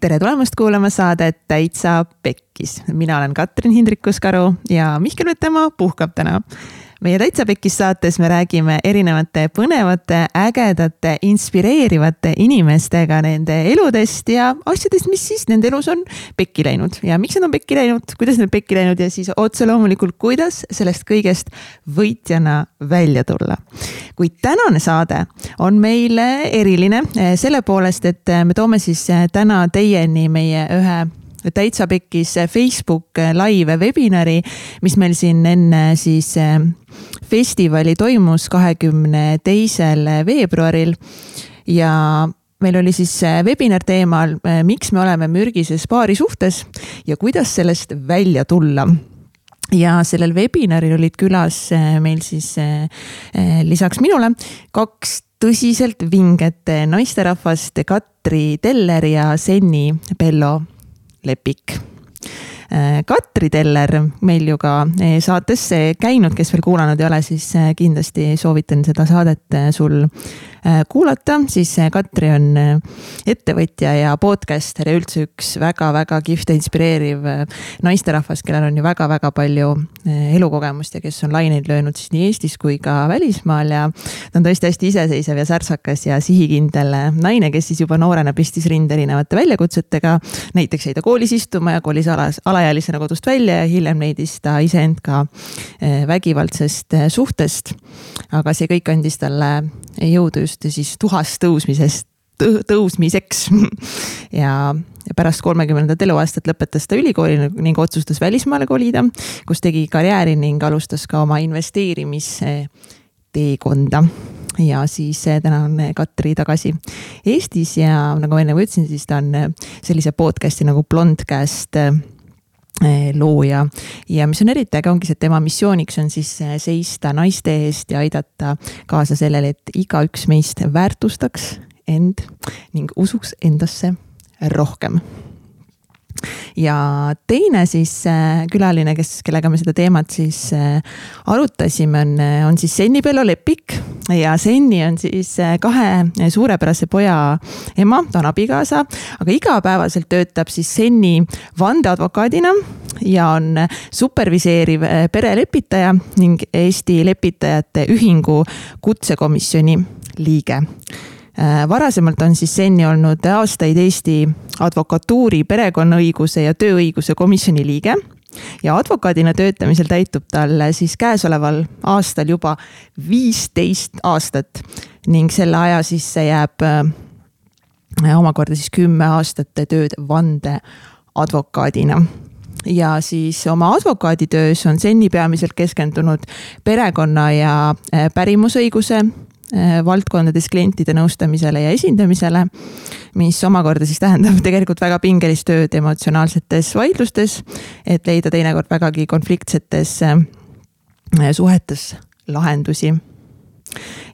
tere tulemast kuulama saadet Täitsa Pekkis. mina olen Katrin Hindrikus-Karu ja Mihkel Vetemaa puhkab täna meie Täitsa Pekkis saates me räägime erinevate põnevate, ägedate, inspireerivate inimestega nende eludest ja asjadest, mis siis nende elus on pekki läinud. Ja miks nad on pekki läinud, kuidas nad pekki läinud? Ja siis otse loomulikult, kuidas sellest kõigest võitjana välja tulla. kuid tänane saade on meile eriline selle poolest, et me toome siis täna teieni meie ühe täitsa pekkis Facebook live webinari, mis meil siin enne siis eh, festivali toimus kahekümne teisel veebruaril. ja meil oli siis eh, webinar teemal, eh, miks me oleme mürgises paarisuhtes ja kuidas sellest välja tulla ja sellel webinaril olid külas meil siis lisaks minule kaks tõsiselt vinget naisterahvast, Katri Teller ja Senni Bello Lepik. Äh, Katri Teller meil ju ka äh, saates käinud, kes veel kuulanud ei ole, siis äh, kindlasti soovitan seda saadet sul kuulata, siis äh, Katri on äh, ettevõtja ja podcaster ja üldse üks väga-väga kihvt ja inspireeriv naisterahvas, kellel on ju väga-väga palju elukogemust ja kes on laineid löönud siis nii Eestis kui ka välismaal ja ta on tõesti hästi iseseisev ja särtsakas ja sihikindel naine, kes siis juba noorena pistis rinde erinevate väljakutsetega. näiteks jäi ta koolis istuma ja kolis alas, alaealisena kodust välja ja hiljem leidis ta iseend ka vägivaldsest suhtest. aga see kõik andis talle jõudu just siis tuhast tõusmisest tõusmiseks ja pärast kolmekümnendat eluaastat lõpetas ta ülikooli ning otsustas välismaale kolida, kus tegi karjääri ning alustas ka oma investeerimisteekonda. ja siis eh, täna on Katri tagasi Eestis ja nagu ma enne ütlesin, siis ta on eh, sellise podcast'i nagu Blondcast eh, looja. Ja mis on eriti äge, ongi see, et tema missiooniks on siis äh, seista naiste eest ja aidata kaasa sellele, et igaüks meist väärtustaks end ning usuks endasse rohkem ja teine siis äh, külaline, kes, kellega me seda teemat siis äh, arutasime, on, äh, on siis Senni Bello Lepik. ja Senni on siis kahe suurepärase poja ema, ta on abikaasa, aga igapäevaselt töötab siis Senni vandeadvokaadina ja on superviseeriv perelepitaja ning Eesti Lepitajate Ühingu kutsekomisjoni liige varasemalt on siis Senni olnud aastaid Eesti advokatuuri perekonnaõiguse ja tööõiguse komisjoni liige. Ja advokaadina töötamisel täitub tal siis käesoleval aastal juba viisteist aastat. Ning selle aja sisse jääb äh, omakorda siis kümme aastat tööd vandeadvokaadina ja siis oma advokaaditöös on Senni peamiselt keskendunud perekonna ja äh, pärimusõiguse Äh, valdkondades klientide nõustamisele ja esindamisele. mis omakorda siis tähendab tegelikult väga pingelist tööd emotsionaalsetes vaidlustes, et leida teinekord vägagi konfliktsetes äh, suhetes lahendusi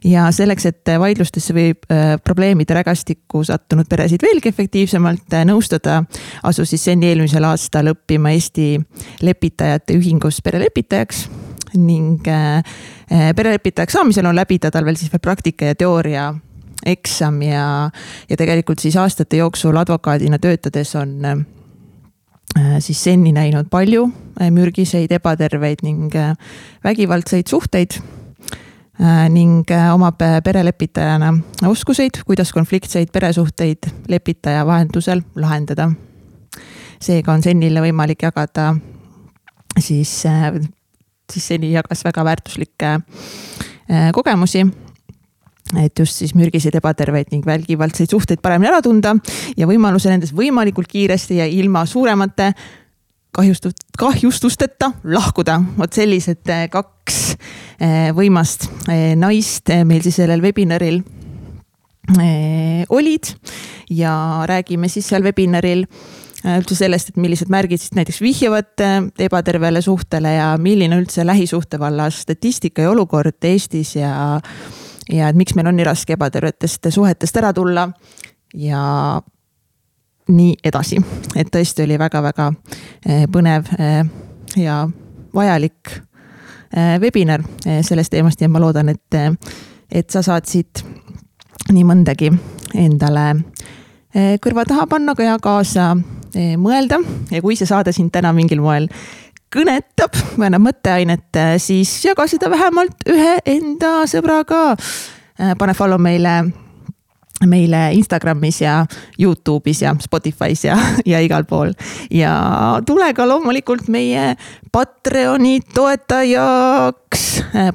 ja selleks, et vaidlustesse või äh, probleemide rägastikku sattunud peresid veelgi efektiivsemalt nõustada, asus siis Senni eelmisel aastal õppima Eesti Lepitajate Ühingus perelepitajaks ning äh, äh, perelepitajaks saamisel on läbida tal veel siis veel praktika ja teooria eksam ja, ja tegelikult siis aastate jooksul advokaadina töötades on äh, siis Senni näinud palju mürgiseid, ebaterveid ning vägivaldseid suhteid ning omab perelepitajana oskuseid, kuidas konfliktseid peresuhteid lepitaja vahendusel lahendada. seega on Sennile võimalik jagada siis siis seni jagas väga väärtuslikke äh, kogemusi et just siis mürgiseid, ebaterveid ning vägivaldseid suhteid paremini ära tunda ja võimaluse nendest võimalikult kiiresti ja ilma suuremate kahjustust, kahjustusteta lahkuda. vot sellised äh, kaks äh, võimast naist meil siis sellel webinaril olid ja räägime siis seal webinaril üldse sellest, et millised märgid siis näiteks vihjavad äh, ebatervele suhtele ja milline üldse lähisuhte vallas statistika ja olukord Eestis ja. ja et miks meil on nii raske ebatervetest suhetest ära tulla ja nii edasi, et tõesti oli väga-väga äh, põnev ja vajalik webinar sellest teemast ja ma loodan, et, et sa saad siit nii mõndagi endale kõrva taha panna ja kaasa mõelda ja kui see saade sind täna mingil moel kõnetab või annab mõtteainet, siis jaga seda vähemalt ühe enda sõbraga. pane follow meile meile Instagramis ja Youtube'is ja Spotify's ja, ja igal pool. ja tule ka loomulikult meie Patreoni toetajaks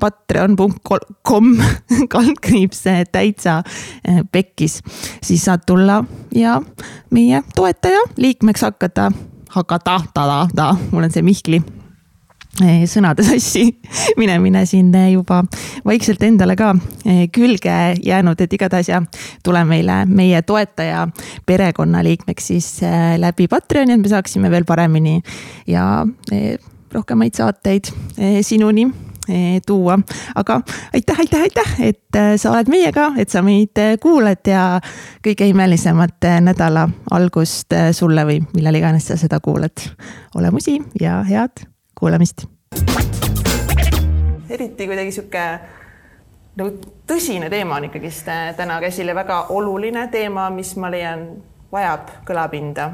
patreon.com kaldkriips täitsa eh, pekkis, siis saad tulla ja meie toetaja liikmeks hakata, hakata, ta, ta, mul on see Mihkli Eh, sõnade sassi minemine siin eh, juba vaikselt endale ka eh, külge jäänud, et igatahes ja tule meile meie toetaja perekonnaliikmeks siis läbi Patreoni, et me saaksime veel paremini ja rohkemaid saateid sinuni tuua. aga aitäh, aitäh, aitäh, et sa oled meiega, et sa meid kuulad ja kõige imelisemat nädala algust sulle või millal iganes sa seda kuulad. olemusi ja head kuulamist. eriti kuidagi sihuke nagu tõsine teema on ikkagist äh, täna käsil ja väga oluline teema, mis ma leian, vajab kõlapinda.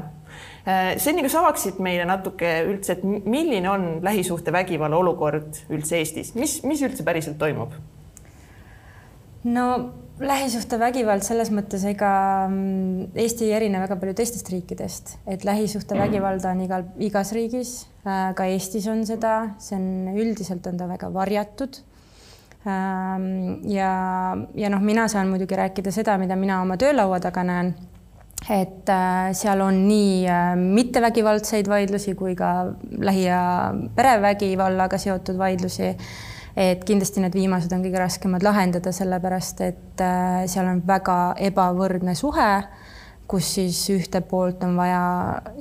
Äh, Senni, kas avaksid meile natuke üldse, et milline on lähisuhtevägivalla olukord üldse Eestis, mis, mis üldse päriselt toimub? no lähisuhtevägivald selles mõttes, ega mm, Eesti ei erine väga palju teistest riikidest, et lähisuhtevägivalda on igal, igas riigis, äh, ka Eestis on seda, see on üldiselt on ta väga varjatud. Ähm, ja, ja noh, mina saan muidugi rääkida seda, mida mina oma töölaua taga näen. et äh, seal on nii äh, mittevägivaldseid vaidlusi kui ka lähi- ja perevägivallaga seotud vaidlusi et kindlasti need viimased on kõige raskemad lahendada, sellepärast et äh, seal on väga ebavõrdne suhe, kus siis ühte poolt on vaja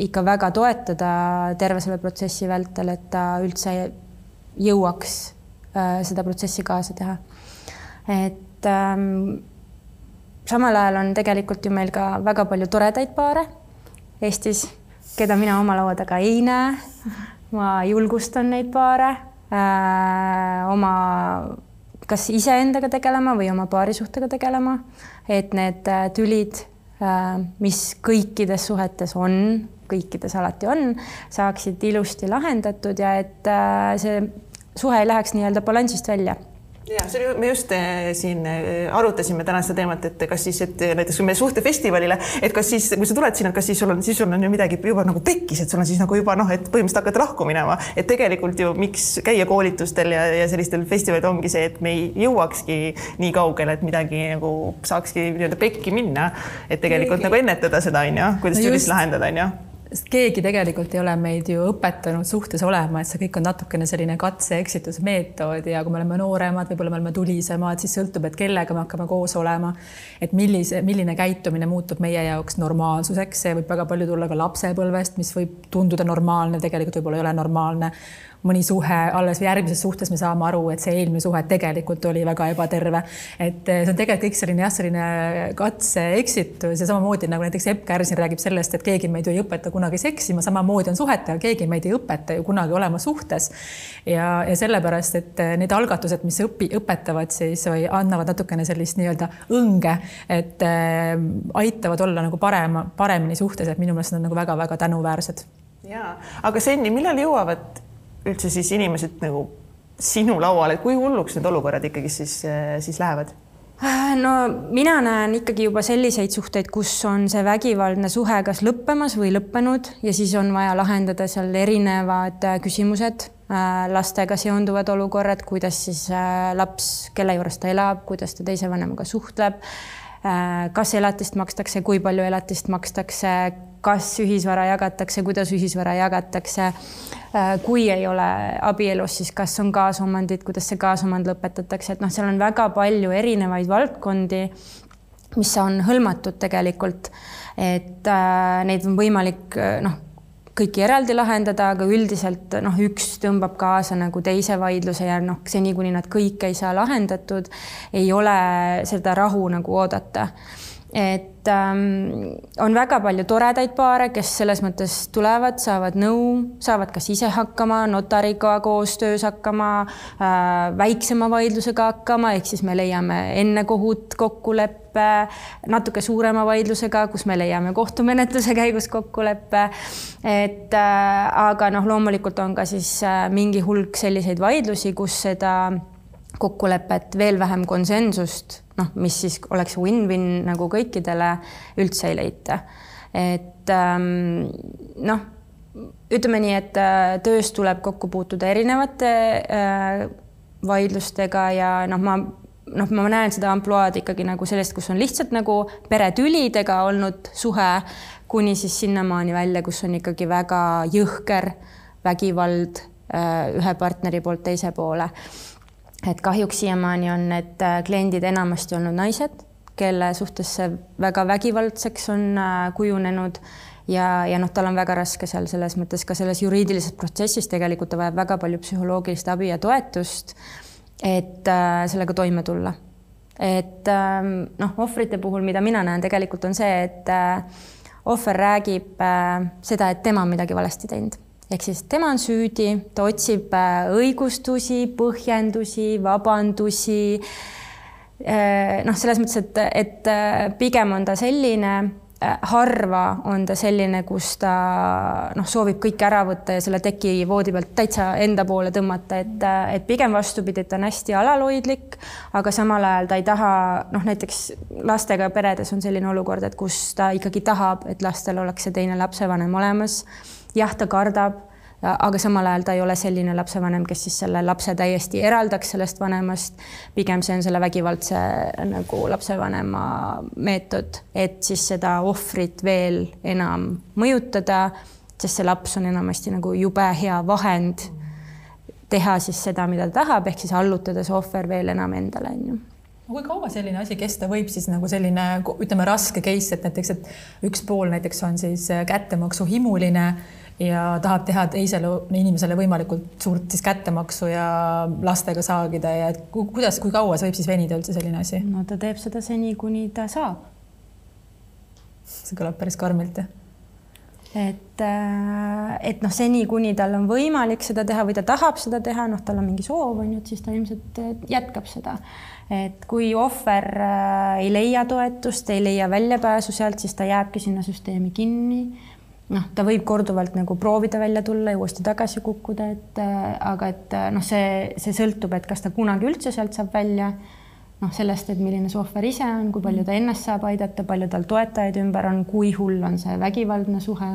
ikka väga toetada terve selle protsessi vältel, et ta üldse jõuaks äh, seda protsessi kaasa teha. et ähm, samal ajal on tegelikult ju meil ka väga palju toredaid paare Eestis, keda mina oma laua taga ei näe. ma julgustan neid paare oma kas iseendaga tegelema või oma paarisuhtega tegelema, et need äh, tülid äh,, mis kõikides suhetes on, kõikides alati on, saaksid ilusti lahendatud ja et äh, see suhe ei läheks nii-öelda balansist välja ja see oli, me just äh, siin äh, arutasime täna seda teemat, et kas siis, et näiteks kui me suhtefestivalile, et kas siis, kui sa tuled sinna, kas siis sul on, siis sul on ju midagi juba nagu pekkis, et sul on siis nagu juba noh, et põhimõtteliselt hakkad lahku minema, et tegelikult ju miks käia koolitustel ja, ja sellistel festivalidel ongi see, et me ei jõuakski nii kaugele, et midagi nagu saakski nii-öelda pekki minna, et tegelikult Keegi. nagu ennetada seda on ju, kuidas no just... lahendada on ju sest keegi tegelikult ei ole meid ju õpetanud suhtes olema, et see kõik on natukene selline katse-eksitusmeetod ja kui me oleme nooremad, võib-olla me oleme tulisemad, siis sõltub, et kellega me hakkame koos olema. et millise, milline käitumine muutub meie jaoks normaalsuseks, see võib väga palju tulla ka lapsepõlvest, mis võib tunduda normaalne, tegelikult võib-olla ei ole normaalne mõni suhe, alles järgmises suhtes me saame aru, et see eelmine suhe tegelikult oli väga ebaterve. et eh, see on tegelikult kõik selline jah, selline katse-eksitus ja samamoodi nagu näiteks Epp Kärsin räägib sellest, et keegi meid ju ei õpeta kunagi seksima, samamoodi on suhetega, keegi meid ei õpeta ju kunagi olema suhtes. ja, ja sellepärast, et eh, need algatused, mis õpi, õpetavad siis või annavad natukene sellist nii-öelda õnge, et äh, aitavad olla nagu parema, paremini suhtes, et minu meelest nad on nagu väga-väga tänuväärsed. ja, aga Senni, millal jõuavad üldse siis inimesed nagu sinu lauale, et kui hulluks need olukorrad ikkagi siis, siis lähevad? Äh, no mina näen ikkagi juba selliseid suhteid, kus on see vägivaldne suhe kas lõppemas või lõppenud ja siis on vaja lahendada seal erinevad äh, küsimused, äh, lastega seonduvad olukorrad, kuidas siis laps, kelle juures ta elab, kuidas ta teise vanemaga suhtleb, kas elatist makstakse, kui palju elatist makstakse, kas ühisvara jagatakse, kuidas ühisvara jagatakse. Äh, kui ei ole abielus, siis kas on kaasomandid, kuidas see kaasomand lõpetatakse, et noh, seal on väga palju erinevaid valdkondi, mis on hõlmatud tegelikult, et äh, neid on võimalik äh, noh kõiki eraldi lahendada, aga üldiselt noh, üks tõmbab kaasa nagu teise vaidluse ja noh, seni kuni nad kõik ei saa lahendatud, ei ole seda rahu nagu oodata et ähm, on väga palju toredaid paare, kes selles mõttes tulevad, saavad nõu, saavad kas ise hakkama, notariga koostöös hakkama äh,, väiksema vaidlusega hakkama, ehk siis me leiame enne kohut kokkuleppe, natuke suurema vaidlusega, kus me leiame kohtumenetluse käigus kokkuleppe. et äh, aga noh, loomulikult on ka siis äh, mingi hulk selliseid vaidlusi, kus seda kokkulepet, veel vähem konsensust, noh, mis siis oleks win-win nagu kõikidele, üldse ei leita. et ähm, noh, ütleme nii, et äh, töös tuleb kokku puutuda erinevate äh, vaidlustega ja noh, ma noh, ma näen seda ampluaad ikkagi nagu sellest, kus on lihtsalt nagu peretülidega olnud suhe, kuni siis sinnamaani välja, kus on ikkagi väga jõhker vägivald äh, ühe partneri poolt teise poole et kahjuks siiamaani on need äh, kliendid enamasti olnud naised, kelle suhtes see väga vägivaldseks on äh, kujunenud ja, ja noh, tal on väga raske seal selles mõttes ka selles juriidilises protsessis tegelikult ta vajab väga palju psühholoogilist abi ja toetust, et äh, sellega toime tulla. et äh, noh, ohvrite puhul, mida mina näen tegelikult on see, et äh, ohver räägib äh, seda, et tema on midagi valesti teinud ehk siis tema on süüdi, ta otsib äh, õigustusi, põhjendusi, vabandusi. Äh, noh, selles mõttes, et, et äh, pigem on ta selline, harva on ta selline, kus ta noh, soovib kõike ära võtta ja selle teki voodi pealt täitsa enda poole tõmmata, et, et pigem vastupidi, et ta on hästi alalhoidlik, aga samal ajal ta ei taha, noh, näiteks lastega peredes on selline olukord, et kus ta ikkagi tahab, et lastel oleks see teine lapsevanem olemas jah, ta kardab, aga samal ajal ta ei ole selline lapsevanem, kes siis selle lapse täiesti eraldaks sellest vanemast. pigem see on selle vägivaldse nagu lapsevanema meetod, et siis seda ohvrit veel enam mõjutada, sest see laps on enamasti nagu jube hea vahend teha siis seda, mida ta tahab, ehk siis allutada see ohver veel enam endale, on ju kui kaua selline asi kesta võib siis nagu selline, ütleme, raske case, et näiteks, et üks pool näiteks on siis kättemaksu himuline ja tahab teha teisele inimesele võimalikult suurt siis kättemaksu ja lastega saagida ja et kuidas, kui kaua see võib siis venida üldse selline asi? no ta teeb seda seni, kuni ta saab. see kõlab päris karmilt, jah et, äh, et noh, seni, kuni tal on võimalik seda teha või ta tahab seda teha, noh, tal on mingi soov, on ju, et siis ta ilmselt äh, jätkab seda. Et kui ohver äh, ei leia toetust, ei leia väljapääsu sealt, siis ta jääbki sinna süsteemi kinni noh, ta võib korduvalt nagu proovida välja tulla ja uuesti tagasi kukkuda, et äh, aga et äh, noh, see, see sõltub, et kas ta kunagi üldse sealt saab välja. noh, sellest, et milline see ohver ise on, kui palju ta ennast saab aidata, palju tal toetajaid ümber on, kui hull on see vägivaldne suhe.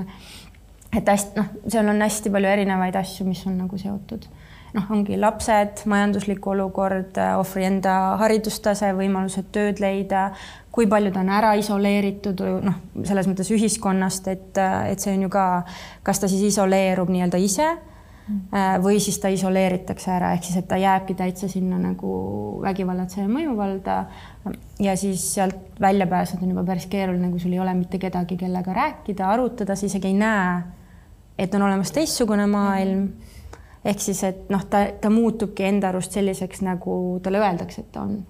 et hästi, noh, seal on hästi palju erinevaid asju, mis on nagu seotud noh, ongi lapsed, majanduslik olukord, ohvri enda haridustase, võimalused tööd leida, kui palju ta on ära isoleeritud, noh, selles mõttes ühiskonnast, et, et see on ju ka, kas ta siis isoleerub nii-öelda ise mm. või siis ta isoleeritakse ära, ehk siis, et ta jääbki täitsa sinna nagu vägivallatseja mõjuvalda. ja siis sealt välja pääseda on juba päris keeruline, kui sul ei ole mitte kedagi, kellega rääkida, arutada, sa isegi ei näe, et on olemas teistsugune maailm. Ehk siis, et noh, ta, ta muutubki enda arust selliseks, nagu talle öeldakse, et ta on.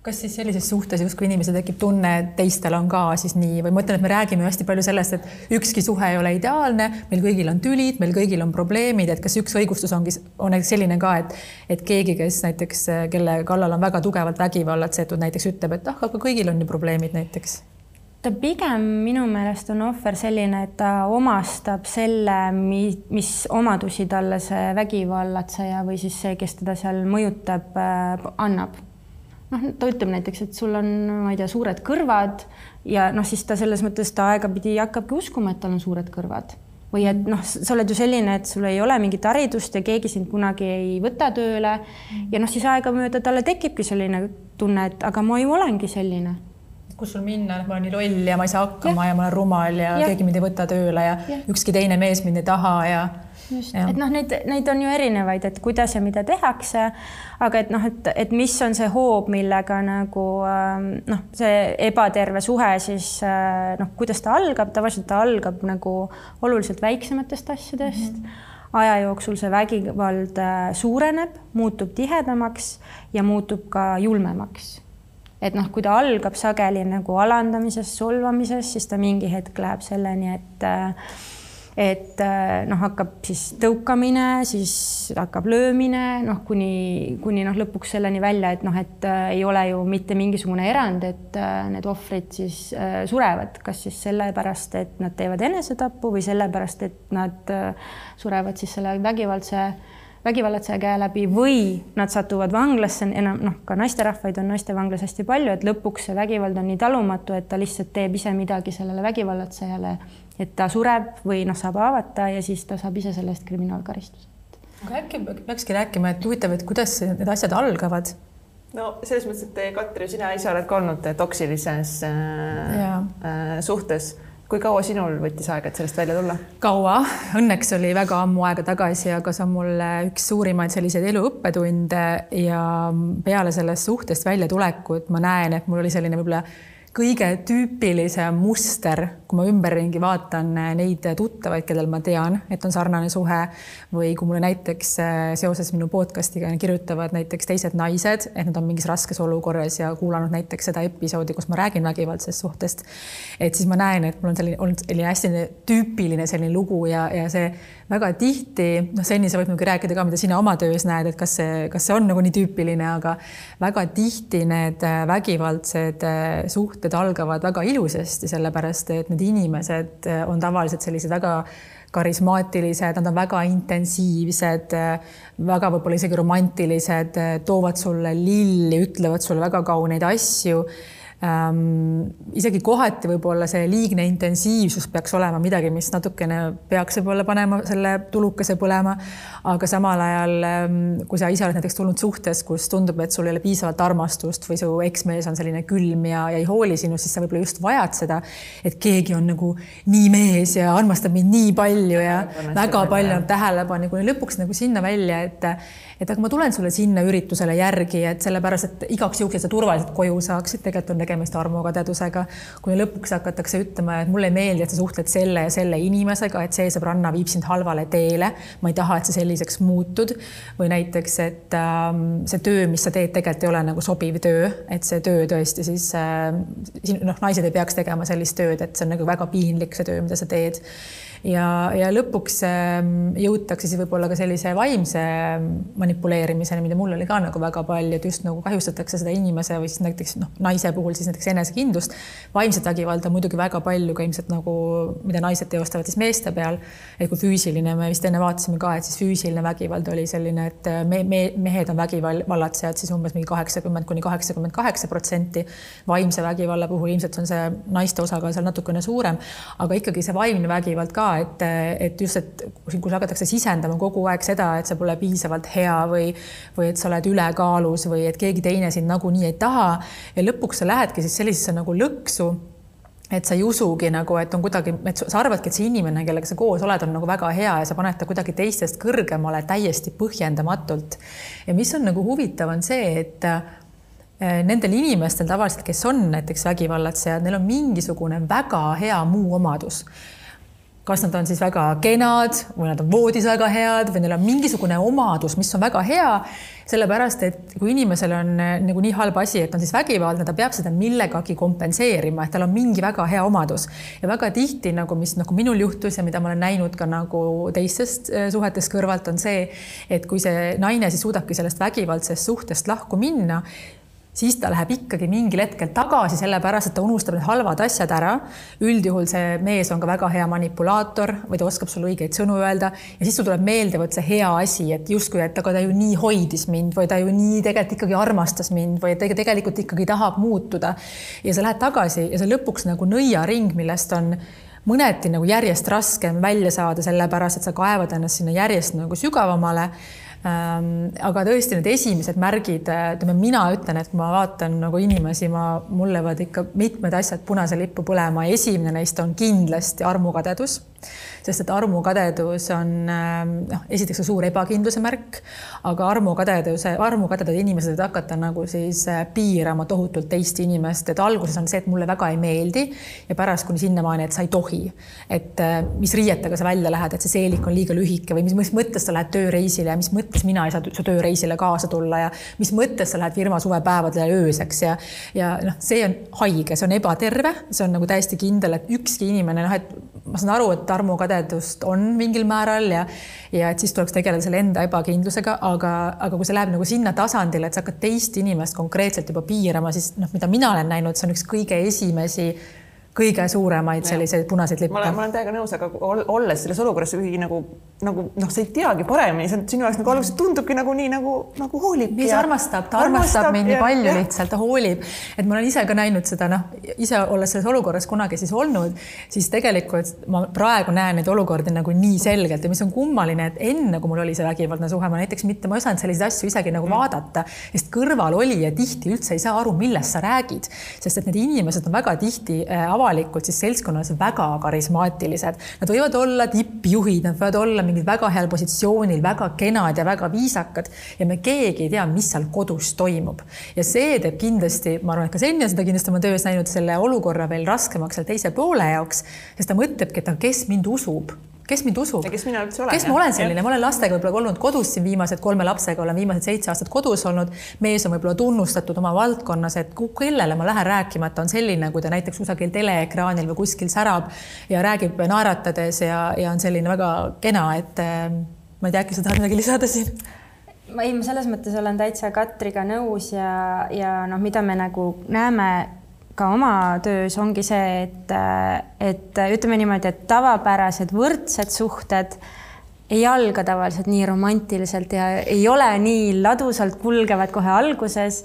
Kas siis sellises suhtes justkui inimesel tekib tunne, et teistel on ka siis nii? Või ma ütlen, et me räägime hästi palju sellest, et ükski suhe ei ole ideaalne, meil kõigil on tülid, meil kõigil on probleemid, et kas üks õigustus ongi, on selline ka, et, et keegi, kes näiteks, kelle kallal on väga tugevalt vägivallatsetud, näiteks ütleb, et ah, aga kõigil on ju probleemid näiteks ta pigem minu meelest on ohver selline, et ta omastab selle, mis omadusi talle see vägivallatseja või siis see, kes teda seal mõjutab, äh, annab. Noh, ta ütleb näiteks, et sul on, ma ei tea, suured kõrvad ja noh, siis ta selles mõttes ta aegapidi hakkabki uskuma, et tal on suured kõrvad. Või et noh, sa oled ju selline, et sul ei ole mingit haridust ja keegi sind kunagi ei võta tööle. Ja noh, siis aegamööda talle tekibki selline tunne, et aga ma ju olengi selline kus sul minna, ma olen nii loll ja ma ei saa hakkama ja, ja ma olen rumal ja, ja keegi mind ei võta tööle ja, ja ükski teine mees mind ei taha ja just, et noh, neid, neid on ju erinevaid, et kuidas ja mida tehakse, aga et noh, et, et mis on see hoob, millega nagu ähm, noh, see ebaterve suhe siis äh, noh, kuidas ta algab, tavaliselt ta algab nagu oluliselt väiksematest asjadest. Mm. -hmm aja jooksul see vägivald äh, suureneb, muutub tihedamaks ja muutub ka julmemaks et noh, kui ta algab sageli nagu alandamisest, solvamisest, siis ta mingi hetk läheb selleni, et äh, et äh, noh, hakkab siis tõukamine, siis hakkab löömine, noh, kuni, kuni noh, lõpuks selleni välja, et noh, et äh, ei ole ju mitte mingisugune erand, et äh, need ohvrid siis äh, surevad, kas siis sellepärast, et nad teevad enesetapu või sellepärast, et nad äh, surevad siis selle vägivaldse vägivallatseja käe läbi või nad satuvad vanglasse, enam noh, ka naisterahvaid on naistevanglas hästi palju, et lõpuks see vägivald on nii talumatu, et ta lihtsalt teeb ise midagi sellele vägivallatsejale, et ta sureb või noh, saab haavata ja siis ta saab ise selle eest kriminaalkaristuse. aga äkki peakski rääkima, et huvitav, et kuidas need asjad algavad? no selles mõttes, et Katri, sina ise oled ka olnud toksilises äh, äh, suhtes kui kaua sinul võttis aega, et sellest välja tulla? kaua, õnneks oli väga ammu aega tagasi, aga see on mulle üks suurimaid selliseid elu õppetunde ja peale sellest suhtest väljatulekut ma näen, et mul oli selline võib-olla kõige tüüpilisem muster, kui ma ümberringi vaatan neid tuttavaid, kellel ma tean, et on sarnane suhe või kui mulle näiteks äh, seoses minu podcast'iga kirjutavad näiteks teised naised, et nad on mingis raskes olukorras ja kuulanud näiteks seda episoodi, kus ma räägin vägivaldsest suhtest. et siis ma näen, et mul on selline olnud selline hästi tüüpiline selline lugu ja, ja see väga tihti, noh, Senni, sa võid muidugi rääkida ka, mida sina oma töös näed, et kas see, kas see on nagu nii tüüpiline, aga väga tihti need äh, vägivaldsed äh, suhted algavad väga ilusasti, sellepärast et need inimesed äh, on tavaliselt sellised väga karismaatilised, nad on väga intensiivsed, väga võib-olla isegi romantilised, toovad sulle lilli, ütlevad sulle väga kauneid asju ähm,. isegi kohati võib-olla see liigne intensiivsus peaks olema midagi, mis natukene peaks võib-olla panema selle tulukese põlema. aga samal ajal, ähm, kui sa ise oled näiteks tulnud suhtes, kus tundub, et sul ei ole piisavalt armastust või su eksmees on selline külm ja, ja ei hooli sinust, siis sa võib-olla just vajad seda, et keegi on nagu nii mees ja armastab mind nii palju ja väga palju on tähelepanu, kuni lõpuks nagu sinna välja, et et aga ma tulen sulle sinna üritusele järgi, et sellepärast, et igaks juhuks, et sa turvaliselt koju saaksid, tegelikult on tegemist armukadedusega. kui lõpuks hakatakse ütlema, et mulle ei meeldi, et sa suhtled selle ja selle inimesega, et see sõbranna viib sind halvale teele. ma ei taha, et sa selliseks muutud või näiteks, et äh, see töö, mis sa teed, tegelikult ei ole nagu sobiv töö, et see töö tõesti siis äh, noh, naised ei peaks tegema sellist tööd, et see on nagu väga piinlik, see töö, mida sa teed ja, ja lõpuks ähm, jõutakse siis võib-olla ka sellise vaimse manipuleerimiseni, mida mul oli ka nagu väga palju, et just nagu kahjustatakse seda inimese või siis näiteks noh, naise puhul siis näiteks enesekindlust. vaimset vägivalda muidugi väga palju ka ilmselt nagu, mida naised teostavad siis meeste peal. et kui füüsiline, me vist enne vaatasime ka, et siis füüsiline vägivald oli selline, et me, me, mehed on vägivallatsejad siis umbes mingi kaheksakümmend kuni kaheksakümmend kaheksa protsenti. vaimse vägivalla puhul ilmselt on see naiste osakaal seal natukene suurem, aga ikkagi see vaimne vägivald ka et, et just, et kus hakatakse sisendama kogu aeg seda, et sa pole piisavalt hea või, või et sa oled ülekaalus või et keegi teine sind nagunii ei taha ja lõpuks sa lähedki siis sellisesse nagu lõksu et sa ei usugi nagu, et on kuidagi, et sa arvadki, et see inimene, kellega sa koos oled, on nagu väga hea ja sa paned ta kuidagi teistest kõrgemale täiesti põhjendamatult. ja mis on nagu huvitav, on see, et eh, nendel inimestel tavaliselt, kes on näiteks vägivallatsejad, neil on mingisugune väga hea muu omadus kas nad on siis väga kenad või nad on voodis väga head või neil on mingisugune omadus, mis on väga hea, sellepärast et kui inimesel on eh, nagu nii halb asi, et on siis vägivaldne, ta peab seda millegagi kompenseerima, et tal on mingi väga hea omadus. Ja väga tihti nagu, mis nagu minul juhtus ja mida ma olen näinud ka nagu teistest eh, suhetest kõrvalt, on see, et kui see naine siis suudabki sellest vägivaldsest suhtest lahku minna, siis ta läheb ikkagi mingil hetkel tagasi, sellepärast et ta unustab need halvad asjad ära. üldjuhul see mees on ka väga hea manipulaator või ta oskab sulle õigeid sõnu öelda ja siis sul tuleb meelde vot see hea asi, et justkui, et aga ta ju nii hoidis mind või ta ju nii tegelikult ikkagi armastas mind või ta tegelikult ikkagi tahab muutuda. ja sa lähed tagasi ja see lõpuks nagu nõiaring, millest on mõneti nagu järjest raskem välja saada, sellepärast et sa kaevad ennast sinna järjest nagu sügavamale aga tõesti need esimesed märgid, ütleme, mina ütlen, et kui ma vaatan nagu inimesi, ma, mul löövad ikka mitmed asjad punase lippu põlema. esimene neist on kindlasti armukadedus sest et armukadedus on ähm, noh, esiteks suur ebakindluse märk, aga armukadeduse, armukadedad inimesed võivad hakata nagu siis äh, piirama tohutult teist inimest, et alguses on see, et mulle väga ei meeldi ja pärast kuni sinnamaani, et sa ei tohi. et äh, mis riietega sa välja lähed, et see seelik on liiga lühike või mis, mis mõttes sa lähed tööreisile ja mis mõttes mina ei saa su tööreisile kaasa tulla ja mis mõttes sa lähed firma suvepäevadele ööseks ja, ja noh, see on haige, see on ebaterve, see on nagu täiesti kindel, et ükski inimene noh, et ma saan aru, et armukadedust on mingil määral ja ja et siis tuleks tegeleda selle enda ebakindlusega, aga, aga kui see läheb nagu sinna tasandile, et sa hakkad teist inimest konkreetselt juba piirama, siis noh, mida mina olen näinud, see on üks kõige esimesi kõige suuremaid selliseid punaseid lippe. ma olen, ma olen täiega nõus, aga olles selles olukorras ikkagi nagu, nagu noh, sa ei teagi paremini, see on sinu jaoks nagu alguses tundubki nagu nii nagu, nagu hoolib. mees armastab, ta armastab, armastab mind nii palju ja. lihtsalt, ta hoolib. et ma olen ise ka näinud seda, noh, ise olles selles olukorras kunagi siis olnud, siis tegelikult ma praegu näen neid olukordi nagu nii selgelt ja mis on kummaline, et enne, kui mul oli see vägivaldne suhe, ma näiteks mitte, ma ei osanud selliseid asju isegi nagu mm. vaadata, sest kõrval oli ja tihti üldse ei saa aru, millest sa räägid, sest et need inimesed on väga tihti äh, avalikult siis seltskonnas väga karismaatilised. Nad võivad olla tippjuhid, nad võivad olla mingid väga heal positsioonil, väga kenad ja väga viisakad ja me keegi ei tea, mis seal kodus toimub. ja see teeb kindlasti, ma arvan, et ka Senja seda kindlasti oma töös näinud, selle olukorra veel raskemaks seal teise poole jaoks, sest ta mõtlebki, et kes mind usub kes mind usub? kes mina üldse olen? kes ma olen selline, ma olen lastega võib-olla olnud kodus siin viimased kolme lapsega, olen viimased seitse aastat kodus olnud. mees on võib-olla tunnustatud oma valdkonnas, et kellele ma lähen rääkima, et ta on selline, kui ta näiteks kusagil teleekraanil või kuskil särab ja räägib naeratades ja, ja on selline väga kena, et äh, ma ei tea, äkki sa tahad midagi lisada siin? ma ei, ma selles mõttes olen täitsa Katriga nõus ja, ja noh, mida me nagu näeme ka oma töös ongi see, et, et ütleme niimoodi, et tavapärased võrdsed suhted ei alga tavaliselt nii romantiliselt ja ei ole nii ladusalt kulgevad kohe alguses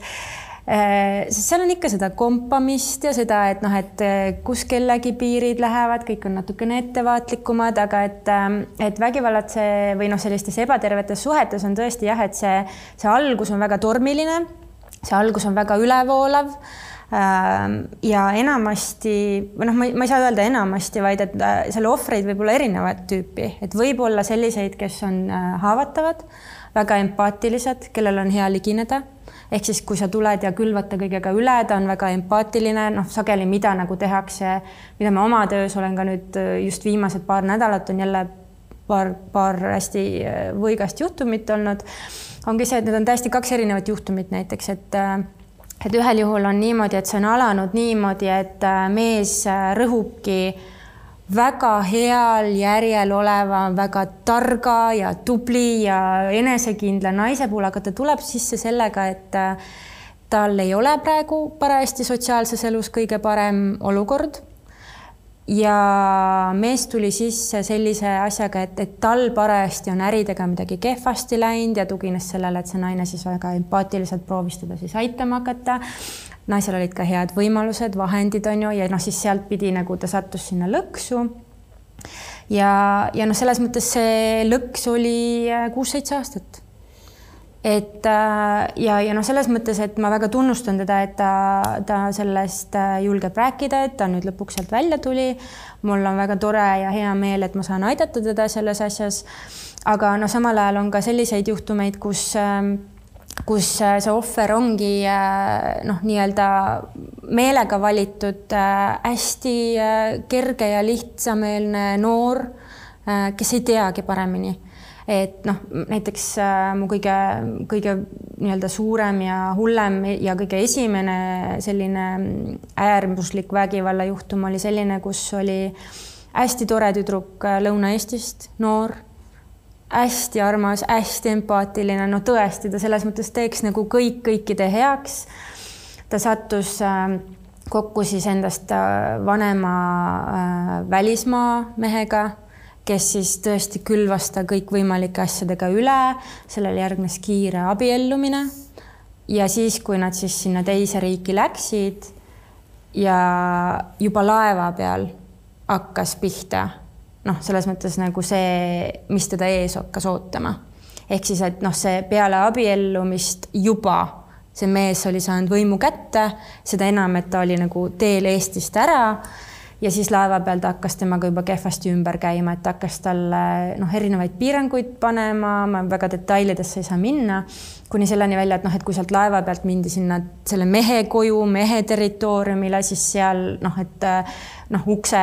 sest seal on ikka seda kompamist ja seda, et noh, et kus kellegi piirid lähevad, kõik on natukene ettevaatlikumad, aga et, et vägivallatse või noh, sellistes ebatervetes suhetes on tõesti jah, et see, see algus on väga tormiline, see algus on väga ülevoolav Ähm, ja enamasti või noh, ma ei, saa öelda enamasti, vaid et äh, selle ohvreid võib olla erinevat tüüpi, et võib olla selliseid, kes on äh, haavatavad, väga empaatilised, kellel on hea ligineda. ehk siis, kui sa tuled ja külvad ta kõigega üle, ta on väga empaatiline, noh, sageli mida nagu tehakse, mida ma oma töös olen ka nüüd äh, just viimased paar nädalat on jälle paar, paar hästi võigast juhtumit olnud, ongi see, et need on täiesti kaks erinevat juhtumit näiteks, et et ühel juhul on niimoodi, et see on alanud niimoodi, et äh, mees äh, rõhubki väga heal järjel oleva, väga targa ja tubli ja enesekindla naise puhul, aga ta tuleb sisse sellega, et äh, tal ei ole praegu parajasti sotsiaalses elus kõige parem olukord ja mees tuli sisse sellise asjaga, et, et tal parajasti on äridega midagi kehvasti läinud ja tugines sellele, et see naine siis väga empaatiliselt proovis teda siis aitama hakata. naisel olid ka head võimalused, vahendid on ju, ja noh, siis sealtpidi nagu ta sattus sinna lõksu. ja, ja noh, selles mõttes see lõks oli äh, kuus-seitse aastat et äh, ja, ja noh, selles mõttes, et ma väga tunnustan teda, et ta, ta sellest äh, julgeb rääkida, et ta nüüd lõpuks sealt välja tuli. mul on väga tore ja hea meel, et ma saan aidata teda selles asjas. aga noh, samal ajal on ka selliseid juhtumeid, kus ähm, kus äh, see ohver ongi noh, nii-öelda meelega valitud hästi kerge ja lihtsameelne noor, kes ei teagi paremini et noh, näiteks äh, mu kõige, kõige nii-öelda suurem ja hullem ja kõige esimene selline äärmuslik vägivallajuhtum oli selline, kus oli hästi tore tüdruk äh, Lõuna-Eestist, noor, hästi armas, hästi empaatiline, no tõesti, ta selles mõttes teeks nagu kõik kõikide heaks. ta sattus äh, kokku siis endast äh, vanema välismaa mehega kes siis tõesti külvas ta kõikvõimalike asjadega üle, sellele järgnes kiire abiellumine. ja siis, kui nad siis sinna teise riiki läksid ja juba laeva peal hakkas pihta, noh, selles mõttes nagu see, mis teda ees hakkas ootama. ehk siis, et noh, see peale abiellumist juba see mees oli saanud võimu kätte, seda enam, et ta oli nagu teel Eestist ära ja siis laeva peal ta hakkas temaga juba kehvasti ümber käima, et hakkas talle noh, erinevaid piiranguid panema, ma väga detailidesse ei saa minna, kuni selleni välja, et noh, et kui sealt laeva pealt mindi sinna selle mehe koju, mehe territooriumile, siis seal noh, et noh, ukse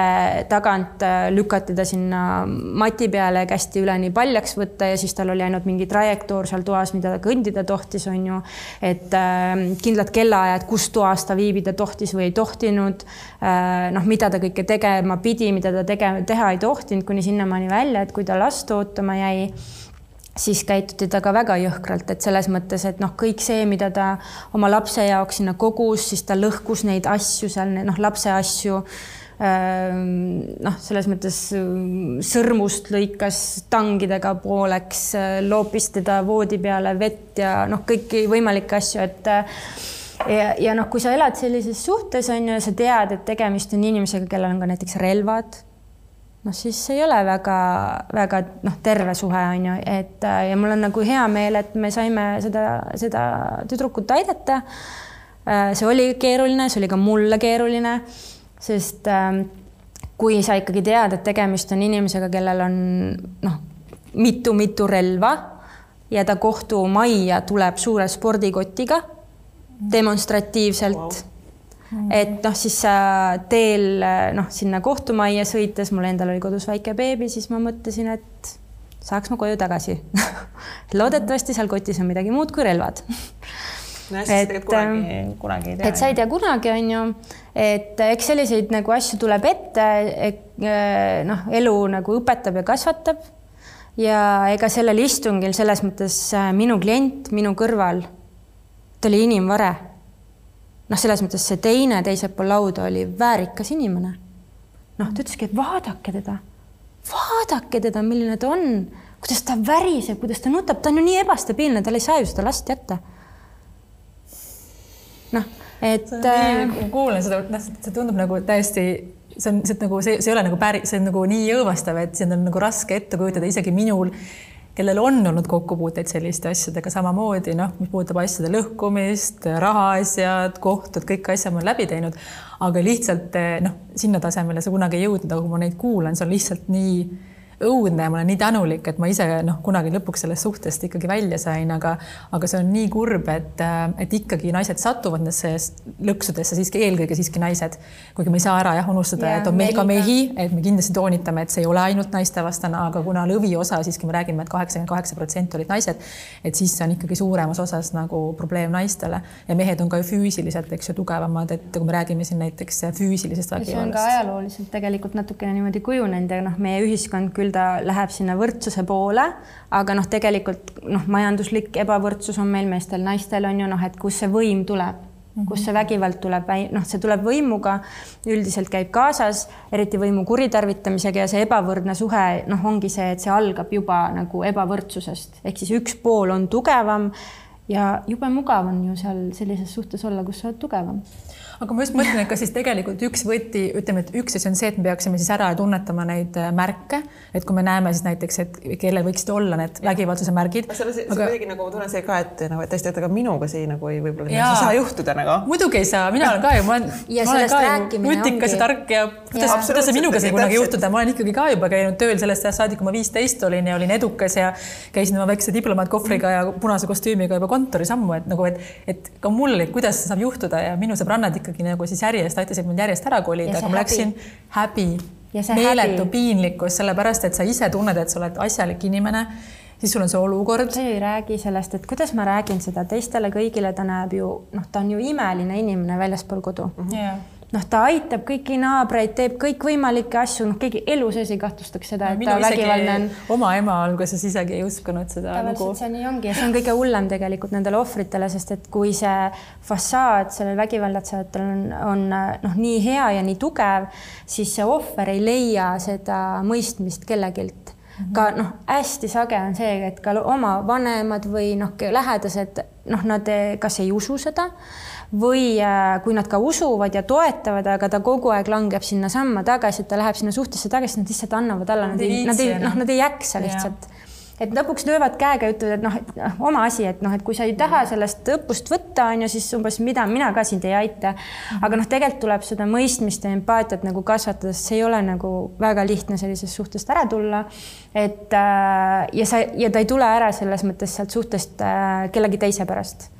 tagant äh, lükati ta sinna mati peale, kästi üleni paljaks võtta ja siis tal oli ainult mingi trajektoor seal toas, mida ta kõndida tohtis, on ju. et äh, kindlad kellaajad, kus toas ta viibida tohtis või ei tohtinud äh,. noh, mida ta kõike tegema pidi, mida ta tegema, teha ei tohtinud, kuni sinnamaani välja, et kui ta last ootama jäi siis käituti temaga väga jõhkralt, et selles mõttes, et noh, kõik see, mida ta oma lapse jaoks sinna kogus, siis ta lõhkus neid asju seal, noh, lapse asju Ehm, noh, selles mõttes mm, sõrmust lõikas tangidega pooleks, loopis teda voodi peale vett ja noh, kõiki võimalikke asju, et ja, ja noh, kui sa elad sellises suhtes on ju, sa tead, et tegemist on inimesega, kellel on ka näiteks relvad, noh, siis ei ole väga-väga noh, terve suhe on ju, et ja mul on nagu hea meel, et me saime seda, seda tüdrukut aidata. see oli keeruline, see oli ka mulle keeruline sest ähm, kui sa ikkagi tead, et tegemist on inimesega, kellel on noh, mitu-mitu relva ja ta kohtumajja tuleb suure spordikotiga demonstratiivselt wow et noh, siis sa teel noh, sinna kohtumajja sõites, mul endal oli kodus väike beebi, siis ma mõtlesin, et saaks ma koju tagasi loodetavasti seal kotis on midagi muud kui relvad no, et, kunagi, kunagi ei tea. et sa ei tea kunagi, on ju et eks selliseid nagu asju tuleb ette, eh, noh, elu nagu õpetab ja kasvatab. ja ega sellel istungil selles mõttes eh, minu klient minu kõrval, ta oli inimvare. Noh, selles mõttes see teine teisel pool lauda oli väärikas inimene. noh, ta ütleski, et vaadake teda, vaadake teda, milline ta on, kuidas ta väriseb, kuidas ta nutab, ta on ju nii ebastabiilne, tal ei saa ju seda last jätta. noh et. Äh, kuulan seda, noh, see tundub nagu täiesti, see on, see nagu see, see ei ole nagu päris, see on nagu nii õõvastav, et siin on nagu raske ette kujutada isegi minul kellel on olnud kokkupuuteid selliste asjadega samamoodi, noh, mis puudutab asjade lõhkumist, rahaasjad, kohtud, kõik asjad ma olen läbi teinud, aga lihtsalt noh, sinna tasemele see kunagi ei jõudnud, aga kui ma neid kuulan, see on lihtsalt nii õudne ja ma olen nii tänulik, et ma ise noh, kunagi lõpuks sellest suhtest ikkagi välja sain, aga, aga see on nii kurb, et, et ikkagi naised satuvad nendesse lõksudesse siiski eelkõige siiski naised. kuigi me ei saa ära jah unustada yeah,, et on meil ka mehi, et me kindlasti toonitame, et see ei ole ainult naistevastane, aga kuna lõviosa siiski me räägime et, et kaheksakümmend kaheksa protsenti olid naised, et siis see on ikkagi suuremas osas nagu probleem naistele ja mehed on ka ju füüsiliselt, eks ju, tugevamad, et kui me räägime siin näiteks füüsilisest vägivallast. see on ka ajalooliselt tegelikult natukene niimoodi kujunenud ja noh, meie ühiskond küll ta läheb sinna võrdsuse poole, aga noh, tegelikult noh, majanduslik ebavõrdsus on meil meestel-naistel on ju noh, et kust see võim tuleb. Mm, -hmm. kust see vägivald tuleb, noh, see tuleb võimuga, üldiselt käib kaasas, eriti võimu kuritarvitamisega ja see ebavõrdne suhe, noh, ongi see, et see algab juba nagu ebavõrdsusest, ehk siis üks pool on tugevam ja jube mugav on ju seal sellises suhtes olla, kus sa oled tugevam aga ma just mõtlen, et kas siis tegelikult üks võti, ütleme, et üks asi on see, et me peaksime siis ära tunnetama neid äh, märke, et kui me näeme siis näiteks, et kellel võiksid olla need vägivaldsuse märgid. aga... kuidagi nagu ma tunnen see ka, et nagu, et tõesti, et aga minuga see nagu ei, võib-olla ei saa juhtuda nagu. muidugi ei saa, mina olen ka ju, ma olen, ma olen ka ju nutikas ja tark ja kuidas, kuidas see minuga sai kunagi juhtuda, ma olen ikkagi ka juba käinud tööl sellest ajast saadik, kui ma viisteist olin ja olin edukas ja käisin oma väikse diplomaatkofriga ja punase kostüümiga juba kontoris ammu, et nagu, et, et ka mul, kuidas saab juhtuda ja minu sõbrannad ikka ikkagi nagu siis järjest aitasid mul järjest ära kolida, aga ma läksin häbi, meeletu piinlikkus, sellepärast et sa ise tunned, et sa oled asjalik inimene siis sul on see olukord. sa ei räägi sellest, et kuidas ma räägin seda teistele kõigile, ta näeb ju noh, ta on ju imeline inimene väljaspool kodu mm. -hmm. Yeah noh, ta aitab kõiki naabreid, teeb kõikvõimalikke asju, noh, keegi elu sees ei kahtlustaks seda, et ta vägivaldne on. oma ema alguses isegi ei uskunud seda. täpselt nagu... see nii ongi ja see on kõige hullem tegelikult nendele ohvritele, sest et kui see fassaad sellel vägivallatsejatel on, on noh, nii hea ja nii tugev, siis see ohver ei leia seda mõistmist kellegilt. Ka noh, hästi sage on see, et ka oma vanemad või noh, lähedased noh, nad kas ei usu seda või äh, kui nad ka usuvad ja toetavad, aga ta kogu aeg langeb sinnasamma tagasi, et ta läheb sinna suhtesse tagasi, nad lihtsalt annavad alla, nad ei, nad ei, noh, nad ei jaksa lihtsalt. Et lõpuks löövad käega ja ütlevad, et noh, et noh, oma asi, et noh, et kui sa ei taha sellest õppust võtta, on ju, siis umbes mida mina ka sind ei aita. aga noh, tegelikult tuleb seda mõistmist ja empaatiat nagu kasvatada, sest see ei ole nagu väga lihtne sellisest suhtest ära tulla. et äh, ja sa ja ta ei tule ära selles mõttes sealt suhtest äh, kellegi teise pärast.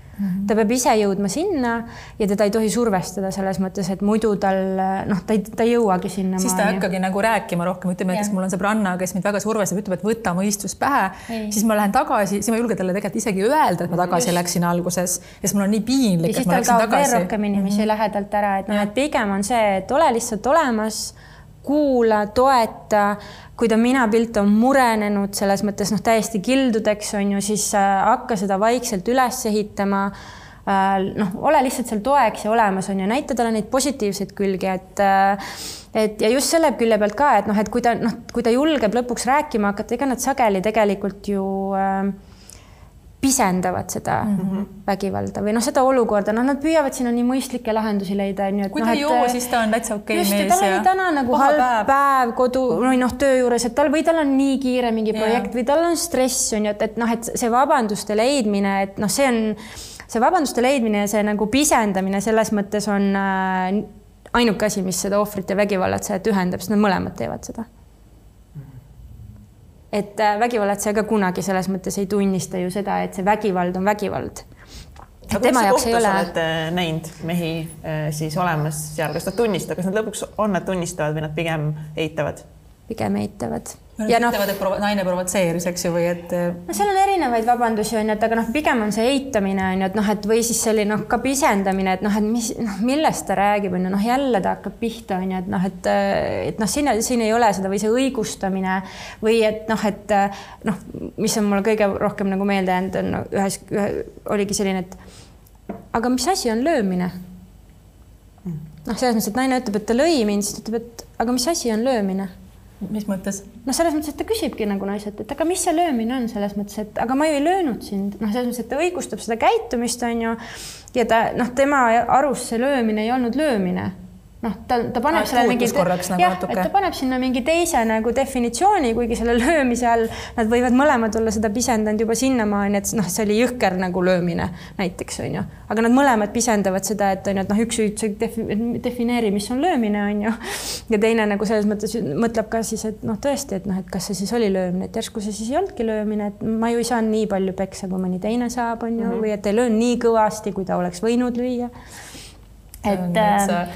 Ta peab ise jõudma sinna ja teda ei tohi survestada selles mõttes, et muidu tal noh, ta ei, ta ei jõuagi sinna. siis ta ei hakkagi nagu rääkima rohkem, ütleme näiteks mul on sõbranna, kes mind väga survestab, ütleb, et võta mõistus pähe, siis ma lähen tagasi, siis ma ei julge talle tegelikult isegi öelda, et ma tagasi Just. läksin alguses, sest mul on nii piinlik, et ma läksin tagasi. veel rohkem inimesi mm -hmm. lähedalt ära, et noh, et pigem on see, et ole lihtsalt olemas, kuula, toeta. Kui ta minapilt on murenenud selles mõttes noh, täiesti kildudeks on ju, siis äh, hakka seda vaikselt üles ehitama. Äh, noh, ole lihtsalt seal toeks ja olemas on ju, näita talle neid positiivseid külgi, et äh, et ja just selle külje pealt ka, et noh, et kui ta noh, kui ta julgeb lõpuks rääkima hakata, ega nad sageli tegelikult ju äh, pisendavad seda mm -hmm. vägivalda või noh, seda olukorda, noh, nad püüavad sinna nii mõistlikke lahendusi leida, onju. kui no, ta ei joo, siis ta on täitsa okei okay mees. tal oli täna nagu halb päev, päev kodu või noh, töö juures, et tal või tal on nii kiire mingi projekt yeah. või tal on stress onju, et, et noh, et see vabanduste leidmine, et noh, see on see vabanduste leidmine ja see nagu pisendamine selles mõttes on äh, ainuke asi, mis seda ohvrit ja vägivallatsejat ühendab, sest nad mõlemad teevad seda et äh, vägivallatseja ka kunagi selles mõttes ei tunnista ju seda, et see vägivald on vägivald. tema jaoks ei ole. oled äh, näinud mehi äh, siis olemas seal, kas nad tunnistavad, kas nad lõpuks on, nad tunnistavad või nad pigem eitavad? pigem eitavad. Ja noh, ütlevad, et provo naine provotseeris, eks ju, või et. no seal on erinevaid vabandusi on ju, et aga noh, pigem on see eitamine on ju, et noh, et või siis selline noh, ka pisendamine, et noh, et mis noh, millest ta räägib, on ju, noh, jälle ta hakkab pihta, on ju, et noh, et et noh, siin, siin ei ole seda või see õigustamine või et noh, et noh, mis on mulle kõige rohkem nagu meelde jäänud, on no, ühes ühe, oligi selline, et aga mis asi on löömine noh, selles mõttes, et naine ütleb, et ta lõi mind, siis ta ütleb, et aga mis asi on löömine mis mõttes? noh, selles mõttes, et ta küsibki nagu naiselt, et aga mis see löömine on selles mõttes, et aga ma ju ei löönud sind, noh, selles mõttes, et ta õigustab seda käitumist, on ju. ja ta noh, tema arust see löömine ei olnud löömine noh, ta, ta paneb selle mingi, nagu jah, et ta paneb sinna mingi teise nagu definitsiooni, kuigi selle löömise all nad võivad mõlemad olla seda pisendanud juba sinnamaani, et noh, see oli jõhker nagu löömine näiteks on ju, aga nad mõlemad pisendavad seda, et on ju, et noh, üks üldse defi, defineeri, mis on löömine on ju, ja teine nagu selles mõttes mõtleb ka siis, et noh, tõesti, et noh, et kas see siis oli löömine, et järsku see siis ei olnudki löömine, et ma ju ei saanud nii palju peksa, kui mõni teine saab, on ju mm, -hmm. või et ei löönud nii kõvasti, kui ta oleks võinud lüüa. et äh,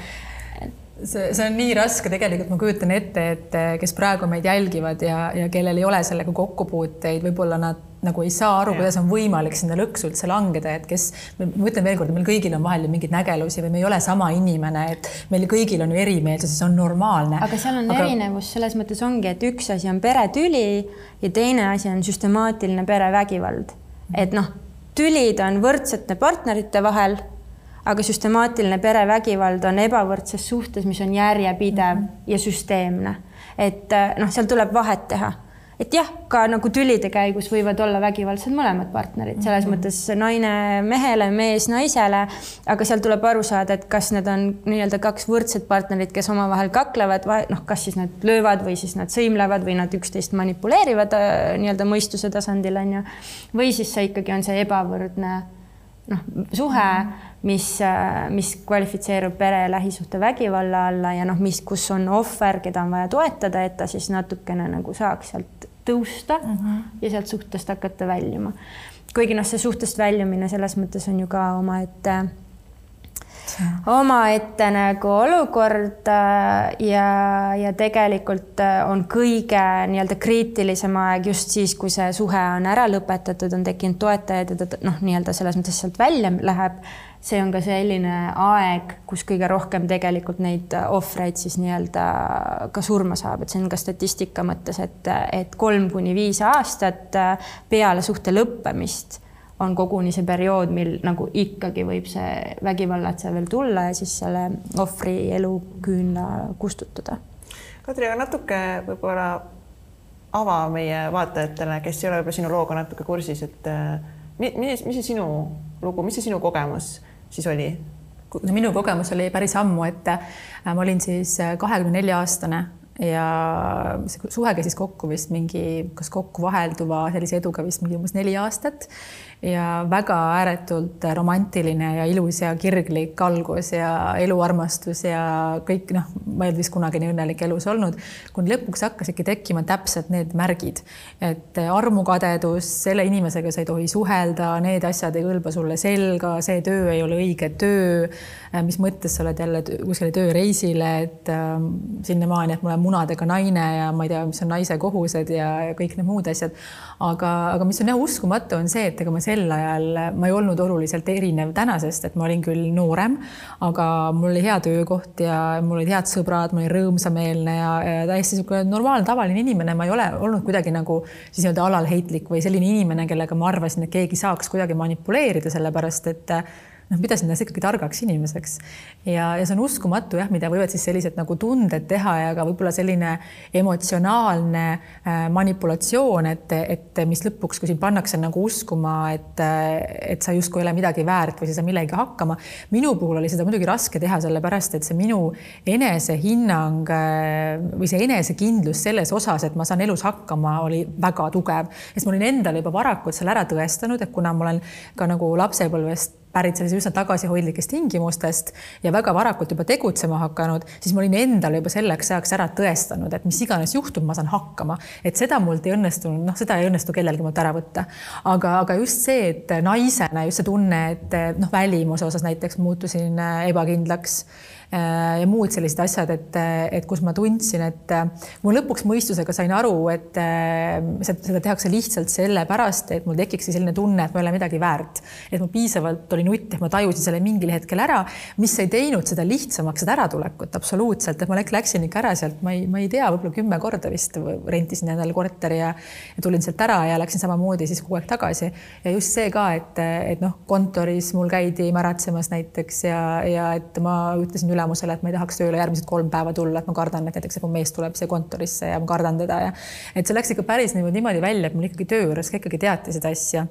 see, see on nii raske tegelikult, ma kujutan ette, et kes praegu meid jälgivad ja, ja kellel ei ole sellega kokkupuuteid, võib-olla nad nagu ei saa aru, kuidas on võimalik sinna lõksu üldse langeda, et kes, ma ütlen veelkord, meil kõigil on vahel mingeid nägelusi või me ei ole sama inimene, et meil kõigil on ju erimeelsusi, see on normaalne. aga seal on aga... erinevus selles mõttes ongi, et üks asi on peretüli ja teine asi on süstemaatiline perevägivald. et noh, tülid on võrdsete partnerite vahel aga süstemaatiline perevägivald on ebavõrdses suhtes, mis on järjepidev mm -hmm. ja süsteemne. et äh, noh, seal tuleb vahet teha et jah, ka nagu tülide käigus võivad olla vägivaldsed mõlemad partnerid, selles mm -hmm. mõttes naine mehele, mees naisele, aga seal tuleb aru saada, et kas need on nii-öelda kaks võrdset partnerit, kes omavahel kaklevad, noh, kas siis nad löövad või siis nad sõimlevad või nad üksteist manipuleerivad äh, nii-öelda mõistuse tasandil on ju, või siis see ikkagi on see ebavõrdne noh, suhe mm, -hmm mis, mis kvalifitseerub pere lähisuhtevägivalla alla ja noh, mis, kus on ohver, keda on vaja toetada, et ta siis natukene nagu saaks sealt tõusta mm -hmm. ja sealt suhtest hakata väljuma. kuigi noh, see suhtest väljumine selles mõttes on ju ka omaette omaette nagu olukord äh, ja, ja tegelikult äh, on kõige nii-öelda kriitilisem aeg just siis, kui see suhe on ära lõpetatud, on tekkinud toetajad ja ta noh, nii-öelda selles mõttes sealt välja läheb. See on ka selline aeg, kus kõige rohkem tegelikult neid ohvreid siis nii-öelda ka surma saab, et see on ka statistika mõttes, et, et kolm kuni viis aastat peale suhte lõppemist on koguni see periood, mil nagu ikkagi võib see vägivallatseja veel tulla ja siis selle ohvri eluküünla kustutada. Kadri, aga natuke võib-olla ava meie vaatajatele, kes ei ole võib-olla sinu looga natuke kursis, et äh, mis, mis see sinu lugu, mis see sinu kogemus siis oli? no minu kogemus oli päris ammu, et äh, ma olin siis äh, kahekümne nelja aastane ja see suhe käis kokku vist mingi, kas kokku vahelduva sellise eduga vist mingi umbes neli aastat ja väga ääretult romantiline ja ilus ja kirglik algus ja eluarmastus ja kõik noh, ma ei olnud vist kunagi nii õnnelik elus olnud, kuni lõpuks hakkasidki tekkima täpselt need märgid, et armukadedus, selle inimesega sa ei tohi suhelda, need asjad ei kõlba sulle selga, see töö ei ole õige töö, mis mõttes sa oled jälle kuskile tööreisile, et äh, sinnamaani, et ma olen munadega naine ja ma ei tea, mis on naise kohused ja, ja kõik need muud asjad. aga, aga mis on jah uskumatu, on see, et ega ma sel ajal, ma ei olnud oluliselt erinev tänasest, et ma olin küll noorem, aga mul oli hea töökoht ja mul olid head sõbrad, ma olin rõõmsameelne ja, ja täiesti niisugune normaalne, tavaline inimene, ma ei ole olnud kuidagi nagu siis nii-öelda alalheitlik või selline inimene, kellega ma arvasin, et keegi saaks kuidagi manipuleerida, sellepärast et noh, pidasin ennast ikkagi targaks inimeseks ja, ja see on uskumatu jah, mida võivad siis sellised nagu tunded teha ja ka võib-olla selline emotsionaalne äh, manipulatsioon, et, et mis lõpuks, kui sind pannakse nagu uskuma, et, et sa justkui ei ole midagi väärt või sa ei saa millegagi hakkama. minu puhul oli seda muidugi raske teha, sellepärast et see minu enesehinnang äh, või see enesekindlus selles osas, et ma saan elus hakkama, oli väga tugev, sest ma olin endale juba varakult seal ära tõestanud, et kuna ma olen ka nagu lapsepõlvest pärit sellise üsna tagasihoidlikest tingimustest ja väga varakult juba tegutsema hakanud, siis ma olin endale juba selleks ajaks ära tõestanud, et mis iganes juhtub, ma saan hakkama. et seda mult ei õnnestunud, noh, seda ei õnnestu kellelgi mult ära võtta. aga, aga just see, et naisena just see tunne, et noh, välimuse osas näiteks muutusin ebakindlaks ja muud sellised asjad, et, et kus ma tundsin, et ma lõpuks mõistusega sain aru, et äh, seda tehakse lihtsalt sellepärast, et mul tekikski selline tunne, et ma ei ole midagi väärt. et ma piisavalt olin nutt, et ma tajusin selle mingil hetkel ära, mis ei teinud seda lihtsamaks, seda äratulekut absoluutselt, et ma läksin ikka ära sealt, ma ei, ma ei tea, võib-olla kümme korda vist rentisin endale korteri ja, ja tulin sealt ära ja läksin samamoodi siis kogu aeg tagasi. ja just see ka, et, et noh, kontoris mul käidi märatsemas näiteks ja, ja et ma ütlesin ülemusele, et ma ei tahaks tööle järgmised kolm päeva tulla, et ma kardan, et näiteks, et mu mees tuleb siia kontorisse ja ma kardan teda ja et see läks ikka päris niimoodi niimoodi välja, et mul ikkagi töö juures ka ikkagi teati seda asja.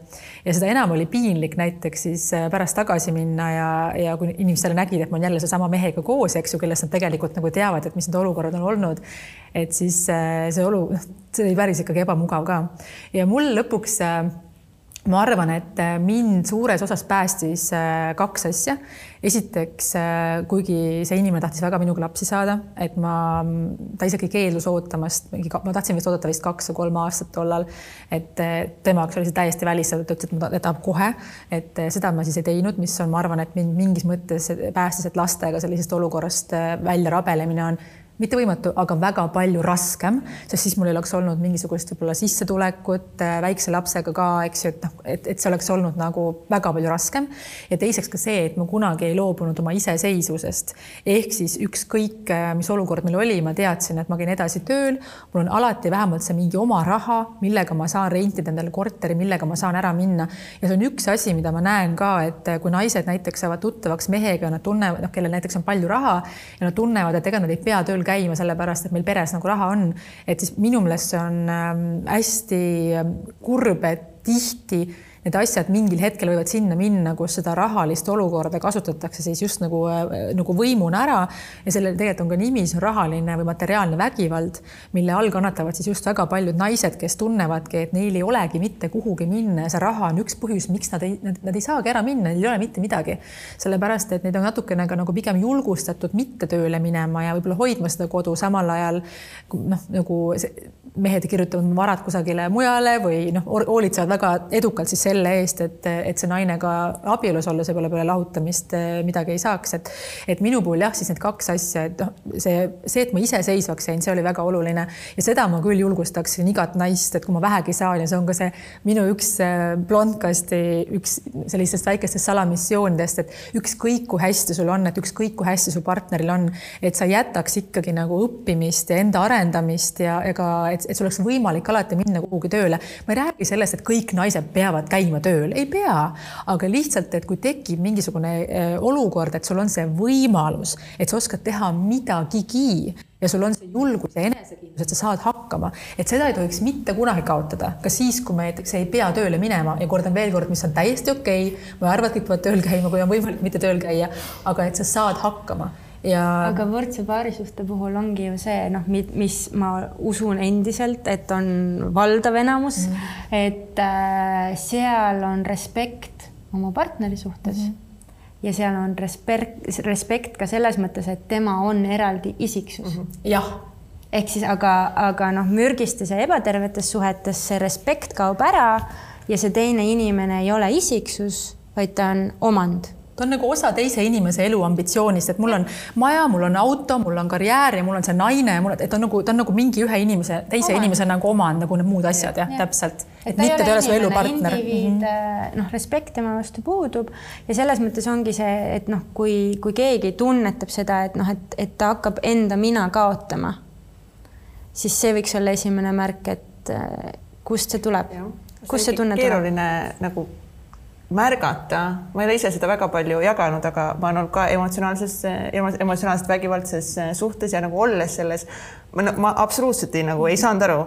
ja seda enam oli piinlik näiteks siis äh, pärast tagasi minna ja, ja kui inimesed jälle nägid, et ma olen jälle sellesama mehega koos, eks ju, kellest nad tegelikult nagu teavad, et mis need olukorrad on olnud, et siis äh, see olu, noh, see oli päris ikkagi ebamugav ka. ja mul lõpuks äh, ma arvan, et äh, mind suures osas päästis äh, kaks asja. esiteks, äh, kuigi see inimene tahtis väga minuga lapsi saada, et ma, ta isegi keeldus ootamast, mingi, ma tahtsin vist oodata vist kaks või kolm aastat tollal, et tema jaoks oli see täiesti välistatud, ta ütles, et ta tahab kohe, et seda ma siis ei teinud, mis on, ma arvan, et mind mingis mõttes päästis, et lastega sellisest olukorrast välja rabelemine on mitte võimatu, aga väga palju raskem, sest siis mul ei oleks olnud mingisugust võib-olla sissetulekut äh, väikse lapsega ka, eks ju, et noh, et, et see oleks olnud nagu väga palju raskem. ja teiseks ka see, et ma kunagi ei loobunud oma iseseisvusest. ehk siis ükskõik, äh, mis olukord meil oli, ma teadsin, et ma käin edasi tööl, mul on alati vähemalt see mingi oma raha, millega ma saan rentida endale korteri, millega ma saan ära minna. ja see on üks asi, mida ma näen ka, et äh, kui naised näiteks saavad tuttavaks mehega, nad tunnevad, noh, kellel näiteks on palju raha ja nad tunnevad, et ega nad ei pea tööl käima, sellepärast et meil peres nagu raha on. et siis minu meelest see on ähm, hästi ähm, kurb, et tihti need asjad mingil hetkel võivad sinna minna, kus seda rahalist olukorda kasutatakse siis just nagu, äh, nagu võimuna ära ja sellel tegelikult on ka nimi, see on rahaline või materiaalne vägivald, mille all kannatavad siis just väga paljud naised, kes tunnevadki, et neil ei olegi mitte kuhugi minna ja see raha on üks põhjus, miks nad ei, nad, ei saagi ära minna, neil ei ole mitte midagi. sellepärast, et neid on natukene ka nagu pigem julgustatud mitte tööle minema ja võib-olla hoidma seda kodu, samal ajal noh, nagu mehed kirjutavad varad kusagile mujale või noh, hoolitsevad väga edukalt siis selle eest, et, et see naine ka abielus olles võib-olla peale lahutamist eh, midagi ei saaks, et et minu puhul jah, siis need kaks asja, et noh, see, see, et ma iseseisvaks jäin, see oli väga oluline ja seda ma küll julgustaksin igat naist, et kui ma vähegi saan ja see on ka see minu üks eh, blondkasti üks sellistest väikestest salamissioonidest, et ükskõik kui hästi sul on, et ükskõik kui hästi su partneril on, et sa jätaks ikkagi nagu õppimist ja enda arendamist ja ega et, et sul oleks võimalik alati minna kuhugi tööle. ma ei räägi sellest, et kõik naised peavad käima tööl, ei pea, aga lihtsalt, et kui tekib mingisugune äh, olukord, et sul on see võimalus, et sa oskad teha midagigi ja sul on see julgus ja enesekindlus, et sa saad hakkama, et seda ei tohiks mitte kunagi kaotada, ka siis, kui me näiteks ei pea tööle minema ja kordan veel kord, mis on täiesti okei okay., ma ei arva, et kõik peavad tööl käima, kui on võimalik mitte tööl käia, aga et sa saad hakkama ja. aga võrdse paarisuhte puhul ongi ju see noh, mis ma usun endiselt, et on valdav enamus mm, -hmm. et äh, seal on respekt oma partneri suhtes mm. -hmm ja seal on respekt, respekt ka selles mõttes, et tema on eraldi isiksus mm. -hmm. jah. ehk siis, aga, aga noh, mürgistes ja ebatervetes suhetes see respekt kaob ära ja see teine inimene ei ole isiksus, vaid ta on omand ta on nagu osa teise inimese elu ambitsioonist, et mul on maja, mul on auto, mul on karjäär ja mul on see naine ja mul, et ta on nagu, ta on nagu mingi ühe inimese, teise omand. inimese nagu omand, nagu need muud asjad jah ja., täpselt. et mitte ta ei ole su elupartner. indiviid, mhm. noh, respekt tema vastu puudub ja selles mõttes ongi see, et noh, kui, kui keegi tunnetab seda, et noh, et, et ta hakkab enda mina kaotama, siis see võiks olla esimene märk, et kust see tuleb, kust see tunne tuleb. keeruline nagu märgata, ma ei ole ise seda väga palju jaganud, aga ma olen olnud ka emotsionaalses, emotsionaalselt vägivaldses suhtes ja nagu olles selles, ma, ma absoluutselt ei, nagu ei saanud aru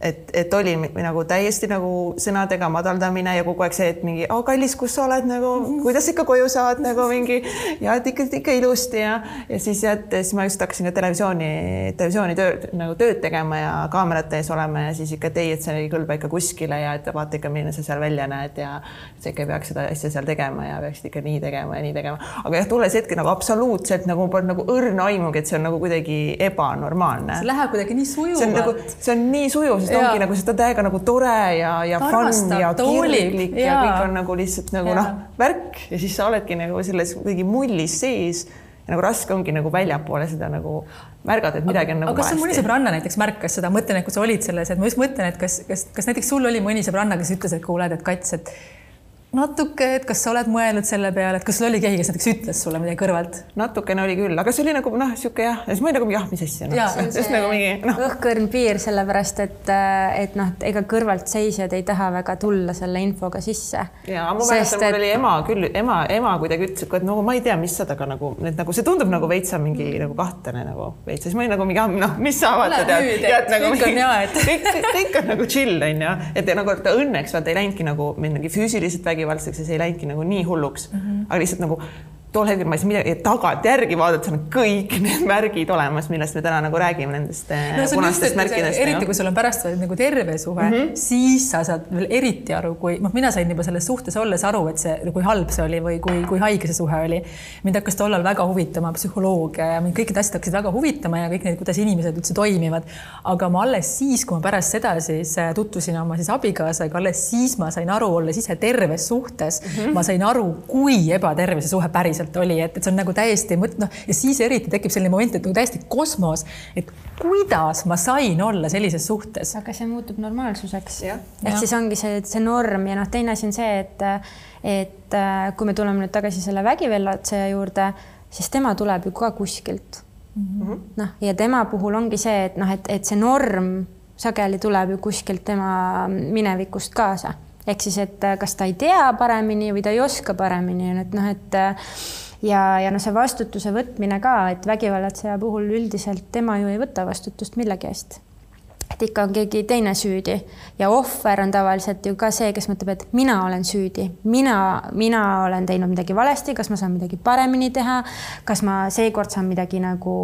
et, et oli nagu täiesti nagu sõnadega madaldamine ja kogu aeg see, et mingi oh,, kallis, kus sa oled nagu, kuidas ikka koju saad nagu mingi ja et ikka ikka ilusti ja, ja siis ja et siis ma just hakkasin ka televisiooni, televisiooni tööd nagu tööd tegema ja kaamerate ees olema ja siis ikka, et ei, et see ei kõlba ikka kuskile ja et vaata ikka, milline sa seal välja näed ja sa ikka ei peaks seda asja seal tegema ja peaksid ikka nii tegema ja nii tegema. aga jah, tolles hetkel nagu absoluutselt nagu polnud nagu õrna aimugi, et see on nagu kuidagi ebanormaalne. see läheb kuidagi nii sujuvalt. see on nagu, see on nii sujuv, sest ja. ongi nagu seda täiega nagu tore ja, ja fun ja kirglik ja. ja kõik on nagu lihtsalt nagu noh, värk ja siis sa oledki nagu selles kuidagi mullis sees ja nagu raske ongi nagu väljapoole seda nagu märgata, et midagi on nagu aga kas mõni sõbranna näiteks märkas seda, mõtlen, et kui sa olid selles, et ma just mõtlen, et kas, kas, kas näiteks sul oli mõni sõbranna, kes ütles, et kuuled, et Kats, et natuke, et kas sa oled mõelnud selle peale, et kas sul oli keegi, kes näiteks ütles sulle midagi kõrvalt? natukene oli küll, aga see oli nagu noh, niisugune jah, ja siis ma olin nagu jah, mis asja no.. just nagu mingi noh. õhkõrn piir, sellepärast et, et noh, ega kõrvaltseisjad ei taha väga tulla selle infoga sisse. ja ma mäletan, mul oli ema küll, ema, ema kuidagi ütles, et no ma ei tea, mis sa temaga nagu, et nagu see tundub nagu veitsa mingi mm. nagu kahtlane nagu veits, siis ma olin nagu mingi, noh, mis sa vaata tead, tead nagu kõik on hea, et kõik, kõik on nagu chill onju, et nagu ta õnneks vaata ei läinudki nagu mingi füüsiliselt vägivaldselt vägivaldseks ja see ei läinudki nagu nii hulluks mm, -hmm. aga lihtsalt nagu tol hetkel ma ei saa midagi, tagantjärgi vaadates on kõik need märgid olemas, millest me täna nagu räägime, nendest eh, no, punastest märkidest. eriti kui sul on pärast nagu terve suhe mm, -hmm. siis sa saad veel eriti aru, kui noh, mina sain juba selles suhtes olles aru, et see, kui halb see oli või kui, kui haige see suhe oli. mind hakkas tollal väga huvitama psühholoogia ja mind kõik need asjad hakkasid väga huvitama ja kõik need, kuidas inimesed üldse toimivad. aga ma alles siis, kui ma pärast seda siis eh, tutvusin oma siis abikaasaga, alles siis ma sain aru, olles ise terves suhtes mm, -hmm. ma sain aru, kui ebaterve see suhe päriselt päriselt oli, et, et see on nagu täiesti mõt-, noh ja siis eriti tekib selline moment, et nagu täiesti kosmos, et kuidas ma sain olla sellises suhtes. aga see muutub normaalsuseks. ehk siis ongi see, see norm ja noh, teine asi on see, et, et äh, kui me tuleme nüüd tagasi selle vägivallatseja juurde, siis tema tuleb ju ka kuskilt. Mm -hmm.. noh, ja tema puhul ongi see, et noh, et, et see norm sageli tuleb ju kuskilt tema minevikust kaasa ehk siis, et äh, kas ta ei tea paremini või ta ei oska paremini, et noh, et äh, ja, ja noh, see vastutuse võtmine ka, et vägivallatseja puhul üldiselt tema ju ei võta vastutust millegi eest et ikka on keegi teine süüdi. Ja ohver on tavaliselt ju ka see, kes mõtleb, et mina olen süüdi, mina, mina olen teinud midagi valesti, kas ma saan midagi paremini teha, kas ma seekord saan midagi nagu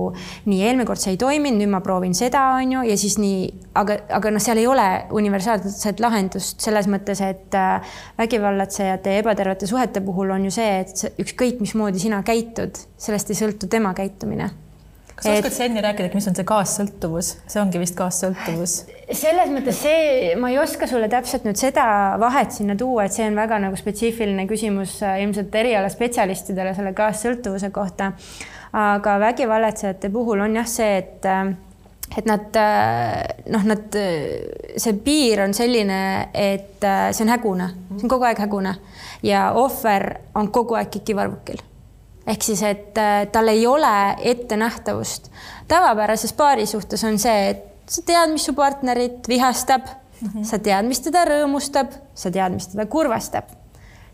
nii, eelmine kord see ei toiminud, nüüd ma proovin seda, on ju, ja siis nii, aga, aga noh, seal ei ole universaalset lahendust selles mõttes, et äh, vägivallatsejate ja ebatervete suhete puhul on ju see, et ükskõik mismoodi sina käitud, sellest ei sõltu tema käitumine kas sa oskad Senni rääkida, mis on see kaassõltuvus, see ongi vist kaassõltuvus? selles mõttes see, ma ei oska sulle täpselt nüüd seda vahet sinna tuua, et see on väga nagu spetsiifiline küsimus äh, ilmselt erialaspetsialistidele selle kaassõltuvuse kohta. aga vägivallatsejate puhul on jah see, et äh, et nad äh, noh, nad, see piir on selline, et see on hägune, see on kogu aeg hägune ja ohver on kogu aeg kikivarvukil ehk siis, et äh, tal ei ole ettenähtavust. tavapärases paari suhtes on see, et sa tead, mis su partnerit vihastab mm, -hmm. sa tead, mis teda rõõmustab, sa tead, mis teda kurvastab.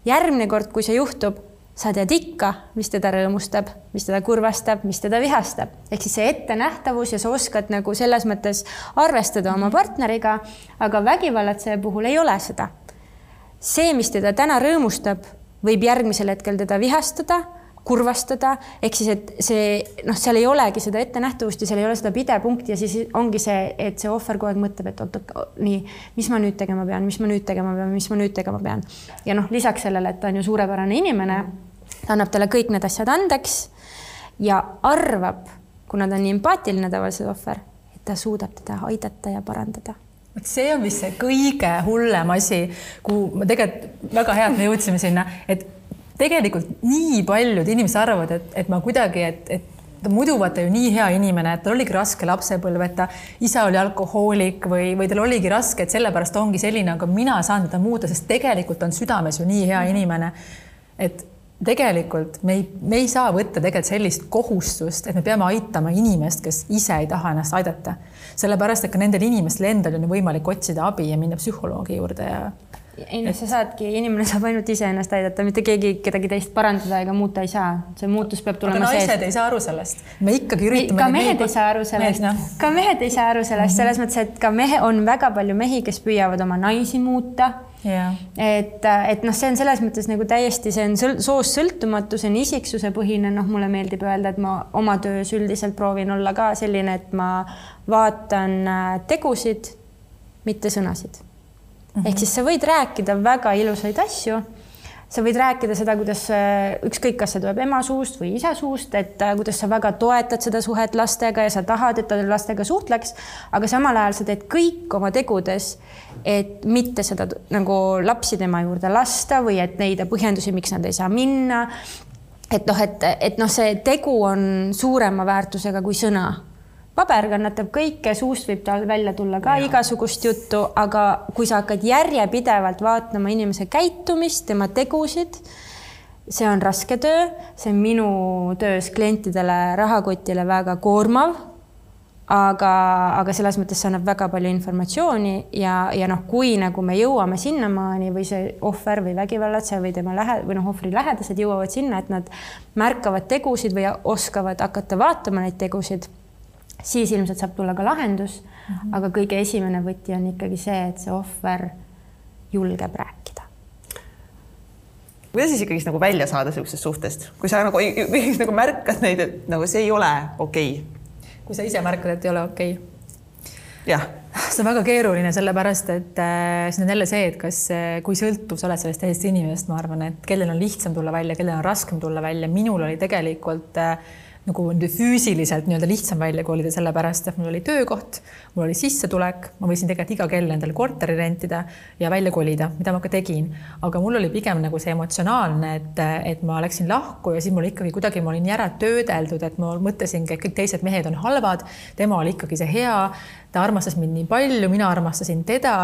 järgmine kord, kui see juhtub, sa tead ikka, mis teda rõõmustab, mis teda kurvastab, mis teda vihastab. ehk siis see ettenähtavus ja sa oskad nagu selles mõttes arvestada oma partneriga, aga vägivallatseja puhul ei ole seda. see, mis teda täna rõõmustab, võib järgmisel hetkel teda vihastada kurvastada, ehk siis, et see noh, seal ei olegi seda ettenähtavust ja seal ei ole seda pidepunkti ja siis ongi see, et see ohver kogu aeg mõtleb, et oot-oot, nii, mis ma nüüd tegema pean, mis ma nüüd tegema pean, mis ma nüüd tegema pean. ja noh, lisaks sellele, et ta on ju suurepärane inimene, ta annab talle kõik need asjad andeks ja arvab, kuna ta on nii empaatiline tavaliselt ohver, et ta suudab teda aidata ja parandada vot see on vist see kõige hullem asi, kuhu tegelikult väga hea, et me jõudsime sinna, et tegelikult nii paljud inimesed arvavad, et, et ma kuidagi, et, et ta muidu vaata ju nii hea inimene, et tal oligi raske lapsepõlv, et ta isa oli alkohoolik või, või tal oligi raske, et sellepärast ongi selline, aga mina saan teda muuta, sest tegelikult on südames ju nii hea inimene. et tegelikult me ei, me ei saa võtta tegelikult sellist kohustust, et me peame aitama inimest, kes ise ei taha ennast aidata. sellepärast, et ka nendel inimestel endal on ju võimalik otsida abi ja minna psühholoogi juurde ja ei noh, sa saadki, inimene saab ainult iseennast aidata, mitte keegi kedagi teist parandada ega muuta ei saa. see muutus peab tulema seest. aga naised ei saa aru sellest. me ikkagi üritame. ka mehed ei saa aru sellest, no. ka mehed ei saa aru sellest selles mõttes, et ka mehe, on väga palju mehi, kes püüavad oma naisi muuta yeah.. et, et noh, see on selles mõttes nagu täiesti, see on sõl, soost sõltumatu, see on isiksuse põhine, noh, mulle meeldib öelda, et ma oma töös üldiselt proovin olla ka selline, et ma vaatan äh, tegusid, mitte sõnasid mm -hmm. ehk siis sa võid rääkida väga ilusaid asju. sa võid rääkida seda, kuidas ükskõik, kas see tuleb ema suust või isa suust, et äh, kuidas sa väga toetad seda suhet lastega ja sa tahad, et ta lastega suhtleks, aga samal ajal sa teed kõik oma tegudes, et mitte seda nagu lapsi tema juurde lasta või et leida põhjendusi, miks nad ei saa minna et noh, et, et noh, see tegu on suurema väärtusega kui sõna paber kannatab kõike, suust võib tal välja tulla ka ja. igasugust juttu, aga kui sa hakkad järjepidevalt vaatama inimese käitumist, tema tegusid, see on raske töö, see on minu töös klientidele, rahakotile väga koormav. aga, aga selles mõttes see annab väga palju informatsiooni ja, ja noh, kui nagu me jõuame sinnamaani või see ohver või vägivallatseja või tema lähe- või noh, ohvri lähedased jõuavad sinna, et nad märkavad tegusid või oskavad hakata vaatama neid tegusid siis ilmselt saab tulla ka lahendus mm. -hmm. aga kõige esimene võti on ikkagi see, et see ohver julgeb rääkida. kuidas siis ikkagist nagu välja saada niisugusest suhtest, kui sa nagu ikkagist nagu märkad neid, et nagu see ei ole okei okay.? kui sa ise märkad, et ei ole okei okay.? jah see on väga keeruline, sellepärast et äh, siin on jälle see, et kas, äh, kui sõltuv sa oled sellest teisest inimesest, ma arvan, et kellel on lihtsam tulla välja, kellel on raskem tulla välja. minul oli tegelikult äh, nagu füüsiliselt nii-öelda lihtsam välja kolida, sellepärast et mul oli töökoht, mul oli sissetulek, ma võisin tegelikult iga kell endale korteri rentida ja välja kolida, mida ma ka tegin. aga mul oli pigem nagu see emotsionaalne, et, et ma läksin lahku ja siis mul ikkagi kuidagi ma olin nii ära töödeldud, et ma mõtlesingi, et kõik teised mehed on halvad, tema oli ikkagi see hea, ta armastas mind nii palju, mina armastasin teda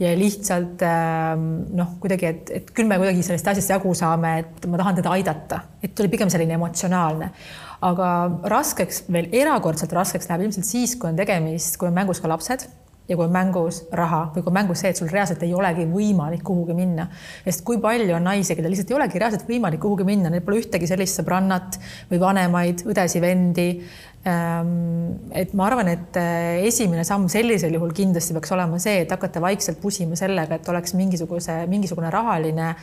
ja lihtsalt ähm, noh, kuidagi, et, et küll me kuidagi sellest asjast jagu saame, et ma tahan teda aidata, et oli pigem selline emotsionaalne. Aga raskeks, veel erakordselt raskeks läheb ilmselt siis, kui on tegemist, kui on mängus ka lapsed ja kui on mängus raha või kui on mängus see, et sul reaalselt ei olegi võimalik kuhugi minna. sest kui palju on naisi, kellel lihtsalt ei olegi reaalselt võimalik kuhugi minna, neil pole ühtegi sellist sõbrannat või vanemaid, õdesi-vendi. Ehm, et ma arvan, et eh, esimene samm sellisel juhul kindlasti peaks olema see, et hakata vaikselt pusima sellega, et oleks mingisuguse, mingisugune rahaline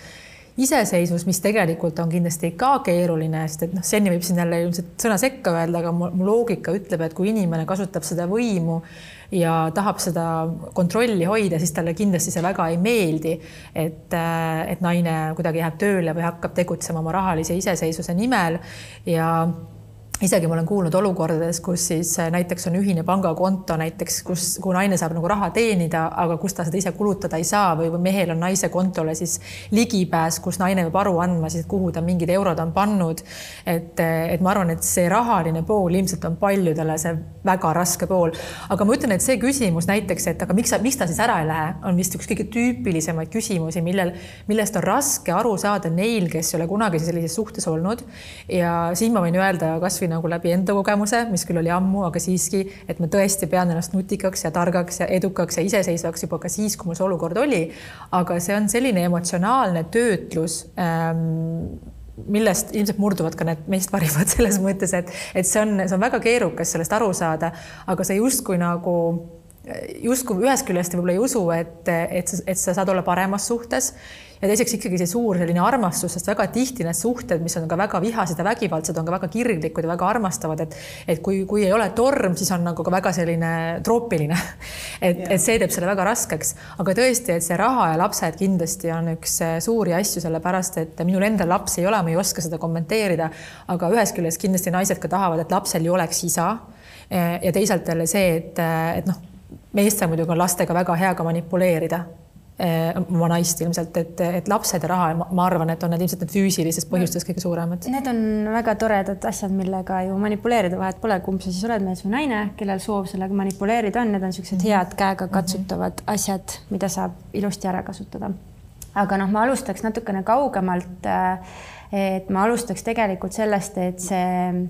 iseseisvus, mis tegelikult on kindlasti ka keeruline, sest et noh, seni võib siin jälle ilmselt sõna sekka öelda, aga mu loogika ütleb, et kui inimene kasutab seda võimu ja tahab seda kontrolli hoida, siis talle kindlasti see väga ei meeldi, et, et naine kuidagi jääb tööle või hakkab tegutsema oma rahalise iseseisvuse nimel. Ja isegi ma olen kuulnud olukordades, kus siis äh, näiteks on ühine pangakonto näiteks, kus, kuhu naine saab nagu raha teenida, aga kus ta seda ise kulutada ei saa või, või mehel on naise kontole siis ligipääs, kus naine peab aru andma siis, kuhu ta mingid eurod on pannud. et, et ma arvan, et see rahaline pool ilmselt on paljudele see väga raske pool, aga ma ütlen, et see küsimus näiteks, et aga miks sa, miks ta siis ära ei lähe, on vist üks kõige tüüpilisemaid küsimusi, millel, millest on raske aru saada neil, kes ei ole kunagi sellises suhtes olnud. ja siin ma võin öelda kasvõi kasvõi nagu läbi enda kogemuse, mis küll oli ammu, aga siiski, et ma tõesti pean ennast nutikaks ja targaks ja edukaks ja iseseisvaks juba ka siis, kui mul see olukord oli. aga see on selline emotsionaalne töötlus ähm, millest ilmselt murduvad ka need meist parimad selles mõttes, et, et see on, see on väga keerukas sellest aru saada, aga see justkui nagu justkui ühest küljest võib-olla ei usu, et, et, et sa saad olla paremas suhtes ja teiseks ikkagi see suur selline armastus, sest väga tihti need suhted, mis on ka väga vihased ja vägivaldsed, on ka väga kirglikud ja väga armastavad, et et kui, kui ei ole torm, siis on nagu ka väga selline troopiline. et, et see teeb selle väga raskeks, aga tõesti, et see raha ja lapsed kindlasti on üks äh, suuri asju, sellepärast et minul endal lapsi ei ole, ma ei oska seda kommenteerida, aga ühest küljest kindlasti naised ka tahavad, et lapsel ju oleks isa. ja teisalt jälle see, et, et noh, meestel muidugi on lastega väga hea ka manipuleerida Eh, oma naist ilmselt, et, et lapsed ja raha, ma arvan, et on need ilmselt need füüsilisest põhjustest kõige suuremad. Need on väga toredad asjad, millega ju manipuleerida, vahet pole, kumb sa siis oled, mees või naine, kellel soov sellega manipuleerida on, need on niisugused mhm. head käega katsutavad mm -hmm. asjad, mida saab ilusti ära kasutada. aga noh, ma alustaks natukene kaugemalt. Eh, et ma alustaks tegelikult sellest, et see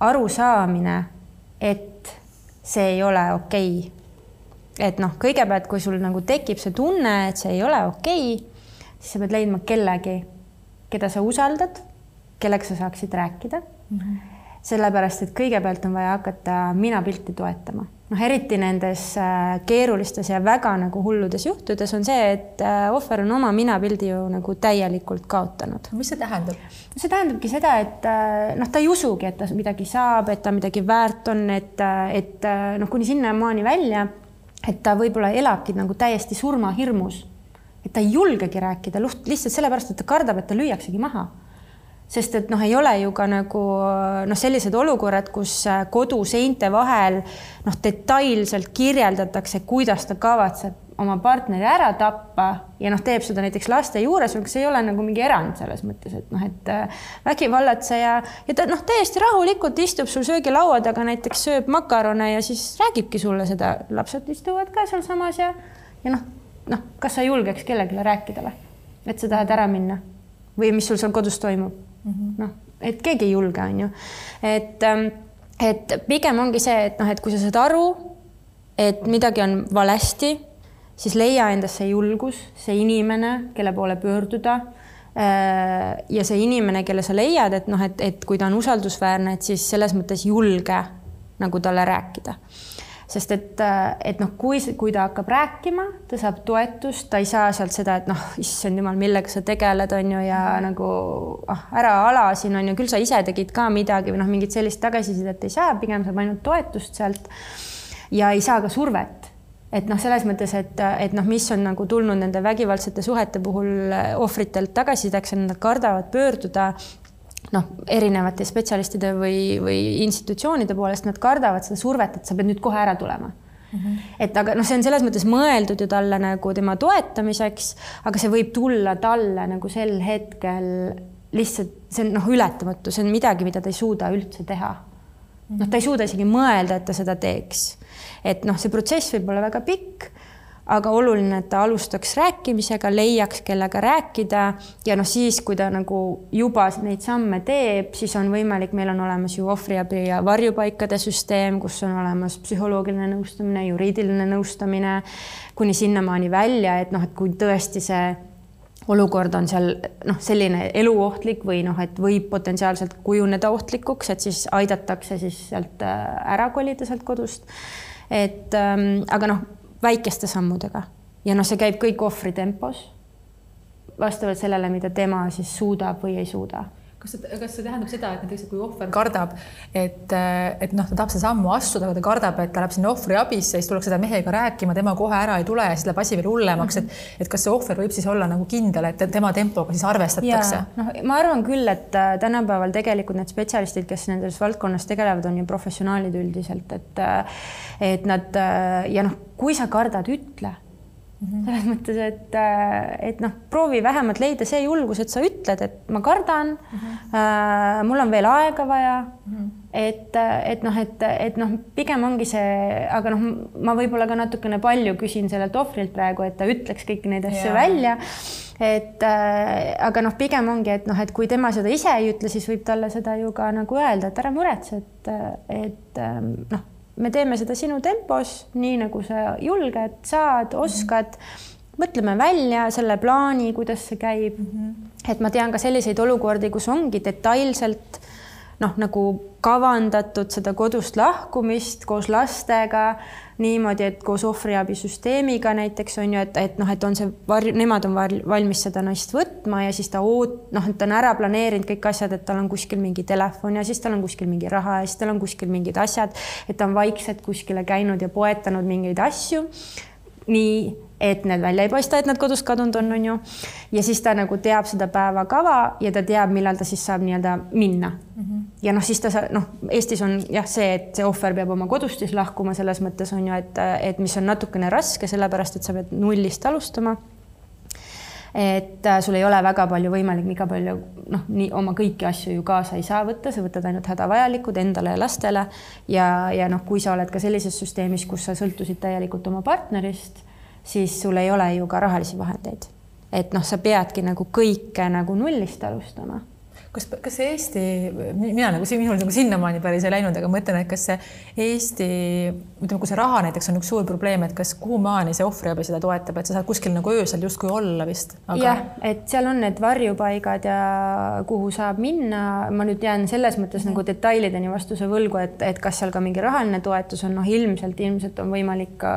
arusaamine, et see ei ole okei okay et noh, kõigepealt, kui sul nagu tekib see tunne, et see ei ole okei okay,, siis sa pead leidma kellegi, keda sa usaldad, kellega sa saaksid rääkida mm. -hmm. sellepärast, et kõigepealt on vaja hakata minapilti toetama noh, eriti nendes äh, keerulistes ja väga nagu hulludes juhtudes on see, et äh, ohver on oma minapildi ju nagu täielikult kaotanud. mis see tähendab? see tähendabki seda, et äh, noh, ta ei usugi, et ta midagi saab, et ta midagi väärt on, et, et noh, kuni sinnamaani välja et ta võib-olla elabki nagu täiesti surmahirmus. et ta ei julgegi rääkida lihtsalt sellepärast, et ta kardab, et ta lüüaksegi maha. sest et noh, ei ole ju ka nagu noh, sellised olukorrad, kus koduseinte vahel noh, detailselt kirjeldatakse, kuidas ta kavatseb oma partneri ära tappa ja noh, teeb seda näiteks laste juures, kas ei ole nagu mingi erand selles mõttes, et noh, et äh, vägivallatseja ja ta noh, täiesti rahulikult istub sul söögilaua taga, näiteks sööb makarone ja siis räägibki sulle seda, lapsed istuvad ka sealsamas ja ja noh, noh, kas sa julgeks kellelegi rääkida või, et sa tahad ära minna või mis sul seal kodus toimub mm -hmm.? noh, et keegi ei julge, on ju, et ähm, et pigem ongi see, et noh, et kui sa saad aru, et midagi on valesti siis leia endas see julgus, see inimene, kelle poole pöörduda. Äh, ja see inimene, kelle sa leiad, et noh, et, et kui ta on usaldusväärne, et siis selles mõttes julge nagu talle rääkida sest et, äh, et noh, kui, kui ta hakkab rääkima, ta saab toetust, ta ei saa sealt seda, et noh, issand jumal, millega sa tegeled, on ju, ja nagu ah, ära ala siin on ju, küll sa ise tegid ka midagi või noh, mingit sellist tagasisidet ei saa, pigem saab ainult toetust sealt. ja ei saa ka survet et noh, selles mõttes, et, et noh, mis on nagu tulnud nende vägivaldsete suhete puhul ohvritelt tagasisideks, on nad kardavad pöörduda noh, erinevate spetsialistide või, või institutsioonide poolest, nad kardavad seda survet, et sa pead nüüd kohe ära tulema Mm -hmm. et aga noh, see on selles mõttes mõeldud ju talle nagu tema toetamiseks, aga see võib tulla talle nagu sel hetkel lihtsalt, see on noh, ületamatu, see on midagi, mida ta ei suuda üldse teha. noh, ta ei suuda isegi mõelda, et ta seda teeks et noh, see protsess võib olla väga pikk, aga oluline, et ta alustaks rääkimisega, leiaks, kellega rääkida ja noh, siis kui ta nagu juba neid samme teeb, siis on võimalik, meil on olemas ju ohvriabi ja varjupaikade süsteem, kus on olemas psühholoogiline nõustamine, juriidiline nõustamine kuni sinnamaani välja, et noh, et kui tõesti see olukord on seal noh, selline eluohtlik või noh, et võib potentsiaalselt kujuneda ohtlikuks, et siis aidatakse siis sealt äh, ära kolida sealt kodust et ähm, aga noh, väikeste sammudega ja noh, see käib kõik ohvri tempos. vastavalt sellele, mida tema siis suudab või ei suuda kas see, kas see tähendab seda, et näiteks kui ohver kardab, et, et noh, ta tahab seda sammu astuda, aga ta kardab, et ta läheb sinna ohvriabisse, siis tullakse seda mehega rääkima, tema kohe ära ei tule ja siis läheb asi veel hullemaks mm, -hmm. et, et kas see ohver võib siis olla nagu kindel, et tema tempoga siis arvestatakse? noh, ma arvan küll, et äh, tänapäeval tegelikult need spetsialistid, kes nendes valdkonnas tegelevad, on ju professionaalid üldiselt, et äh, et nad äh, ja noh, kui sa kardad, ütle Mhm. Selles mõttes, et, äh, et noh, proovi vähemalt leida see julgus, et sa ütled, et ma kardan mm, -hmm. äh, mul on veel aega vaja mm. -hmm. et, et noh, et, et noh, pigem ongi see, aga noh, ma võib-olla ka natukene palju küsin sellelt ohvrilt praegu, et ta ütleks kõiki neid asju ja. välja. et äh, aga noh, pigem ongi, et noh, et kui tema seda ise ei ütle, siis võib talle seda ju ka nagu öelda, et ära muretse, et, et ähm, noh me teeme seda sinu tempos, nii nagu sa julged, saad, oskad mõtleme välja selle plaani, kuidas see käib mm. -hmm. et ma tean ka selliseid olukordi, kus ongi detailselt noh, nagu kavandatud seda kodust lahkumist koos lastega niimoodi, et koos ohvriabisüsteemiga näiteks on ju, et, et noh, et on see varju, nemad on valmis seda naist võtma ja siis ta oot-, noh, et ta on ära planeerinud kõik asjad, et tal on kuskil mingi telefon ja siis tal on kuskil mingi raha ja siis tal on kuskil mingid asjad, et ta on vaikselt kuskile käinud ja poetanud mingeid asju. nii et need välja ei paista, et nad kodust kadunud on, on ju. ja siis ta nagu teab seda päevakava ja ta teab, millal ta siis saab nii-öelda minna mm. -hmm. ja noh, siis ta noh, Eestis on jah, see, et see ohver peab oma kodust siis lahkuma, selles mõttes on ju, et, et mis on natukene raske, sellepärast et sa pead nullist alustama et äh, sul ei ole väga palju võimalik, nii palju noh, nii oma kõiki asju ju kaasa ei saa võtta, sa võtad ainult hädavajalikud endale ja lastele ja, ja noh, kui sa oled ka sellises süsteemis, kus sa sõltusid täielikult oma partnerist siis sul ei ole ju ka rahalisi vahendeid. et noh, sa peadki nagu kõike nagu nullist alustama kas, kas Eesti, mina nagu siin, minul nagu sinnamaani päris ei läinud, aga ma mõtlen, et kas see Eesti, ütleme, kui see raha näiteks on üks suur probleem, et kas kuhumaani see ohvriabi seda toetab, et sa saad kuskil nagu öösel justkui olla vist aga...? jah, et seal on need varjupaigad ja kuhu saab minna, ma nüüd jään selles mõttes mm -hmm. nagu detailideni vastuse võlgu, et, et kas seal ka mingi rahaline toetus on, noh, ilmselt, ilmselt on võimalik ka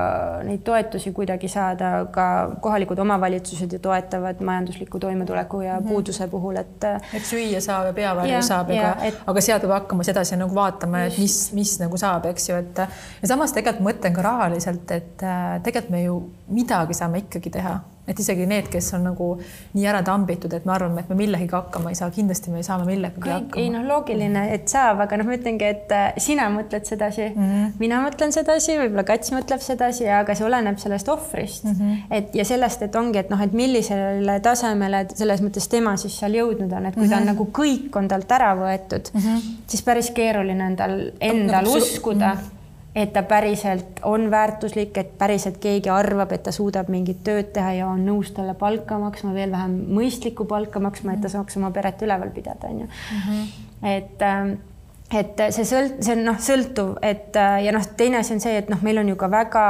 neid toetusi kuidagi saada, ka kohalikud omavalitsused ju toetavad majandusliku toimetuleku ja mm -hmm. puuduse puhul, et. et süüa saab ja peavarju saab, aga, et... aga sealt peab hakkama siis edasi nagu vaatama, et mis, mis nagu saab, eks ju, et ja samas tegelikult mõtlen ka rahaliselt, et äh, tegelikult me ju midagi saame ikkagi teha et isegi need, kes on nagu nii ära tambitud, et me arvame, et me millegagi hakkama ei saa, kindlasti me saame millegagi hakkama. ei noh, loogiline, et saab, aga noh, ma ütlengi, et äh, sina mõtled sedasi mm, -hmm. mina mõtlen sedasi, võib-olla Kats mõtleb sedasi, aga see oleneb sellest ohvrist mm. -hmm. et ja sellest, et ongi, et noh, et millisele tasemele selles mõttes tema siis seal jõudnud on, et kui mm -hmm. ta on mhm. nagu kõik on talt ära võetud mm, -hmm. siis päris keeruline on tal endal no, uskuda mm. -hmm et ta päriselt on väärtuslik, et päriselt keegi arvab, et ta suudab mingit tööd teha ja on nõus talle palka maksma, veel vähem mõistlikku palka maksma, et ta saaks oma peret üleval pidada, on ju. Mhm. et ähm, et see sõlt-, see on noh, sõltuv, et äh, ja noh, teine asi on see, et noh, meil on ju ka väga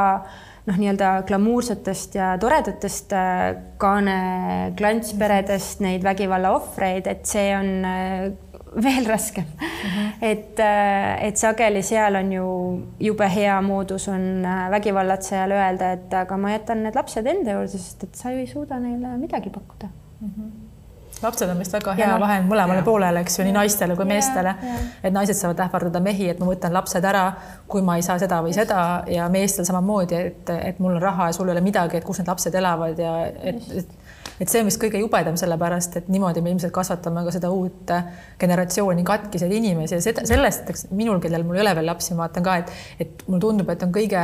noh, nii-öelda glamuursetest ja toredatest äh, kaane klantsperedest neid vägivalla ohvreid, et see on äh, veel raskem mm. -hmm. et, äh, et sageli seal on ju jube hea moodus on äh, vägivallatsejal öelda, et aga ma jätan need lapsed enda juurde, sest et sa ju ei suuda neile midagi pakkuda mm. -hmm lapsed on vist väga hea no, vahend mõlemale ja. poolele, eks ju, nii naistele kui meestele. et naised saavad ähvardada mehi, et ma võtan lapsed ära, kui ma ei saa seda või seda ja meestel samamoodi, et, et mul on raha ja sul ei ole midagi, et kus need lapsed elavad ja et, et et see on vist kõige jubedam, sellepärast et niimoodi me ilmselt kasvatame ka seda uut generatsiooni katkiseid inimesi ja seda, sellest, minul, kellel mul ei ole veel lapsi, ma vaatan ka, et, et mulle tundub, et on kõige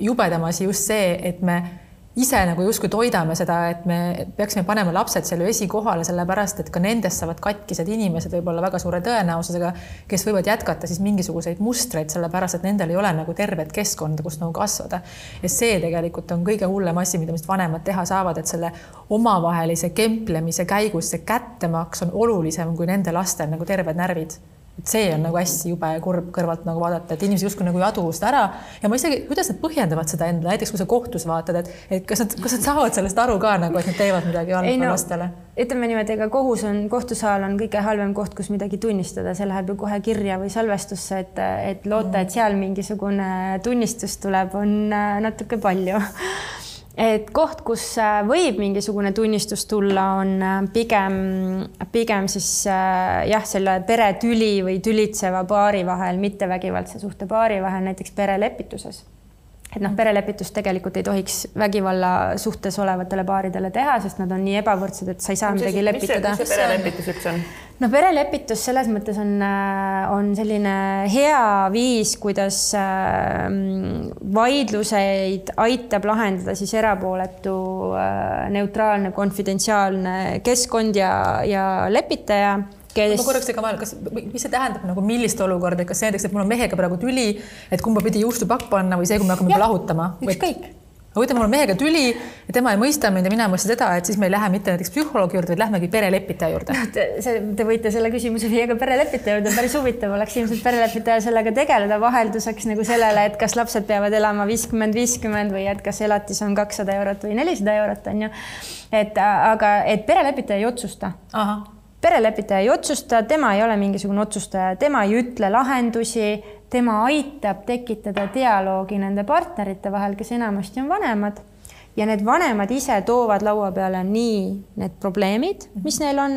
jubedam asi just see, et me ise nagu justkui toidame seda, et me peaksime panema lapsed seal ju esikohale, sellepärast et ka nendest saavad katkised inimesed võib-olla väga suure tõenäosusega, kes võivad jätkata siis mingisuguseid mustreid, sellepärast et nendel ei ole nagu tervet keskkonda, kus nagu kasvada. ja see tegelikult on kõige hullem asi, mida vist vanemad teha saavad, et selle omavahelise kemplemise käigus see kättemaks on olulisem kui nende lastel nagu terved närvid et see on nagu hästi jube kurb kõrvalt nagu vaadata, et inimesed justkui nagu ei adu seda ära. Ja ma isegi, kuidas nad põhjendavad seda endale, näiteks kui sa kohtus vaatad, et, et kas nad, kas nad saavad sellest aru ka nagu, et nad teevad midagi halba no, lastele? ütleme niimoodi, ega kohus on, kohtusaal on kõige halvem koht, kus midagi tunnistada, see läheb ju kohe kirja või salvestusse, et, et loota, et seal mingisugune tunnistus tuleb, on äh, natuke palju et koht, kus äh, võib mingisugune tunnistus tulla, on äh, pigem, pigem siis äh, jah, selle peretüli või tülitseva paari vahel, mitte vägivaldse suhte paari vahel, näiteks perelepituses et noh, perelepitust tegelikult ei tohiks vägivalla suhtes olevatele paaridele teha, sest nad on nii ebavõrdsed, et sa ei saa no, midagi lepitada. mis see perelepitus üldse on? no perelepitus selles mõttes on, äh, on selline hea viis, kuidas äh, vaidluseid aitab lahendada siis erapooletu, äh, neutraalne, konfidentsiaalne keskkond ja, ja lepitaja kes. ma korraks segan vahele, kas, mis see tähendab nagu millist olukorda, kas näiteks, et mul on mehega praegu tüli, et kumba pidi juustupakk panna või see, kui me hakkame juba lahutama? ükskõik aga ütleme, mul on mehega tüli ja tema ei mõista mind ja mina ei mõista teda, et siis me ei lähe mitte näiteks psühholoogi juurde, vaid lähmegi perelepitaja juurde. see, te võite selle küsimuse viia ka perelepitaja juurde, päris huvitav oleks ilmselt perelepitaja sellega tegeleda vahelduseks nagu sellele, et kas lapsed peavad elama viiskümmend, viiskümmend või et kas elatis on kakssada eurot või nelisada eurot on ju. et aga, et perelepitaja ei otsusta. ahah perelepitaja ei otsusta, tema ei ole mingisugune otsustaja, tema ei ütle lahendusi, tema aitab tekitada dialoogi nende partnerite vahel, kes enamasti on vanemad. Ja need vanemad ise toovad laua peale nii need probleemid, mis neil on,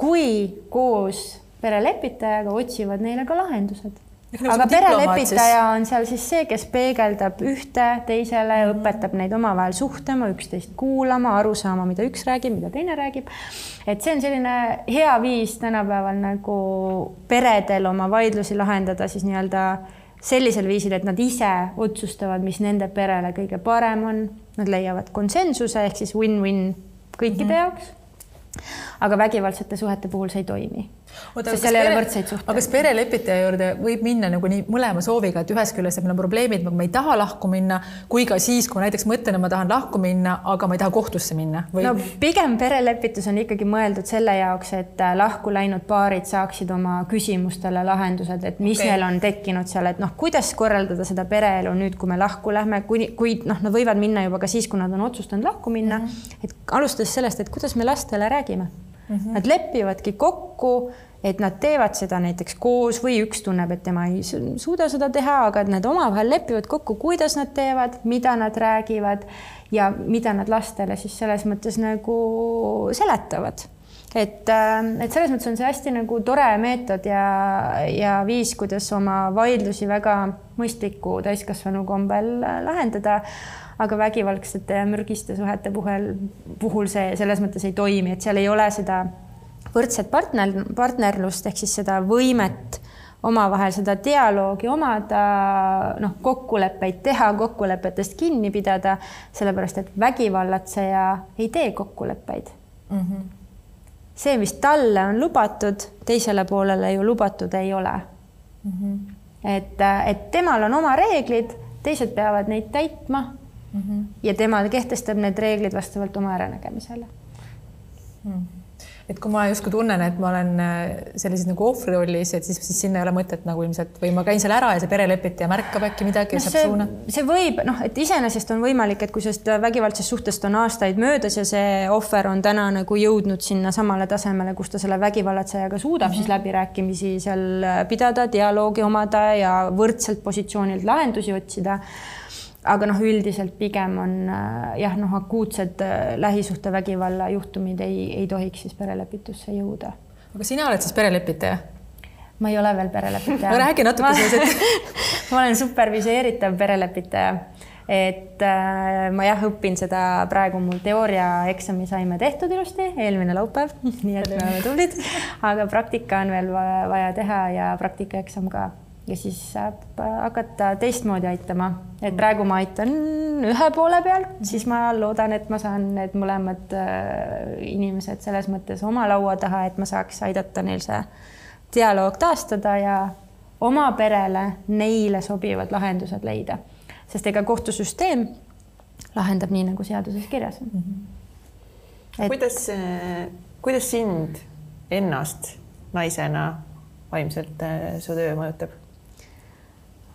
kui koos perelepitajaga otsivad neile ka lahendused aga perelepitaja on seal siis see, kes peegeldab ühte teisele, õpetab neid omavahel suhtlema, üksteist kuulama, aru saama, mida üks räägib, mida teine räägib. et see on selline hea viis tänapäeval nagu peredel oma vaidlusi lahendada siis nii-öelda sellisel viisil, et nad ise otsustavad, mis nende perele kõige parem on, nad leiavad konsensuse ehk siis win-win kõikide mm -hmm. jaoks aga vägivaldsete suhete puhul see ei toimi. Sest seal ei ole võrdseid suhteid. aga kas perelepitaja juurde võib minna nagu nii mõlema sooviga, et ühest küljest, meil on probleemid, ma ei taha lahku minna, kui ka siis, kui näiteks mõtlen, et ma tahan lahku minna, aga ma ei taha kohtusse minna või...? no pigem perelepitus on ikkagi mõeldud selle jaoks, et äh, lahku läinud paarid saaksid oma küsimustele lahendused, et mis okay. neil on tekkinud seal, et noh, kuidas korraldada seda pereelu nüüd, kui me lahku lähme, kui, kui noh, nad võivad minna juba ka siis, kui nad on otsustanud lahku minna mm. -hmm. et alustades sellest, et kuidas me lastele räägime mm. -hmm. Nad lepivadki kokku, et nad teevad seda näiteks koos või üks tunneb, et tema ei suuda seda teha, aga et nad omavahel lepivad kokku, kuidas nad teevad, mida nad räägivad ja mida nad lastele siis selles mõttes nagu seletavad et, äh, et selles mõttes on see hästi nagu tore meetod ja, ja viis, kuidas oma vaidlusi väga mõistliku täiskasvanu kombel lahendada aga vägivaldsete ja mürgiste suhete puhul, puhul see selles mõttes ei toimi, et seal ei ole seda võrdset partner, partnerlust ehk siis seda võimet omavahel seda dialoogi omada, noh, kokkuleppeid teha, kokkulepetest kinni pidada, sellepärast et vägivallatseja ei tee kokkuleppeid mm. -hmm. see, mis talle on lubatud, teisele poolele ju lubatud ei ole mm. -hmm. et, et temal on oma reeglid, teised peavad neid täitma mm. -hmm. ja tema kehtestab need reeglid vastavalt oma äranägemisele mm et kui ma justkui tunnen, et ma olen äh, sellises nagu ohvri rollis, et siis, siis sinna ei ole mõtet nagu ilmselt või ma käin seal ära ja see perelepitaja märkab äkki midagi no, saab suuna. see võib noh, et iseenesest on võimalik, et kui sellest vägivaldsest suhtest on aastaid möödas ja see ohver on täna nagu jõudnud sinna samale tasemele, kus ta selle vägivallatsejaga suudab mm -hmm. siis läbirääkimisi seal pidada, dialoogi omada ja võrdselt positsioonilt lahendusi otsida aga noh, üldiselt pigem on äh, jah, noh, akuutsed äh, lähisuhtevägivalla juhtumid ei, ei tohiks siis perelepitusse jõuda. aga sina oled siis perelepitaja? ma ei ole veel perelepitaja räägi natuke sellest ma olen superviseeritav perelepitaja, et äh, ma jah, õpin seda praegu mul teooriaeksami saime tehtud ilusti eelmine laupäev nii et me oleme tublid, aga praktika on veel vaja, vaja teha ja praktikaeksam ka ja siis saab äh, hakata teistmoodi aitama, et praegu ma aitan ühe poole pealt, siis ma loodan, et ma saan need mõlemad äh, inimesed selles mõttes oma laua taha, et ma saaks aidata neil see dialoog taastada ja oma perele neile sobivad lahendused leida, sest ega kohtusüsteem lahendab nii, nagu seaduses kirjas on mm. -hmm. Et... kuidas, äh, kuidas sind ennast naisena vaimselt su töö mõjutab?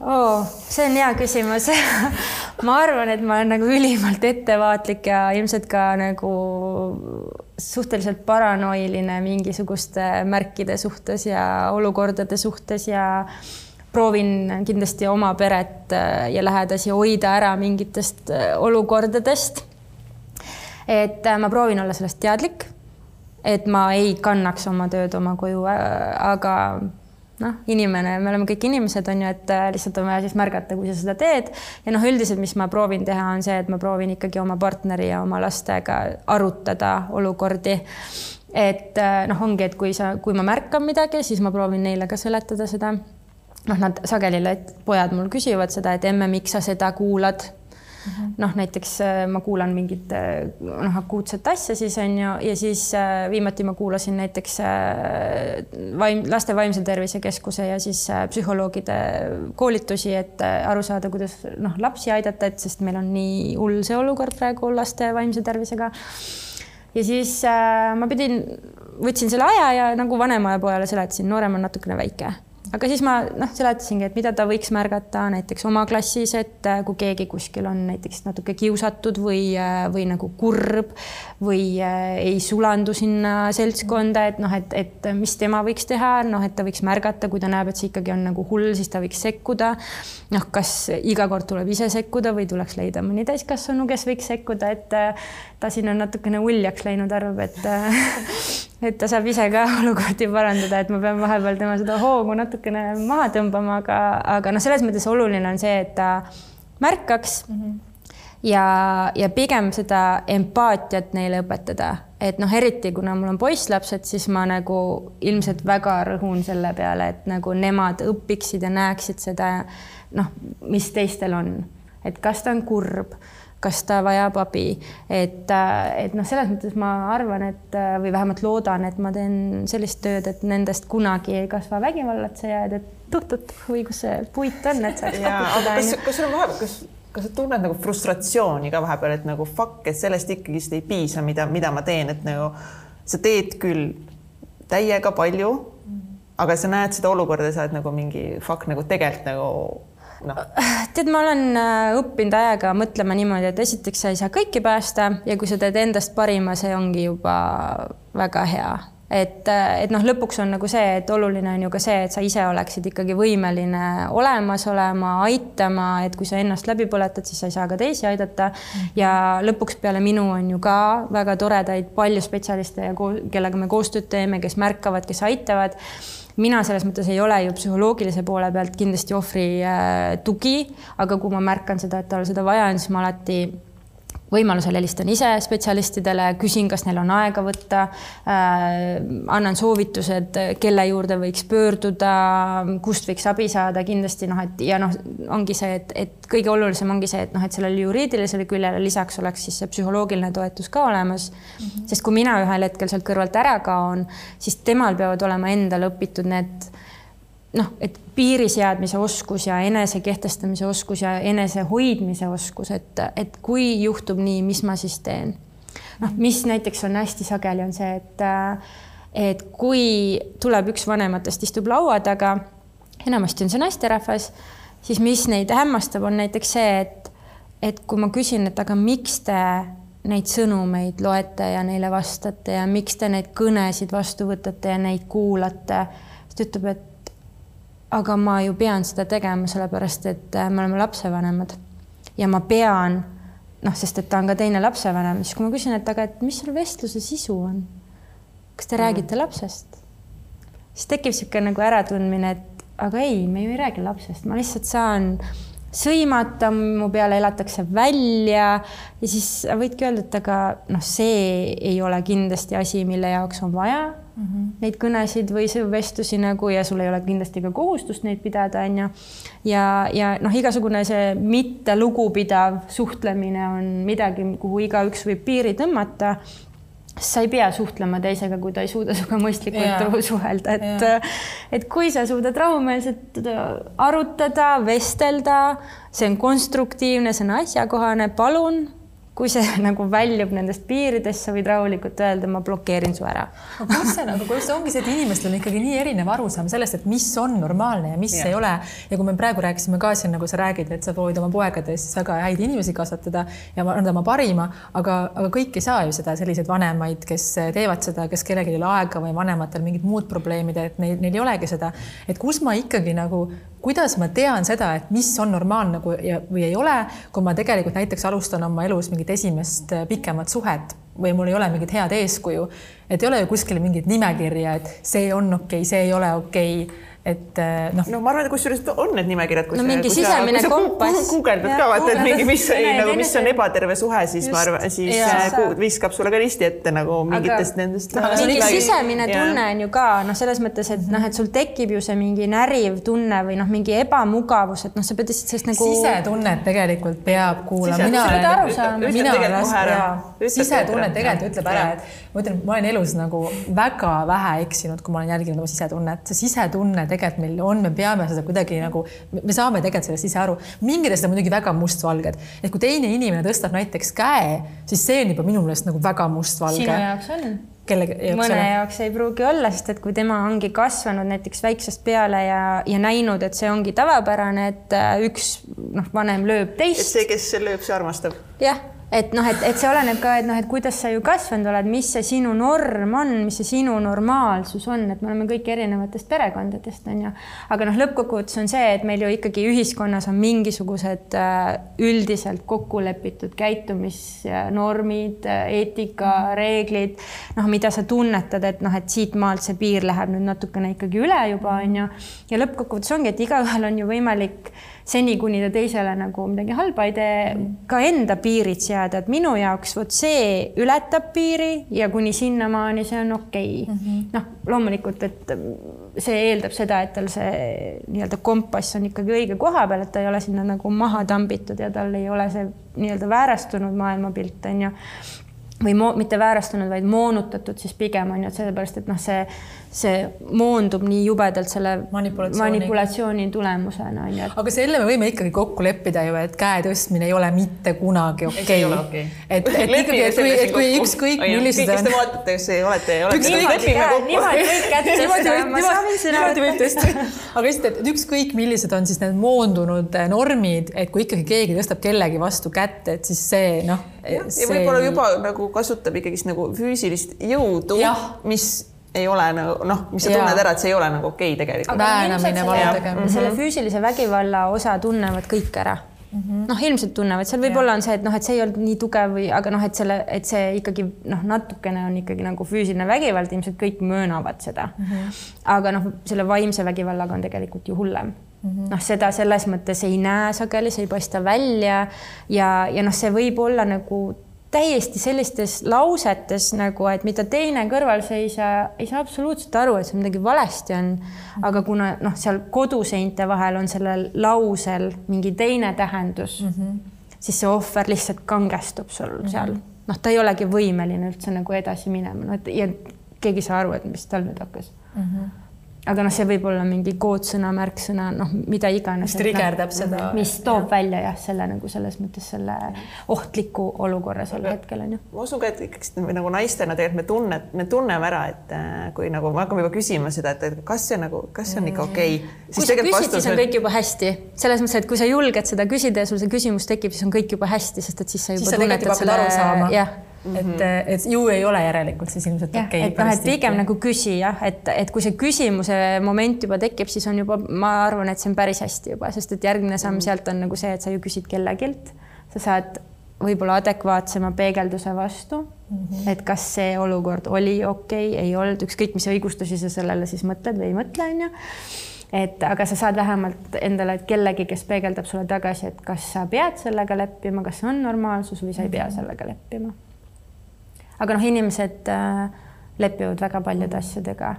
Oh,? see on hea küsimus ma arvan, et ma olen nagu ülimalt ettevaatlik ja ilmselt ka nagu suhteliselt paranoiline mingisuguste märkide suhtes ja olukordade suhtes ja proovin kindlasti oma peret äh, ja lähedasi hoida ära mingitest äh, olukordadest. et äh, ma proovin olla sellest teadlik, et ma ei kannaks oma tööd oma koju, aga noh, inimene, me oleme kõik inimesed, on ju, et äh, lihtsalt on vaja siis märgata, kui sa seda teed. ja noh, üldiselt, mis ma proovin teha, on see, et ma proovin ikkagi oma partneri ja oma lastega arutada olukordi. et äh, noh, ongi, et kui sa, kui ma märkan midagi, siis ma proovin neile ka seletada seda. noh, nad sageli, pojad mul küsivad seda, et emme, miks sa seda kuulad. Noh, näiteks äh, ma kuulan mingit äh, noh, akuutset asja siis on ju, ja siis äh, viimati ma kuulasin näiteks vaim, laste vaimse tervise keskuse ja siis psühholoogide koolitusi, et aru saada, kuidas noh, lapsi aidata, et sest meil on nii hull see olukord praegu laste vaimse tervisega. ja siis ma pidin, võtsin selle aja ja nagu vanemale pojale seletasin, noorem on natukene väike aga siis ma noh, seletasingi, et mida ta võiks märgata näiteks oma klassis, et äh, kui keegi kuskil on näiteks natuke kiusatud või, äh, või nagu kurb või äh, ei sulandu sinna seltskonda, et noh, et, et mis tema võiks teha, noh, et ta võiks märgata, kui ta näeb, et see ikkagi on nagu hull, siis ta võiks sekkuda. noh, kas iga kord tuleb ise sekkuda või tuleks leida mõni täiskasvanu, kes võiks sekkuda, et ta siin on natukene uljaks läinud, arvab, et et ta saab ise ka olukordi parandada, et ma pean vahepeal tema seda hoogu natukene maha tõmbama, aga, aga noh, selles mõttes oluline on see, et ta märkaks mm. -hmm ja, ja pigem seda empaatiat neile õpetada, et noh, eriti kuna mul on poisslapsed, siis ma nagu ilmselt väga rõhun selle peale, et nagu nemad õpiksid ja näeksid seda noh, mis teistel on, et kas ta on kurb kas ta vajab abi, et, et noh, selles mõttes ma arvan, et või vähemalt loodan, et ma teen sellist tööd, et nendest kunagi ei kasva vägivallatsejad, et tuh-tuh, või kus see puit on, et saaks pakutada. kas, kas sul on vahepeal, kas, kas sa tunned nagu frustratsiooni ka vahepeal, et nagu fuck, et sellest ikkagist ei piisa, mida, mida ma teen, et nagu sa teed küll täiega palju, aga sa näed seda olukorda, sa oled nagu mingi fuck nagu tegelikult nagu no.? tead, ma olen äh, õppinud ajaga mõtlema niimoodi, et esiteks sa ei saa kõiki päästa ja kui sa teed endast parima, see ongi juba väga hea et, äh, et noh, lõpuks on nagu see, et oluline on ju ka see, et sa ise oleksid ikkagi võimeline olemas olema, aitama, et kui sa ennast läbi põletad, siis sa ei saa ka teisi aidata. ja lõpuks peale minu on ju ka väga toredaid palju spetsialiste ja kellega me koostööd teeme, kes märkavad, kes aitavad mina selles mõttes ei ole ju psühholoogilise poole pealt kindlasti ohvri äh, tugi, aga kui ma märkan seda, et tal seda vaja on, siis ma alati võimalusel helistan ise spetsialistidele, küsin, kas neil on aega võtta äh,, annan soovitused, kelle juurde võiks pöörduda, kust võiks abi saada, kindlasti noh, et ja noh, ongi see, et, et kõige olulisem ongi see, et noh, et sellele juriidilisele küljele lisaks oleks siis see psühholoogiline toetus ka olemas mm. -hmm. sest kui mina ühel hetkel sealt kõrvalt ära kaon, siis temal peavad olema endal õpitud need noh, et piiri seadmise oskus ja enese kehtestamise oskus ja enese hoidmise oskus, et, et kui juhtub nii, mis ma siis teen. noh, mis näiteks on hästi sageli, on see, et et kui tuleb üks vanematest, istub laua taga, enamasti on see naisterahvas, siis mis neid hämmastab, on näiteks see, et et kui ma küsin, et aga miks te neid sõnumeid loete ja neile vastate ja miks te neid kõnesid vastu võtate ja neid kuulate, siis ta ütleb, et aga ma ju pean seda tegema, sellepärast et äh, me oleme lapsevanemad. Ja ma pean noh, sest et ta on ka teine lapsevanem, siis kui ma küsin, et aga et mis seal vestluse sisu on, kas te mm. räägite lapsest, siis tekib niisugune nagu äratundmine, et aga ei, me ju ei räägi lapsest, ma lihtsalt saan sõimata, mu peale elatakse välja ja siis võidki öelda, et aga noh, see ei ole kindlasti asi, mille jaoks on vaja mm -hmm. neid kõnesid või vestlusi nagu ja sul ei ole kindlasti ka kohustust neid pidada, on ju. ja, ja noh, igasugune see mitte lugupidav suhtlemine on midagi, kuhu igaüks võib piiri tõmmata sa ei pea suhtlema teisega, kui ta ei suuda sinuga mõistlikult yeah. suhelda, et yeah. et kui sa suudad rahumeelselt arutada, vestelda, see on konstruktiivne, see on asjakohane, palun kui see nagu väljub nendest piiridest, sa võid rahulikult öelda, ma blokeerin su ära. aga kus see nagu, kus ongi see, et inimestel on ikkagi nii erinev arusaam sellest, et mis on normaalne ja mis ja. ei ole. ja kui me praegu rääkisime ka siin, nagu sa räägid, et sa proovid oma poegades väga häid inimesi kasvatada ja anda oma parima, aga, aga kõik ei saa ju seda, selliseid vanemaid, kes teevad seda, kes kellelgi ei ole aega või vanematel mingid muud probleemid, et neil, neil ei olegi seda, et kus ma ikkagi nagu kuidas ma tean seda, et mis on normaalne nagu ja, või ei ole, kui ma tegelikult näiteks alustan oma elus mingit esimest äh, pikemat suhet või mul ei ole mingit head eeskuju, et ei ole ju kuskil mingit nimekirja, et see on okei okay,, see ei ole okei. okay et äh, noh. no ma arvan, et kusjuures on need nimekirjad. no mingi sisemine sa, kompass. guugeldad ka vaata, et mingi, mis ei, nagu, mis on ebaterve suhe, siis Just. ma arvan, siis ja, äh, viskab sulle ka risti ette nagu mingitest aga, nendest. mingi midagi... sisemine tunne on ju ka noh, selles mõttes, et noh, et sul tekib ju see mingi näriv tunne või noh, mingi ebamugavus, et noh, sa pead lihtsalt sellest nagu. sisetunnet tegelikult peab kuulama. mina olen, mina olen raske, sisetunne tegelikult ütleb ära, et ma ütlen, ma olen elus nagu väga vähe eksinud, kui ma olen jälginud oma sisetunnet, see sisetunne tegelikult meil on, me peame seda kuidagi nagu, me saame tegelikult sellest ise aru. mingid asjad on muidugi väga mustvalged, et kui teine inimene tõstab näiteks käe, siis see on juba minu meelest nagu väga mustvalge. sinu jaoks on kellegi jaoks mõne ole. jaoks ei pruugi olla, sest et kui tema ongi kasvanud näiteks väiksest peale ja, ja näinud, et see ongi tavapärane, et äh, üks noh, vanem lööb teist. et see, kes lööb, see armastab. jah et noh, et, et see oleneb ka, et noh, et kuidas sa ju kasvanud oled, mis see sinu norm on, mis see sinu normaalsus on, et me oleme kõik erinevatest perekondadest, on ju. aga noh, lõppkokkuvõttes on see, et meil ju ikkagi ühiskonnas on mingisugused äh, üldiselt kokku lepitud käitumisnormid, eetika, reeglid, noh, mida sa tunnetad, et noh, et siitmaalt see piir läheb nüüd natukene ikkagi üle juba, on ju. ja lõppkokkuvõttes ongi, et igaühel on ju võimalik seni, kuni ta teisele nagu midagi halba ei tee, ka enda piirid seada, et minu jaoks vot see ületab piiri ja kuni sinnamaani see on okei. Okay. mm -hmm.. noh, loomulikult, et see eeldab seda, et tal see nii-öelda kompass on ikkagi õige koha peal, et ta ei ole sinna nagu maha tambitud ja tal ei ole see nii-öelda väärastunud maailmapilt on ju või mitte väärastunud, vaid moonutatud siis pigem on ju, et sellepärast, et noh, see see moondub nii jubedalt selle manipulatsiooni, manipulatsiooni tulemusena on ju et.... aga selle me võime ikkagi kokku leppida ju, et käe tõstmine ei ole mitte kunagi okei okay. okay.. et, et ikkagi, et kui, et kui ükskõik millised kes te vaatate, kas ei olete, olete. niimoodi võib kätt tõsta, ma soovin sõna võtta. aga lihtsalt, et ükskõik millised on siis need moondunud eh, normid, et kui ikkagi keegi tõstab kellegi vastu kätt, et siis see noh. ja võib-olla juba nagu kasutab ikkagist nagu füüsilist jõudu, mis ei ole nagu noh, mis sa ja. tunned ära, et see ei ole nagu okei okay, tegelikult. väänamine, vale tegemine. selle füüsilise vägivalla osa tunnevad kõik ära mm -hmm. noh, ilmselt tunnevad, seal võib-olla on see, et noh, et see ei olnud nii tugev või, aga noh, et selle, et see ikkagi noh, natukene on ikkagi nagu füüsiline vägivald, ilmselt kõik möönavad seda mm. -hmm. aga noh, selle vaimse vägivallaga on tegelikult ju hullem mm -hmm. noh, seda selles mõttes ei näe sageli, see ei paista välja ja, ja noh, see võib olla nagu täiesti sellistes lausetes nagu, et mida teine kõrvalseisja ei saa absoluutselt aru, et seal midagi valesti on. aga kuna noh, seal koduseinte vahel on sellel lausel mingi teine tähendus mm, -hmm. siis see ohver lihtsalt kangestub sul mm -hmm. seal, noh, ta ei olegi võimeline üldse nagu edasi minema, no et ja keegi ei saa aru, et mis tal nüüd hakkas mm. -hmm aga noh, see võib olla mingi koodsõna, märksõna, noh, mida iganes. mis trigerdab noh, seda. mis toob ja. välja jah, selle nagu selles mõttes selle ohtliku olukorra sel hetkel on ju. ma usun ka, et ikkagi nagu naistena tegelikult me tunne, me tunneme ära, et äh, kui nagu me hakkame juba küsima seda, et kas see nagu, kas see on ikka okei okay.. kui sa küsid, siis on kõik juba hästi, selles mõttes, et kui sa julged seda küsida ja sul see küsimus tekib, siis on kõik juba hästi, sest et siis sa juba siis tunnetad selle, jah Mm -hmm. et, et ju ei ole järelikult siis ilmselt okei okay,. et noh, et pigem ja. nagu küsi jah, et, et kui see küsimuse moment juba tekib, siis on juba, ma arvan, et see on päris hästi juba, sest et järgmine samm mm -hmm. sealt on nagu see, et sa ju küsid kellegilt, sa saad võib-olla adekvaatsema peegelduse vastu mm. -hmm. et kas see olukord oli okei okay,, ei olnud, ükskõik mis õigustusi sa sellele siis mõtled või ei mõtle, onju et aga sa saad vähemalt endale kellegi, kes peegeldab sulle tagasi, et kas sa pead sellega leppima, kas see on normaalsus või sa ei pea mhm. sellega leppima aga noh, inimesed äh, lepivad väga paljude asjadega.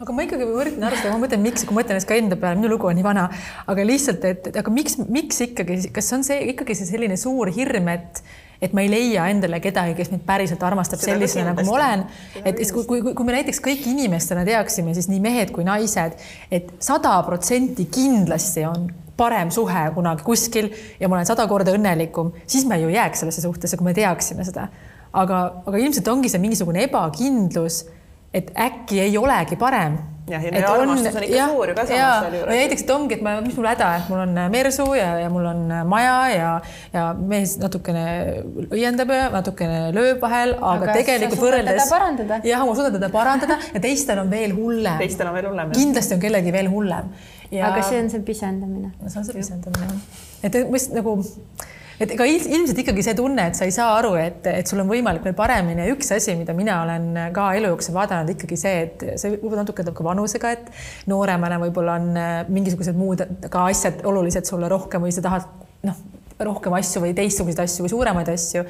Aga ma ikkagi võrdlen arvestada, ma mõtlen, miks, kui ma mõtlen ka enda peale, minu lugu on nii vana, aga lihtsalt, et aga miks, miks ikkagi, kas on see ikkagi see selline suur hirm, et et ma ei leia endale kedagi, kes mind päriselt armastab sellisena, nagu ma olen. et kui, kui, kui me näiteks kõik inimestena teaksime, siis nii mehed kui naised et, et sada protsenti kindlasti on parem suhe kunagi kuskil ja ma olen sada korda õnnelikum, siis me ju jääks sellesse suhtesse, kui me teaksime seda aga, aga ilmselt ongi see mingisugune ebakindlus, et äkki ei olegi parem. jah, ja armastus on ikka ja, suur ju ka samas sealjuures. näiteks, et ongi, et ma, mis mul häda, et mul on äh, mersu ja, ja mul on äh, maja ja, ja mees natukene õiendab ja natukene lööb vahel, aga, aga tegelikult võrreldes. jah, ma suudan teda parandada ja teistel on veel hullem. teistel on veel hullem. kindlasti on kellelgi veel hullem. aga see on see pisendamine. see on see pisendamine, jah. et mis nagu et ega ilmselt ikkagi see tunne, et sa ei saa aru, et, et sul on võimalik veel paremini. Ja üks asi, mida mina olen ka elu jooksul vaadanud, ikkagi see, et see võib-olla natuke tuleb ka vanusega, et nooremana võib-olla on äh, mingisugused muud ka asjad olulised sulle rohkem või sa tahad noh, rohkem asju või teistsuguseid asju või suuremaid asju,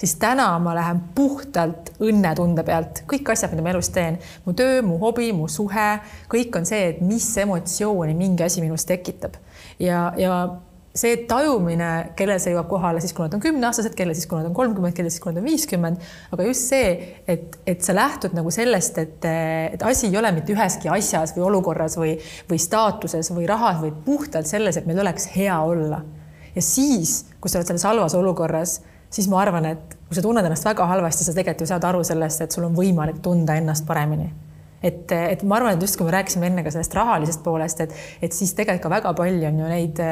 siis täna ma lähen puhtalt õnnetunde pealt, kõik asjad, mida ma elus teen, mu töö, mu hobi, mu suhe, kõik on see, et mis emotsiooni mingi asi minus tekitab. Ja, ja see tajumine, kellel see jõuab kohale siis, kui nad on kümneaastased, kellel siis, kui nad on kolmkümmend, kellel siis, kui nad on viiskümmend, aga just see, et, et sa lähtud nagu sellest, et, et asi ei ole mitte üheski asjas või olukorras või, või staatuses või rahas, vaid puhtalt selles, et meil oleks hea olla. ja siis, kui sa oled selles halvas olukorras, siis ma arvan, et kui sa tunned ennast väga halvasti, sa tegelikult ju saad aru sellest, et sul on võimalik tunda ennast paremini et, et ma arvan, et just kui me rääkisime enne ka sellest rahalisest poolest, et, et siis tegelikult ka väga palju on ju neid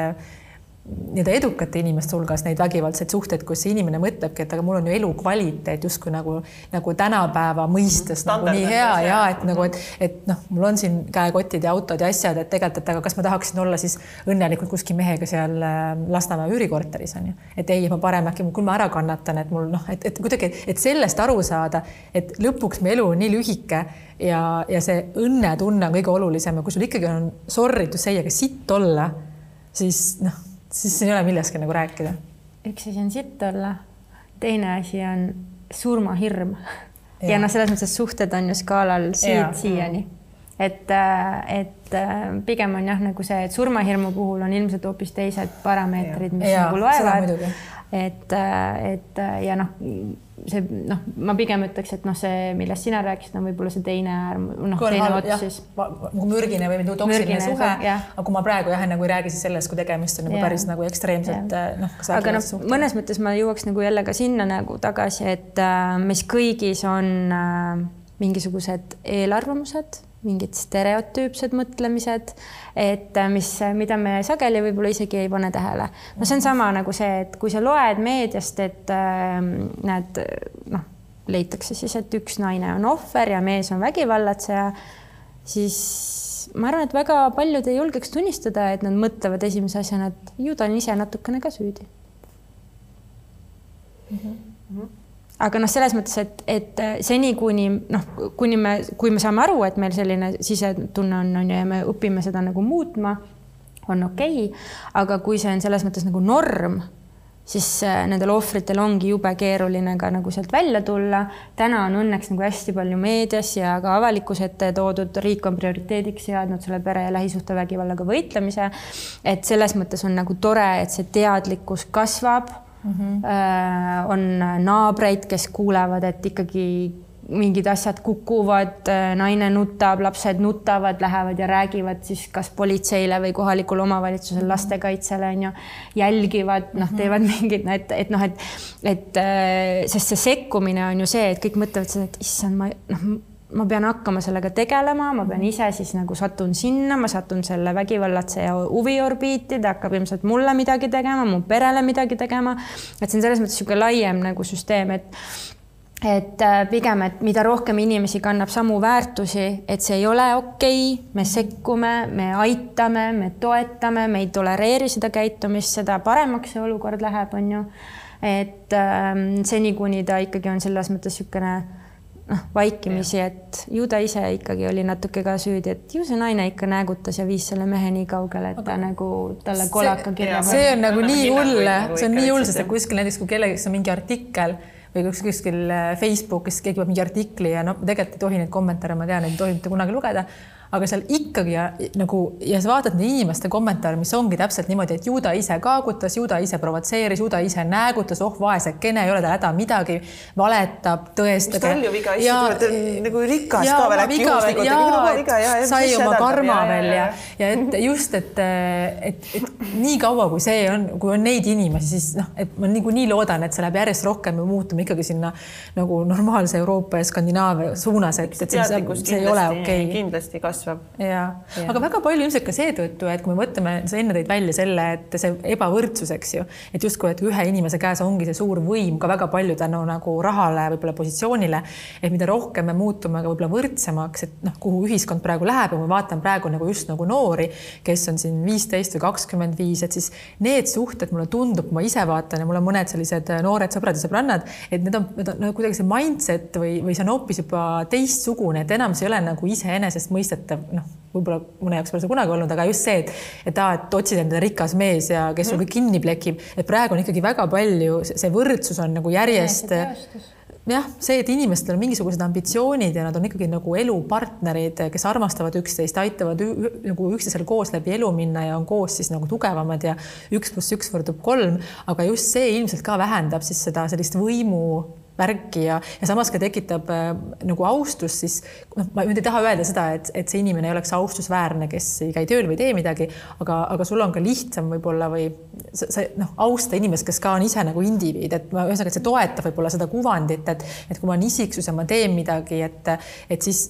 nii-öelda edukate inimeste hulgas neid vägivaldseid suhteid, kus inimene mõtlebki, et aga mul on ju elukvaliteet justkui nagu, nagu tänapäeva mõistes Standard nagu nii hea ja, et nagu, et, et noh, mul on siin käekotid ja autod ja asjad, et tegelikult, et aga kas ma tahaksin olla siis õnnelikult kuskil mehega seal äh, Lasnamäe üürikorteris on ju, et ei, ma parem äkki, küll ma ära kannatan, et mul noh, et, et kuidagi, et sellest aru saada, et lõpuks meie elu on nii lühike ja, ja see õnnetunne on kõige olulisem ja kui sul ikkagi on sorry to say, aga sitt olla, siis noh siis ei ole millestki nagu rääkida. üks asi on sitt olla, teine asi on surmahirm ja, ja noh, selles mõttes suhted on ju skaalal siit siiani. Et, et pigem on jah, nagu see, et surmahirmu puhul on ilmselt hoopis teised parameetrid, mis ja, nagu loevad. Et, et ja noh see noh, ma pigem ütleks, et noh, see, millest sina rääkisid, on võib-olla see teine äärm, noh, teine ots siis. nagu mürgine või toksiline suhe, aga kui ma praegu jah, nagu ei räägi siis sellest, kui tegemist on nagu päris nagu ekstreemselt noh. aga noh, mõnes mõttes ma jõuaks nagu jälle ka sinna nagu tagasi, et äh, mis kõigis on äh, mingisugused eelarvamused mingid stereotüüpsed mõtlemised, et äh, mis, mida me sageli võib-olla isegi ei pane tähele. no see on sama nagu see, et kui sa loed meediast, et äh, näed, noh, leitakse siis, et üks naine on ohver ja mees on vägivallatseja, siis ma arvan, et väga paljud ei julgeks tunnistada, et nad mõtlevad esimese asjana, et ju ta on ise natukene ka süüdi mm. -hmm aga noh, selles mõttes, et, et äh, seni, kuni noh, kuni me, kui me saame aru, et meil selline sisetunne on, on ju, ja me õpime seda nagu muutma, on okei okay., aga kui see on selles mõttes nagu norm, siis äh, nendel ohvritel ongi jube keeruline ka nagu sealt välja tulla. täna on õnneks nagu hästi palju meedias ja ka avalikkuse ette toodud, riik on prioriteediks seadnud selle pere ja lähisuhtevägivallaga võitlemise. et selles mõttes on nagu tore, et see teadlikkus kasvab mm. -hmm. on naabreid, kes kuulevad, et ikkagi mingid asjad kukuvad, äh, naine nutab, lapsed nutavad, lähevad ja räägivad siis kas politseile või kohalikule omavalitsusele, mhm. lastekaitsele on ju, jälgivad, noh, mhm. teevad mingid, et, et noh, et, et äh, sest see sekkumine on ju see, et kõik mõtlevad seda, et issand, ma noh ma pean hakkama sellega tegelema, ma pean ise siis nagu satun sinna, ma satun selle vägivallatseja huviorbiiti, ta hakkab ilmselt mulle midagi tegema, mu perele midagi tegema. et see on selles mõttes niisugune laiem nagu süsteem, et et äh, pigem, et mida rohkem inimesi kannab samu väärtusi, et see ei ole okei okay,, me sekkume, me aitame, me toetame, me ei tolereeri seda käitumist, seda paremaks see olukord läheb, on ju. et ähm, seni, kuni ta ikkagi on selles mõttes niisugune noh, vaikimisi, et ju ta ise ikkagi oli natuke ka süüdi, et ju see naine ikka näägutas ja viis selle mehe nii kaugele, et ta okay. nagu talle kolaka kirja pani. see on nagu nii hull, see on nii hull, sest et kuskil näiteks, kui kellelgi on mingi artikkel või kuskil äh, Facebookis keegi paneb mingi artikli ja no tegelikult ei tohi neid kommentaare, ma tean, ei tohi mitte kunagi lugeda aga seal ikkagi ja, nagu ja sa vaatad neid inimeste kommentaare, mis ongi täpselt niimoodi, et ju ta ise kaagutas, ju ta ise provotseeris, ju ta ise näägutas, oh vaesekene, ei ole tal häda midagi, valetab, tõestage. mis tal ju viga, issand, nagu rikas ja, ka veel äkki juhuslikult, nagu sai oma karma ja, veel ja, ja et just, et, et, et nii kaua, kui see on, kui on neid inimesi, siis noh, et ma niikuinii loodan, et see läheb järjest rohkem ja muutuma ikkagi sinna nagu normaalse Euroopa ja Skandinaavia suunas, et, et see, see ei ole okei. okay.. kindlasti kasvab kasvab. ja, aga väga palju ilmselt ka seetõttu, et kui me mõtleme, sa enne tõid välja selle, et see ebavõrdsus, eks ju, et justkui, et ühe inimese käes ongi see suur võim ka väga palju tänu nagu rahale, võib-olla positsioonile. et mida rohkem me muutume ka võib-olla võrdsemaks, et noh, kuhu ühiskond praegu läheb ja ma vaatan praegu nagu just nagu noori, kes on siin viisteist või kakskümmend viis, et siis need suhted mulle tundub, ma ise vaatan ja mul on mõned sellised noored sõbrad ja sõbrannad, et need on, need on nagu kuidagi see mindset või, või see on hoopis juba teistsugune, et enam see ei ole nagu iseenesestmõistetav noh, võib-olla mõne jaoks pole see kunagi olnud, aga just see, et, et aa, et otsid endale rikas mees ja kes sul kõik kinni plekib, et praegu on ikkagi väga palju, see võrdsus on nagu järjest jah, see, et inimestel on mingisugused ambitsioonid ja nad on ikkagi nagu elupartnerid, kes armastavad üksteist, aitavad nagu üksteisel koos läbi elu minna ja on koos siis nagu tugevamad ja üks pluss üks võrdub kolm, aga just see ilmselt ka vähendab siis seda sellist võimu värki ja, ja samas ka tekitab äh, nagu austust, siis noh, ma nüüd ei taha öelda seda, et, et see inimene ei oleks austusväärne, kes ei käi tööl või ei tee midagi, aga, aga sul on ka lihtsam võib-olla või sa, sa noh, austa inimest, kes ka on ise nagu indiviid, et ma ühesõnaga, et see toetab võib-olla seda kuvandit, et, et kui ma olen isiksus ja ma teen midagi, et, et siis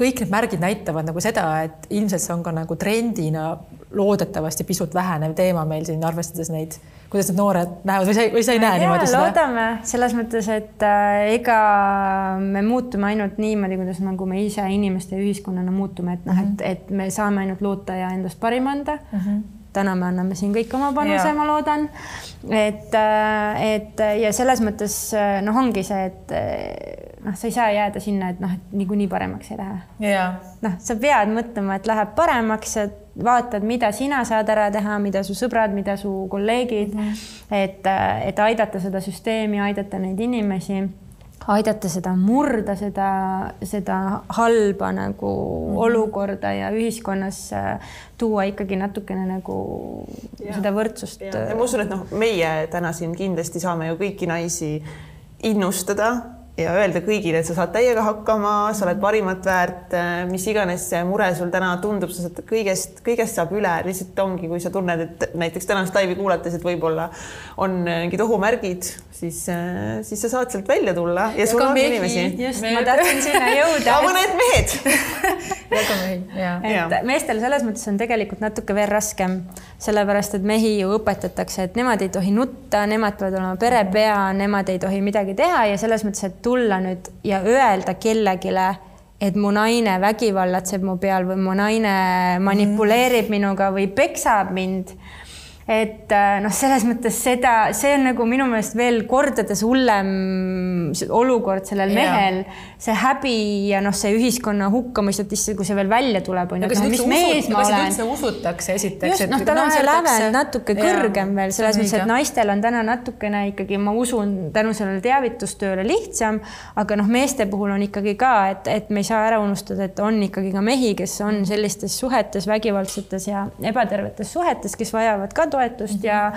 kõik need märgid näitavad nagu seda, et ilmselt see on ka nagu trendina loodetavasti pisut vähenev teema meil siin, arvestades neid kuidas need noored näevad või sa, või sa ei näe niimoodi seda? loodame selles mõttes, et äh, ega me muutume ainult niimoodi, kuidas nagu me ise inimeste ja ühiskonnana muutume, et noh mm -hmm., et, et me saame ainult loota ja endast parima anda mm. -hmm täna me anname siin kõik oma panuse, ma loodan. et, äh, et ja selles mõttes äh, noh, ongi see, et äh, noh, sa ei saa jääda sinna, et noh, et niikuinii paremaks ei lähe. noh, sa pead mõtlema, et läheb paremaks, et vaatad, mida sina saad ära teha, mida su sõbrad, mida su kolleegid mm, -hmm. et, et aidata seda süsteemi, aidata neid inimesi aidata seda murda, seda, seda halba nagu mm -hmm. olukorda ja ühiskonnas äh, tuua ikkagi natukene nagu ja. seda võrdsust. ja ma usun, et noh, meie täna siin kindlasti saame ju kõiki naisi innustada ja öelda kõigile, et sa saad täiega hakkama, sa oled parimat väärt, mis iganes see mure sul täna tundub, sa saad kõigest, kõigest saab üle, lihtsalt ongi, kui sa tunned, et näiteks tänast laivi kuulates, et võib-olla on mingid ohumärgid, siis, siis sa saad sealt välja tulla ja, sul on inimesi. just, ma tahtsin sinna jõuda ja mõned mehed ja ka mehi, ja. et meestel selles mõttes on tegelikult natuke veel raskem, sellepärast et mehi ju õpetatakse, et nemad ei tohi nutta, nemad peavad olema perepea, nemad ei tohi midagi teha ja selles mõttes, et tulla nüüd ja öelda kellelegi, et mu naine vägivallatseb mu peal või mu naine manipuleerib mm. minuga või peksab mind et äh, noh, selles mõttes seda, see on nagu minu meelest veel kordades hullem olukord sellel mehel, see häbi ja noh, see ühiskonna hukkamõistet, kui see veel välja tuleb, on ju, ma olen. üldse usutakse esiteks. just, noh, tal on see lävend natuke kõrgem veel selles mõttes, et naistel on täna natukene ikkagi, ma usun, tänu sellele teavitustööle lihtsam, aga noh, meeste puhul on ikkagi ka, et, et me ei saa ära unustada, et on ikkagi ka mehi, kes on sellistes suhetes, vägivaldsetes ja ebatervetes suhetes, kes vajavad ka toetust toetust ja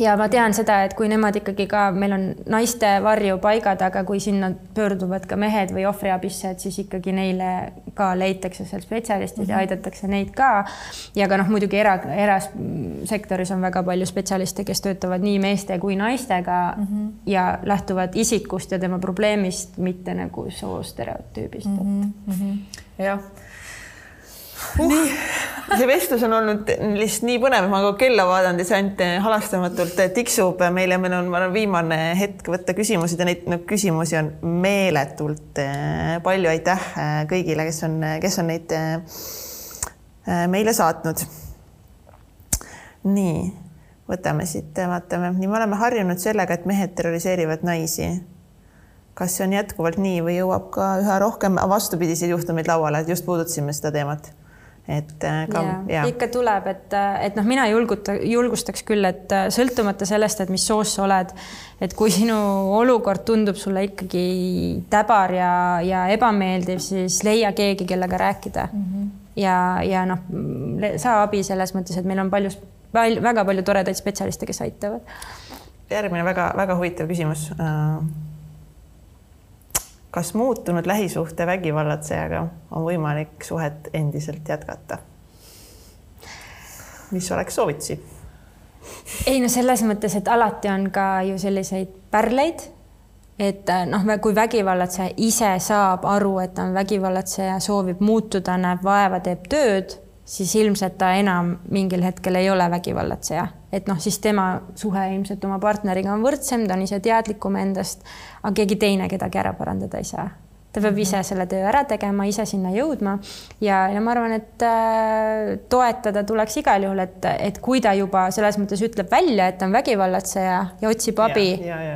ja ma tean seda, et kui nemad ikkagi ka, meil on naiste varjupaigad, aga kui sinna pöörduvad ka mehed või ohvriabisse, et siis ikkagi neile ka leitakse seal spetsialistid mm -hmm. ja mhm. aidatakse neid ka. ja ka noh, muidugi era, erasektoris on väga palju spetsialiste, kes töötavad nii meeste kui naistega mm -hmm. ja lähtuvad isikust ja tema probleemist, mitte nagu soostereotüübist mm. -hmm. jah uh, see vestlus on olnud lihtsalt nii põnev, ma ka kella vaadanud ja see ainult halastamatult tiksub meil ja meil on, ma arvan, viimane hetk võtta küsimusi ja neid no, küsimusi on meeletult eh, palju. aitäh eh, kõigile, kes on, kes on neid eh, meile saatnud. nii, võtame siit, vaatame, nii me oleme harjunud sellega, et mehed terroriseerivad naisi kas see on jätkuvalt nii või jõuab ka üha rohkem vastupidiseid juhtumeid lauale, just puudutasime seda teemat et äh, ka ja, ja. ikka tuleb, et, äh, et noh, mina julguta, julgustaks küll, et äh, sõltumata sellest, et mis soost sa oled, et kui sinu olukord tundub sulle ikkagi täbar ja, ja ebameeldiv, siis leia keegi, kellega rääkida mm. -hmm. ja, ja noh, saa abi selles mõttes, et meil on palju, palju, väga palju toredaid spetsialiste, kes aitavad. järgmine väga-väga huvitav küsimus kas muutunud lähisuhte vägivallatsejaga on võimalik suhet endiselt jätkata? mis oleks soovitusi? ei no selles mõttes, et alati on ka ju selliseid pärleid, et noh, kui vägivallatseja ise saab aru, et ta on vägivallatseja, soovib muutuda, näeb vaeva, teeb tööd, siis ilmselt ta enam mingil hetkel ei ole vägivallatseja et noh, siis tema suhe ilmselt oma partneriga on võrdsem, ta on ise teadlikum endast, aga keegi teine kedagi ära parandada ei saa. ta peab ise mhm. selle töö ära tegema, ise sinna jõudma ja, ja ma arvan, et äh, toetada tuleks igal juhul, et, et kui ta juba selles mõttes ütleb välja, et ta on vägivallatseja ja otsib abi,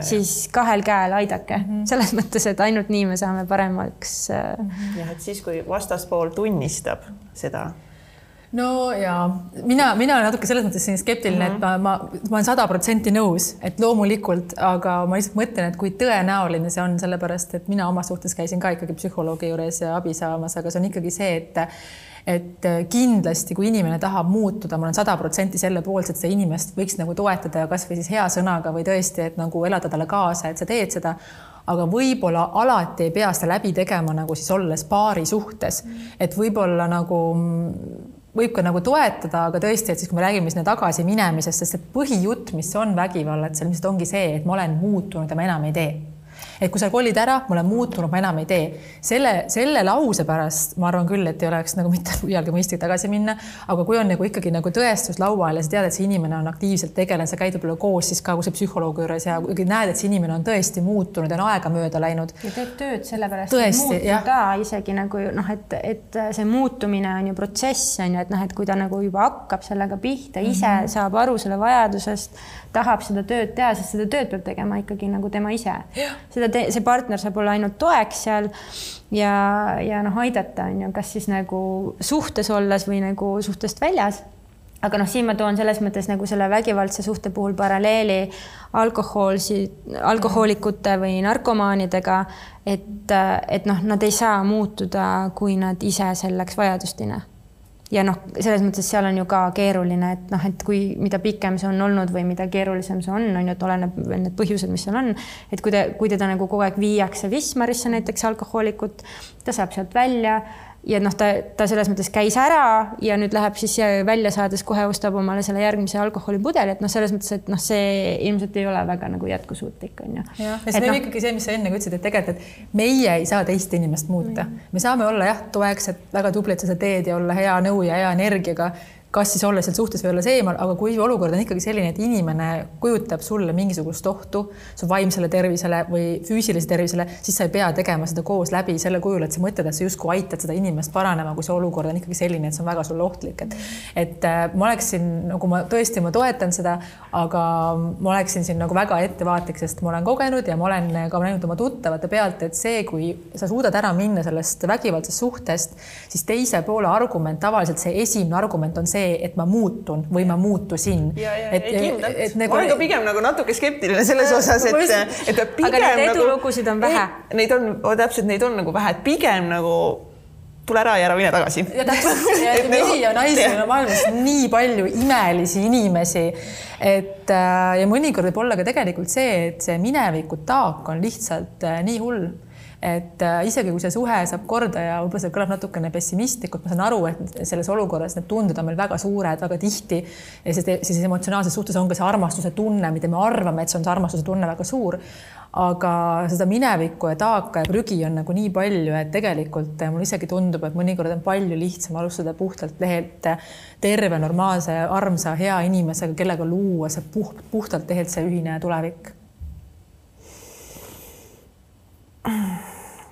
siis kahel käel aidake mm, -hmm. selles mõttes, et ainult nii me saame paremaks äh.... jah, et siis, kui vastaspool tunnistab seda no ja mina, mina olen natuke selles mõttes siin skeptiline mm, -hmm. et ma, ma, ma olen sada protsenti nõus, et loomulikult, aga ma lihtsalt mõtlen, et kui tõenäoline see on, sellepärast et mina oma suhtes käisin ka ikkagi psühholoogi juures ja abi saamas, aga see on ikkagi see, et et kindlasti, kui inimene tahab muutuda, ma olen sada protsenti selle poolt, et seda inimest võiks nagu toetada ja kasvõi siis hea sõnaga või tõesti, et nagu elada talle kaasa, et sa teed seda aga võib-olla alati ei pea seda läbi tegema nagu siis olles paari suhtes, et võib-olla nagu võib ka nagu toetada, aga tõesti, et siis, kui me räägime sinna tagasi minemisest, sest et põhijutt, mis on lihtsalt ongi see, et ma olen muutunud ja ma enam ei tee et kui sa kolid ära, ma olen muutunud, ma enam ei tee. selle, selle lause pärast ma arvan küll, et ei oleks nagu mitte iialgi mõistlik tagasi minna, aga kui on nagu ikkagi nagu tõestus laual ja sa tead, et see inimene on aktiivselt tegelenud, sa käid võib-olla koos siis ka kuskil psühholoogi juures ja näed, et see inimene on tõesti muutunud ja on aega mööda läinud. ja teeb tööd sellepärast, et muutuda isegi nagu noh, et, et see muutumine on ju protsess on ju, et noh, et kui ta nagu juba hakkab sellega pihta, ise mm -hmm. saab aru selle vajadusest tahab seda tööd teha, sest seda tööd peab tegema ikkagi nagu tema ise. seda, see partner saab olla ainult toeks seal ja, ja noh, aidata on ju, kas siis nagu suhtes olles või nagu suhtest väljas. Aga noh, siin ma toon selles mõttes nagu selle vägivaldse suhte puhul paralleeli alkohoolsi, alkohoolikute või narkomaanidega, et, et noh, nad ei saa muutuda, kui nad ise selleks vajadust ei näe ja noh, selles mõttes seal on ju ka keeruline, et noh, et kui, mida pikem see on olnud või mida keerulisem see on, on ju, et oleneb need põhjused, mis seal on. et kui ta, kui teda nagu kogu aeg viiakse Wismarisse näiteks alkohoolikut, ta saab sealt välja ja noh, ta, ta selles mõttes käis ära ja nüüd läheb siis välja saades kohe ostab omale selle järgmise alkoholipudeli, et noh, selles mõttes, et noh, see ilmselt ei ole väga nagu jätkusuutlik, on ju. jah, ja see on no, ikkagi see, mis sa enne ütlesid, et tegelikult, et meie ei saa teist inimest muuta mm., me saame olla jah, toeks, et väga tubli, et sa seda teed ja olla hea nõu ja hea energiaga kas siis olla seal suhtes või olles eemal, aga kui olukord on ikkagi selline, et inimene kujutab sulle mingisugust ohtu su vaimsele tervisele või füüsilisele tervisele, siis sa ei pea tegema seda koos läbi selle kujul, et sa mõtled, et sa justkui aitad seda inimest paranema, kui see olukord on ikkagi selline, et see on väga sulle ohtlik, et et äh, ma oleksin nagu ma tõesti, ma toetan seda, aga ma oleksin siin nagu väga ettevaatlik, sest ma olen kogenud ja ma olen ka näinud oma tuttavate pealt, et see, kui sa suudad ära minna sellest vägivaldsest suhtest, siis teise poole argument, tavaliselt see esimene argument on see, see, et ma muutun või ma muutusin. et, et nagu... ma olen ka pigem nagu natuke skeptiline selles osas, et, et pigem. aga neid nagu- edulugusid nagu, on vähe. Neid on, täpselt neid on nagu vähe, et pigem nagu tule ära ja ära mine tagasi. ja täpselt, mehi ja naisi on maailmas nii palju imelisi inimesi, et äh, ja mõnikord võib olla ka tegelikult see, et see mineviku taak on lihtsalt äh, nii hull et äh, isegi kui see suhe saab korda ja võib-olla see kõlab natukene pessimistlikult, ma saan aru, et selles olukorras need tunded on meil väga suured, väga tihti ja siis, siis emotsionaalses suhtes on ka see armastuse tunne, mida me arvame, et see on see armastuse tunne väga suur. aga seda minevikku ja taaka ja prügi on nagu nii palju, et tegelikult mulle isegi tundub, et mõnikord on palju lihtsam alustada puhtalt lehelt terve, normaalse, armsa, hea inimesega, kellega luua see puht, puhtalt lehelt see ühine tulevik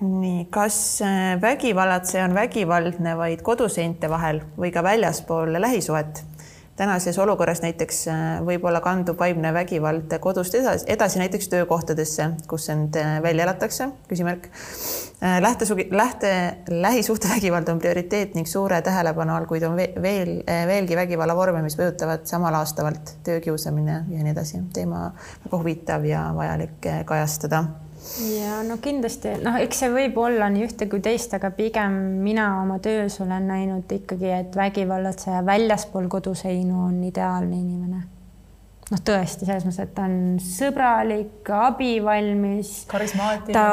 nii, kas äh, vägivallatseja on vägivaldne vaid koduseinte vahel või ka väljaspool lähisuhet? tänases olukorras näiteks äh, võib-olla kandub vaimne vägivald kodust edasi, edasi näiteks töökohtadesse, kus end äh, välja elatakse, küsimärk. lähtesugi, lähte, lähisuhtevägivald on prioriteet ning suure tähelepanu all, kuid on veel, veelgi vägivallavorme, mis mõjutavad sama laastavalt, töökiusamine ja nii edasi. teema väga huvitav ja vajalik kajastada ja no kindlasti noh, eks see võib olla nii ühte kui teist, aga pigem mina oma töös olen näinud ikkagi, et vägivallatseja väljaspool koduseinu on ideaalne inimene. noh, tõesti selles mõttes, et ta on sõbralik, abivalmis. ta,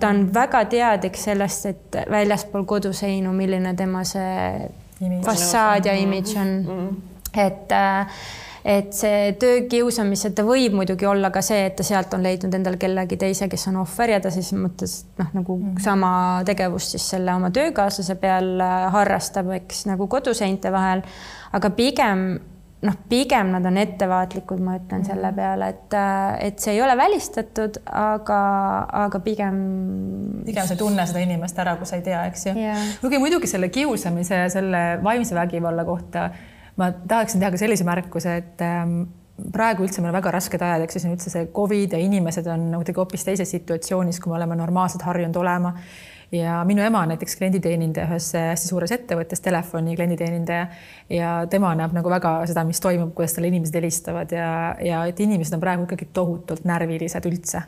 ta on väga teadlik sellest, et väljaspool koduseinu, milline tema see imidž fassaad ja imidž on mm. -hmm. et äh, et see töökiusamise, ta võib muidugi olla ka see, et ta sealt on leidnud endale kellegi teise, kes on ohver ja ta siis mõttes noh, nagu mm -hmm. sama tegevust siis selle oma töökaaslase peal äh, harrastab, eks nagu koduseinte vahel. aga pigem noh, pigem nad on ettevaatlikud, ma ütlen mm. selle peale, et, äh, et see ei ole välistatud, aga, aga pigem. pigem sa ei tunne seda inimest ära, kui sa ei tea, eks ju yeah.. kuigi muidugi selle kiusamise ja selle vaimse vägivalla kohta ma tahaksin teha ka sellise märkuse, et ähm, praegu üldse meil väga rasked ajad, ehk siis on üldse see Covid ja inimesed on kuidagi hoopis teises situatsioonis, kui me oleme normaalselt harjunud olema. Ja minu ema on näiteks klienditeenindaja ühes hästi suures ettevõttes, telefoni klienditeenindaja ja tema näeb nagu väga seda, mis toimub, kuidas talle inimesed helistavad ja, ja et inimesed on praegu ikkagi tohutult närvilised üldse.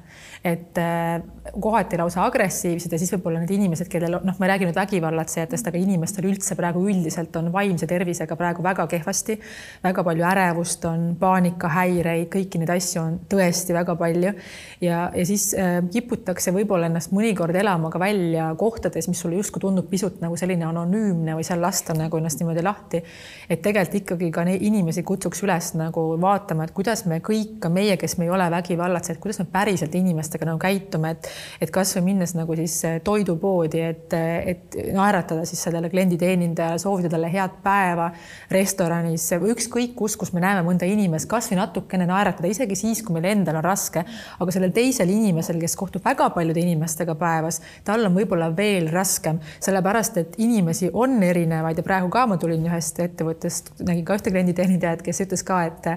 et äh, kohati lausa agressiivsed ja siis võib-olla need inimesed, kellel noh, ma ei räägi nüüd vägivallatsejatest, aga inimestel üldse praegu üldiselt on vaimse tervisega praegu väga kehvasti. väga palju ärevust on, paanikahäireid, kõiki neid asju on tõesti väga palju ja, ja siis äh, kiputakse võib-olla ennast mõnikord elama ka välja kohtades, mis sulle justkui tundub pisut nagu selline anonüümne või seal lasta nagu ennast niimoodi lahti. Et tegelikult ikkagi ka inimesi kutsuks üles nagu vaatama, et kuidas me kõik, ka meie, kes me ei ole vägivallatsejad, kuidas me päriselt inimestega nagu käitume, et et kasvõi minnes nagu siis äh, toidupoodi, et, et naeratada siis sellele klienditeenindajale, soovida talle head päeva restoranis ükskõik kus, kus me näeme mõnda inimest, kasvõi natukene naeratada, isegi siis, kui meil endal on raske, aga sellel teisel inimesel, kes kohtub väga paljude inimestega päevas, tal on võib-olla veel raskem, sellepärast et inimesi on erinevaid ja praegu ka ma tulin ühest ettevõttest, nägin ka ühte klienditeenindajat, kes ütles ka, et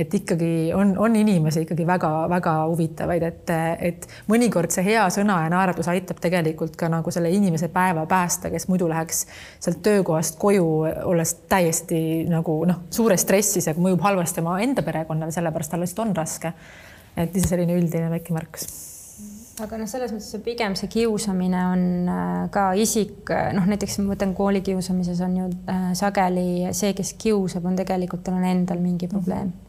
et ikkagi on, on inimesi ikkagi väga-väga huvitavaid, et, et mõnikord see hea sõna ja naeratus aitab tegelikult ka nagu selle inimese päeva päästa, kes muidu läheks sealt töökohast koju, olles täiesti nagu noh, suures stressis ja mõjub halvasti oma enda perekonnale, sellepärast tal lihtsalt on raske. et selline üldine väike märkus aga noh, selles mõttes see pigem see kiusamine on äh, ka isik, noh, näiteks ma mõtlen koolikiusamises on ju äh, sageli see, kes kiusab, on tegelikult tal on endal mingi probleem mm. -hmm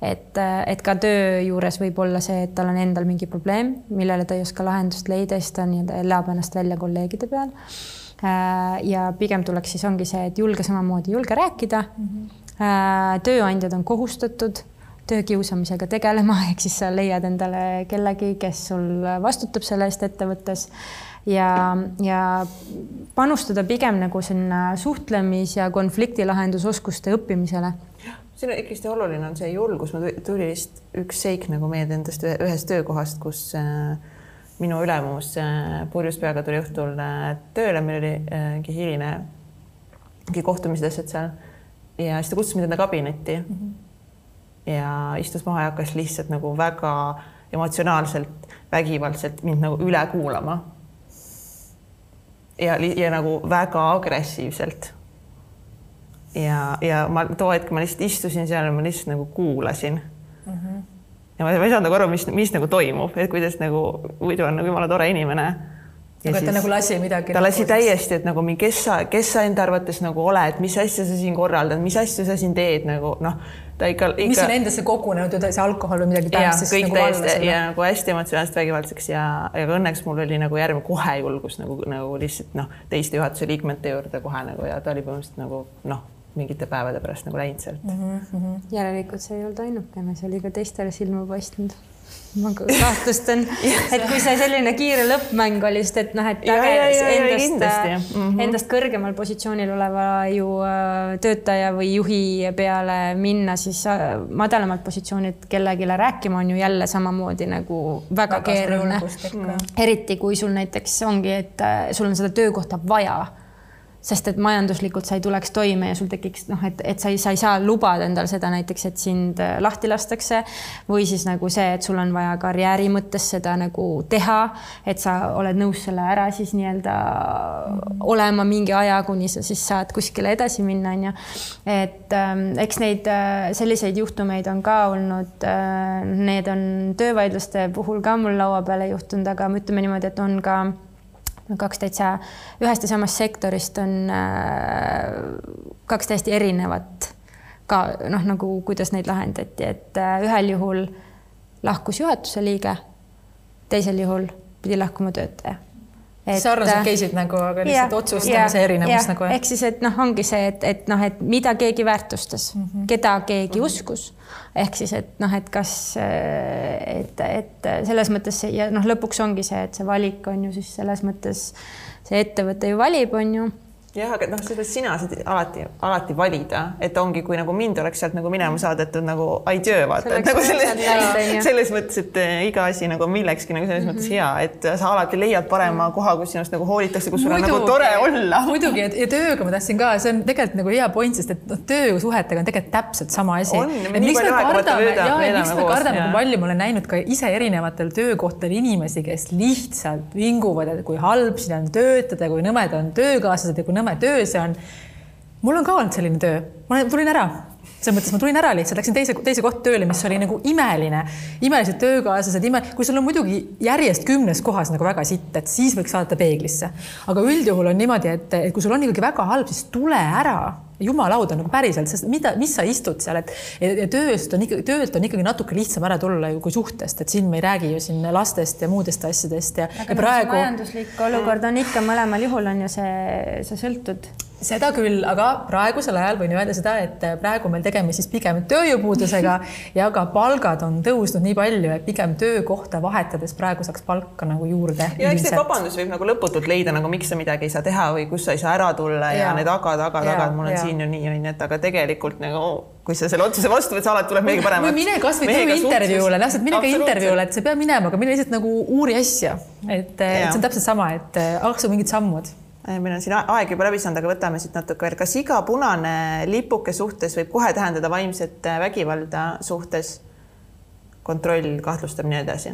et, äh, et ka töö juures võib olla see, et tal on endal mingi probleem, millele ta ei oska lahendust leida, siis ta nii-öelda elab ennast välja kolleegide peal. ja pigem tuleks siis ongi see, et julge samamoodi, julge rääkida mm. -hmm. tööandjad on kohustatud töökiusamisega tegelema, ehk siis sa leiad endale kellegi, kes sul vastutab selle eest ettevõttes. Ja, ja panustada pigem nagu sinna suhtlemis- ja konfliktilahendusoskuste õppimisele. siin on ikkagi oluline on see julgus, mul tuli vist üks seik nagu meelde endast ühest töökohast, kus äh, minu ülemus äh, purjus peaga tuli õhtul äh, tööle, meil oli mingi hiline mingi kohtumised, asjad seal. Ja siis ta kutsus mind enda kabinetti mm. -hmm ja istus maha ja hakkas lihtsalt nagu väga emotsionaalselt, vägivaldselt mind nagu üle kuulama. ja, ja nagu väga agressiivselt. ja, ja ma too hetk ma lihtsalt istusin seal ja ma lihtsalt nagu kuulasin mm. -hmm. ja ma, ma ei saanud nagu aru, mis, mis nagu toimub, et kuidas nagu muidu on nagu jumala tore inimene aga siis, ta nagu lasi midagi. ta lasi nagu täiesti, et nagu, kes sa, kes sa enda arvates nagu oled, mis asja sa siin korraldad, mis asju sa siin teed nagu noh ta ikka, ikka. mis on endasse kogunenud, see alkohol või midagi tähtsist? kõik nagu täiesti ja nagu hästi emotsionaalselt vägivaldseks ja, ja õnneks mul oli nagu järgmine kohe julgus nagu, nagu lihtsalt noh, teiste juhatuse liikmete juurde kohe nagu ja ta oli põhimõtteliselt nagu noh, mingite päevade pärast nagu läinud sealt mm. -hmm. järelikult see ei olnud ainukene, see oli ka teistele silma paistnud ma kahtlustan, et kui see selline kiire lõppmäng oli, sest et noh, et äge endast, mm -hmm. endast kõrgemal positsioonil oleva ju äh, töötaja või juhi peale minna, siis äh, madalamalt positsioonilt kellelegi rääkima on ju jälle samamoodi nagu väga, väga keeruline. eriti kui sul näiteks ongi, et äh, sul on seda töökohta vaja sest et majanduslikult sa ei tuleks toime ja sul tekiks noh, et, et sa ei, sa ei saa lubada endal seda näiteks, et sind äh, lahti lastakse või siis nagu see, et sul on vaja karjääri mõttes seda nagu teha, et sa oled nõus selle ära siis nii-öelda olema mingi aja, kuni sa siis saad kuskile edasi minna, on ju. et ähm, eks neid äh, selliseid juhtumeid on ka olnud äh,. Need on töövaidluste puhul ka mul laua peale juhtunud, aga ütleme niimoodi, et on ka kaks täitsa ühest ja samast sektorist on äh, kaks täiesti erinevat ka noh, nagu kuidas neid lahendati, et äh, ühel juhul lahkus juhatuse liige, teisel juhul pidi lahkuma töötaja et sarnased äh, case'id nagu, aga lihtsalt otsustamise erinevus ja, nagu. ehk siis, et noh, ongi see, et, et noh, et mida keegi väärtustas mm, -hmm. keda keegi mm -hmm. uskus. ehk siis, et noh, et kas, et, et selles mõttes ja noh, lõpuks ongi see, et see valik on ju siis selles mõttes see ettevõte ju valib, on ju jah, aga noh, selles sina saad alati, alati valida, et ongi, kui nagu mind oleks sealt nagu minema saadetud nagu adieu, vaata, et nagu selles, selles mõttes, et eh, iga asi nagu millekski nagu selles mm -hmm. mõttes hea, et sa alati leiad parema mhm. koha, kus sinust nagu hoolitakse, kus sul on nagu tore olla. muidugi, ja tööga ma tahtsin ka, see on tegelikult nagu hea point, sest et noh, töösuhetega on tegelikult täpselt sama asi. miks me kardame, ja, miks me kardame, kui palju ma olen näinud ka ise erinevatel töökohtadel inimesi, kes lihtsalt vinguvad, et kui halb siin on töötada, kui nõmedad on töökaaslased ja kui nõme töö see on. mul on ka olnud selline töö, ma tulin ära, selles mõttes ma tulin ära lihtsalt, läksin teise, teise kohta tööle, mis oli nagu imeline, imelised töökaaslased, ime, kui sul on muidugi järjest kümnes kohas nagu väga sitt, et siis võiks vaadata peeglisse. aga üldjuhul on niimoodi, et, et kui sul on ikkagi väga halb, siis tule ära jumala auda nagu päriselt, sest mida, mis sa istud seal, et ja tööst on ikkagi, töölt on ikkagi natuke lihtsam ära tulla ju kui suhtest, et siin me ei räägi ju siin lastest ja muudest asjadest ja, ja praegu. majanduslik olukord on ikka mõlemal juhul on ju see, sa sõltud seda küll, aga praegusel ajal võin öelda seda, et praegu meil tegemist siis pigem tööjõupuudusega ja ka palgad on tõusnud nii palju, et pigem töökohta vahetades praegu saaks palka nagu juurde. ja eks see vabandus võib nagu lõputult leida nagu miks sa midagi ei saa teha või kus sa ei saa ära tulla ja, ja need agad, agad, agad, mul on ja. siin ju nii onju, et aga tegelikult nagu kui sa selle otsuse vastu võtad, sa alati tuleb midagi paremat. või mine kasvõi tee intervjuule, täpselt mine ka intervjuule, et sa ei pea minema, aga mine lihtsalt nagu uuri asja, et, et see on täpselt sama, et astu mingid sammud Äh, meil on siin aeg juba läbi saanud, aga võtame siit natuke veel, kas iga punane lipuke suhtes võib kohe tähendada vaimset äh, vägivalda suhtes? kontroll, kahtlustamine ja nii edasi.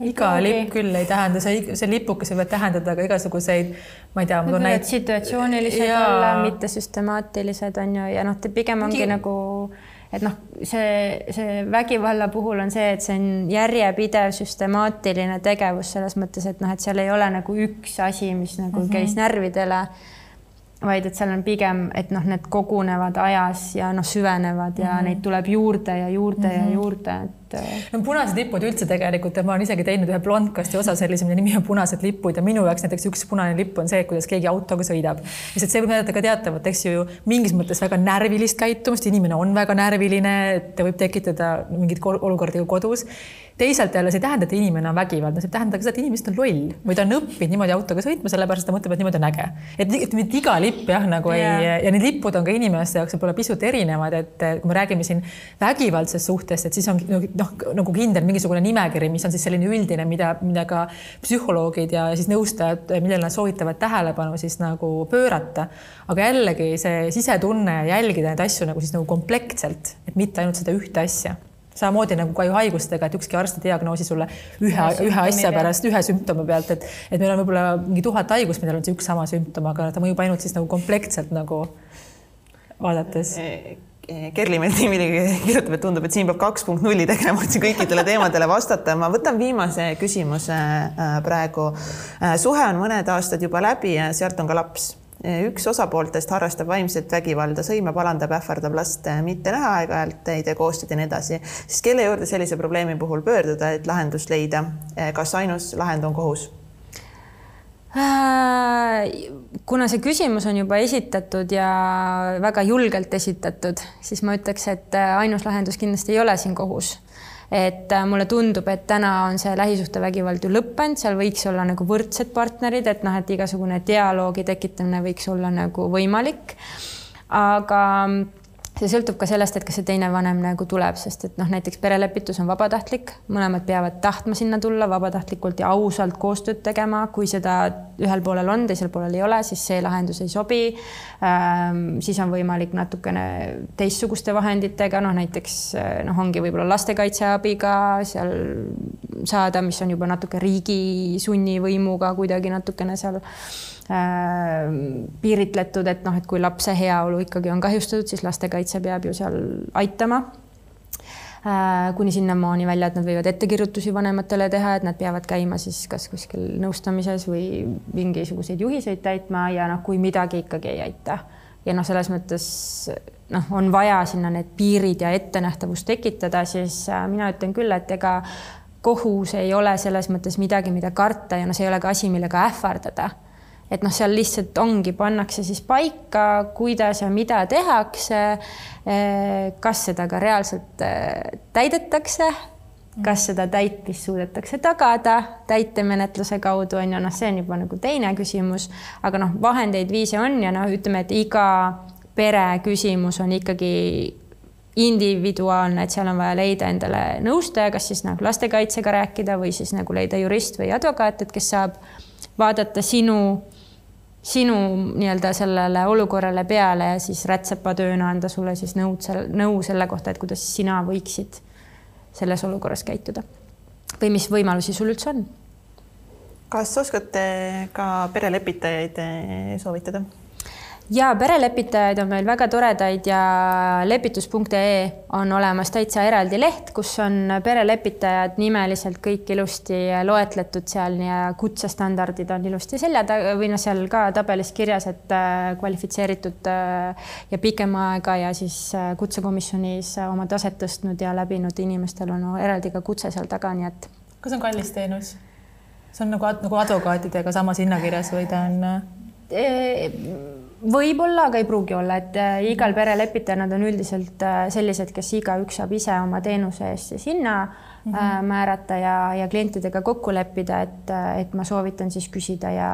iga lipp küll ei tähenda, see, see lipukesed võivad tähendada ka igasuguseid, ma ei tea. Need situatsioonilised ja... olla, mitte süstemaatilised on ju, ja noh, pigem ongi Mingi... nagu et noh, see, see vägivalla puhul on see, et see on järjepidev süstemaatiline tegevus selles mõttes, et noh, et seal ei ole nagu üks asi, mis nagu mm -hmm. käis närvidele vaid et seal on pigem, et noh, need kogunevad ajas ja noh, süvenevad ja mm -hmm. neid tuleb juurde ja juurde mm -hmm. ja mhm. juurde, et. Äh, no punased lipud üldse tegelikult ja ma olen isegi teinud ühe blondkasti osa sellise, mille nimi on punased lipud ja minu jaoks näiteks üks punane lipp on see, kuidas keegi autoga sõidab. lihtsalt see võib näidata ka teatavat, eks ju, mingis mõttes väga närvilist käitumist, inimene on väga närviline, et ta võib tekitada mingeid olukordi kodus teisalt jälle see ei tähenda, et inimene on vägivaldne, see tähendab seda, et inimene on loll või ta on õppinud niimoodi autoga sõitma, sellepärast ta mõtleb, et niimoodi on äge. et, et mitte iga lipp jah, nagu yeah. ei ja need lipud on ka inimeste jaoks võib-olla pisut erinevad, et kui me räägime siin vägivaldsest suhtest, et siis on noh, nagu kindel mingisugune nimekiri, mis on siis selline üldine, mida, mida ka psühholoogid ja siis nõustajad, millele nad soovitavad tähelepanu siis nagu pöörata. aga jällegi see sisetunne ja jälgida neid asju nagu siis nagu komplektselt, et mitte ainult seda ühte asja samamoodi nagu ka ju haigustega, et ükski arst ei diagnoosi sulle ühe, ühe asja pärast, ühe sümptomi pealt, et, et meil on võib-olla mingi tuhat haigust, millel on see üks sama sümptom, aga ta mõjub ainult siis nagu komplektselt nagu vaadates. Kerli Medimini kirjutab, et tundub, et siin peab kaks punkt nulli tegema, et siin kõikidele teemadele vastata. ma võtan viimase küsimuse äh, praegu. Äh, suhe on mõned aastad juba läbi ja sealt on ka laps üks osapooltest harrastab vaimset vägivalda, sõimab, alandab, ähvardab last mitte näha aeg-ajalt, ei tee koostööd ja nii edasi, siis kelle juurde sellise probleemi puhul pöörduda, et lahendust leida? kas ainus lahend on kohus? Äh, kuna see küsimus on juba esitatud ja väga julgelt esitatud, siis ma ütleks, et ainus lahendus kindlasti ei ole siin kohus et äh, mulle tundub, et täna on see lähisuhtevägivald ju lõppenud, seal võiks olla nagu võrdsed partnerid, et noh, et igasugune dialoogi tekitamine võiks olla nagu võimalik. aga see sõltub ka sellest, et kas see teine vanem nagu tuleb, sest et noh, näiteks perelepitus on vabatahtlik, mõlemad peavad tahtma sinna tulla vabatahtlikult ja ausalt koostööd tegema, kui seda ühel poolel on, teisel poolel ei ole, siis see lahendus ei sobi ähm,. siis on võimalik natukene teistsuguste vahenditega, noh näiteks noh, ongi võib-olla lastekaitseabiga seal saada, mis on juba natuke riigi sunnivõimuga kuidagi natukene seal Äh, piiritletud, et noh, et kui lapse heaolu ikkagi on kahjustatud, siis lastekaitse peab ju seal aitama äh, kuni sinnamaani välja, et nad võivad ettekirjutusi vanematele teha, et nad peavad käima siis kas kuskil nõustamises või mingisuguseid juhiseid täitma ja noh, kui midagi ikkagi ei aita. ja noh, selles mõttes noh, on vaja sinna need piirid ja ettenähtavus tekitada, siis äh, mina ütlen küll, et ega kohus ei ole selles mõttes midagi, mida karta ja noh, see ei ole ka asi, millega ähvardada et noh, seal lihtsalt ongi, pannakse siis paika, kuidas ja mida tehakse. Eh, kas seda ka reaalselt eh, täidetakse kas seda täitmist suudetakse tagada täitemenetluse kaudu on ju, noh, see on juba nagu teine küsimus, aga noh, vahendeid, viise on ja noh, ütleme, et iga pere küsimus on ikkagi individuaalne, et seal on vaja leida endale nõustaja, kas siis nagu lastekaitsega rääkida või siis nagu leida jurist või advokaat, et kes saab vaadata sinu, sinu nii-öelda sellele olukorrale peale ja siis rätsepatööna anda sulle siis nõud, nõu selle kohta, et kuidas sina võiksid selles olukorras käituda. või mis võimalusi sul üldse on? kas oskate ka perelepitajaid soovitada? Ja perelepitajaid on meil väga toredaid ja lepitus.ee on olemas täitsa eraldi leht, kus on perelepitajad nimeliselt kõik ilusti loetletud seal ja kutsestandardid on ilusti selja taga või noh, seal ka tabelis kirjas, et äh, kvalifitseeritud äh, ja pikema aega ja siis äh, kutsekomisjonis oma taset tõstnud ja läbinud inimestel on eraldi ka kutse seal taga, nii et. kas on kallis teenus? see on nagu, nagu advokaatidega samas hinnakirjas või ta on? Võib-olla, aga ei pruugi olla, et äh, igal perelepitajal nad on üldiselt äh, sellised, kes igaüks saab ise oma teenuse eest siis hinna mm -hmm. määrata ja, ja klientidega kokku leppida, et, et ma soovitan siis küsida ja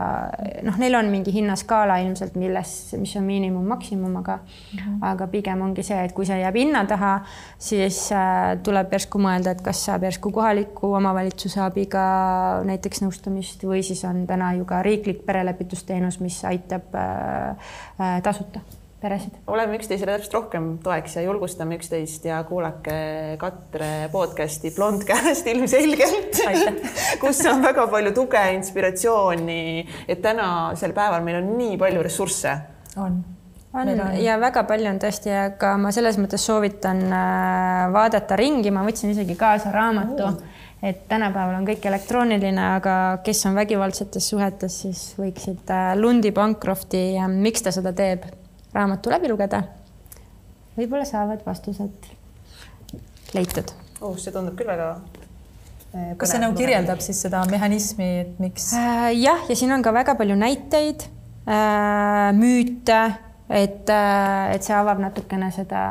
noh, neil on mingi hinnaskaala ilmselt, milles, mis on miinimum, maksimum, aga mm, -hmm. aga pigem ongi see, et kui see jääb hinna taha, siis äh, tuleb järsku mõelda, et kas saab järsku kohaliku omavalitsuse abiga näiteks nõustamist või siis on täna ju ka riiklik perelepitusteenus, mis aitab äh, äh, tasuta peresid. oleme üksteisele täpselt rohkem toeks ja julgustame üksteist ja kuulake Katre podcast'i Blond käest ilmselgelt kus on väga palju tuge, inspiratsiooni, et tänasel päeval meil on nii palju ressursse. on on ja väga palju on tõesti, aga ma selles mõttes soovitan äh, vaadata ringi, ma võtsin isegi kaasa raamatu oh., et tänapäeval on kõik elektrooniline, aga kes on vägivaldsetes suhetes, siis võiksid äh, Lundi Bancrofti Miks ta seda teeb raamatu läbi lugeda. võib-olla saavad vastused leitud oh,. see tundub küll väga äh, kas see nagu kirjeldab siis seda mehhanismi, et miks äh,? jah, ja siin on ka väga palju näiteid äh,, müüte, et et see avab natukene seda,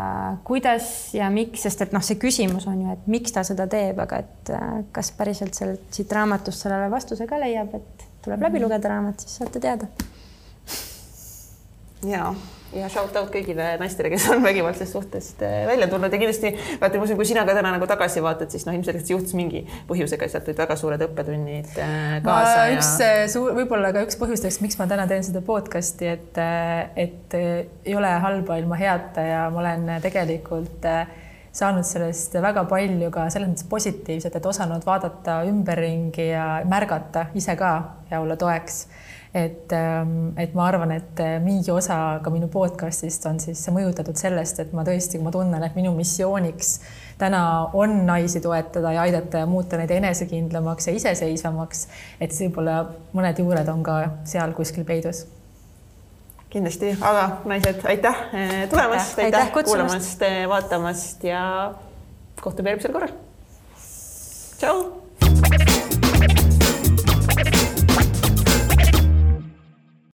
kuidas ja miks, sest et noh, see küsimus on ju, et miks ta seda teeb, aga et kas päriselt sealt siit raamatust sellele vastuse ka leiab, et tuleb läbi mhm. lugeda raamat, siis saate teada. ja ja shout out kõigile naistele, kes on vägivaldsest suhtest äh, välja tulnud ja kindlasti vaata, ma usun, kui sina ka täna nagu tagasi vaatad, siis noh, ilmselgelt see juhtus mingi põhjusega, sealt tulid väga suured õppetunnid äh, kaasa. Ja... üks äh, suur, võib-olla ka üks põhjustest, miks ma täna teen seda podcast'i, et, et ei ole halba ilma heata ja ma olen tegelikult saanud sellest väga palju ka selles mõttes positiivset, et osanud vaadata ümberringi ja märgata ise ka ja olla toeks et, ähm, et ma arvan, et äh, mingi osa ka minu podcast'ist on siis mõjutatud sellest, et ma tõesti, kui ma tunnen, et minu missiooniks täna on naisi toetada ja aidata ja muuta neid enesekindlamaks ja iseseisvamaks, et võib-olla mõned juured on ka seal kuskil peidus. Kindlasti, aga naised, aitäh äh, tulemast, aitäh, aitäh kuulamast, äh, vaatamast ja kohtume järgmisel korral. tšau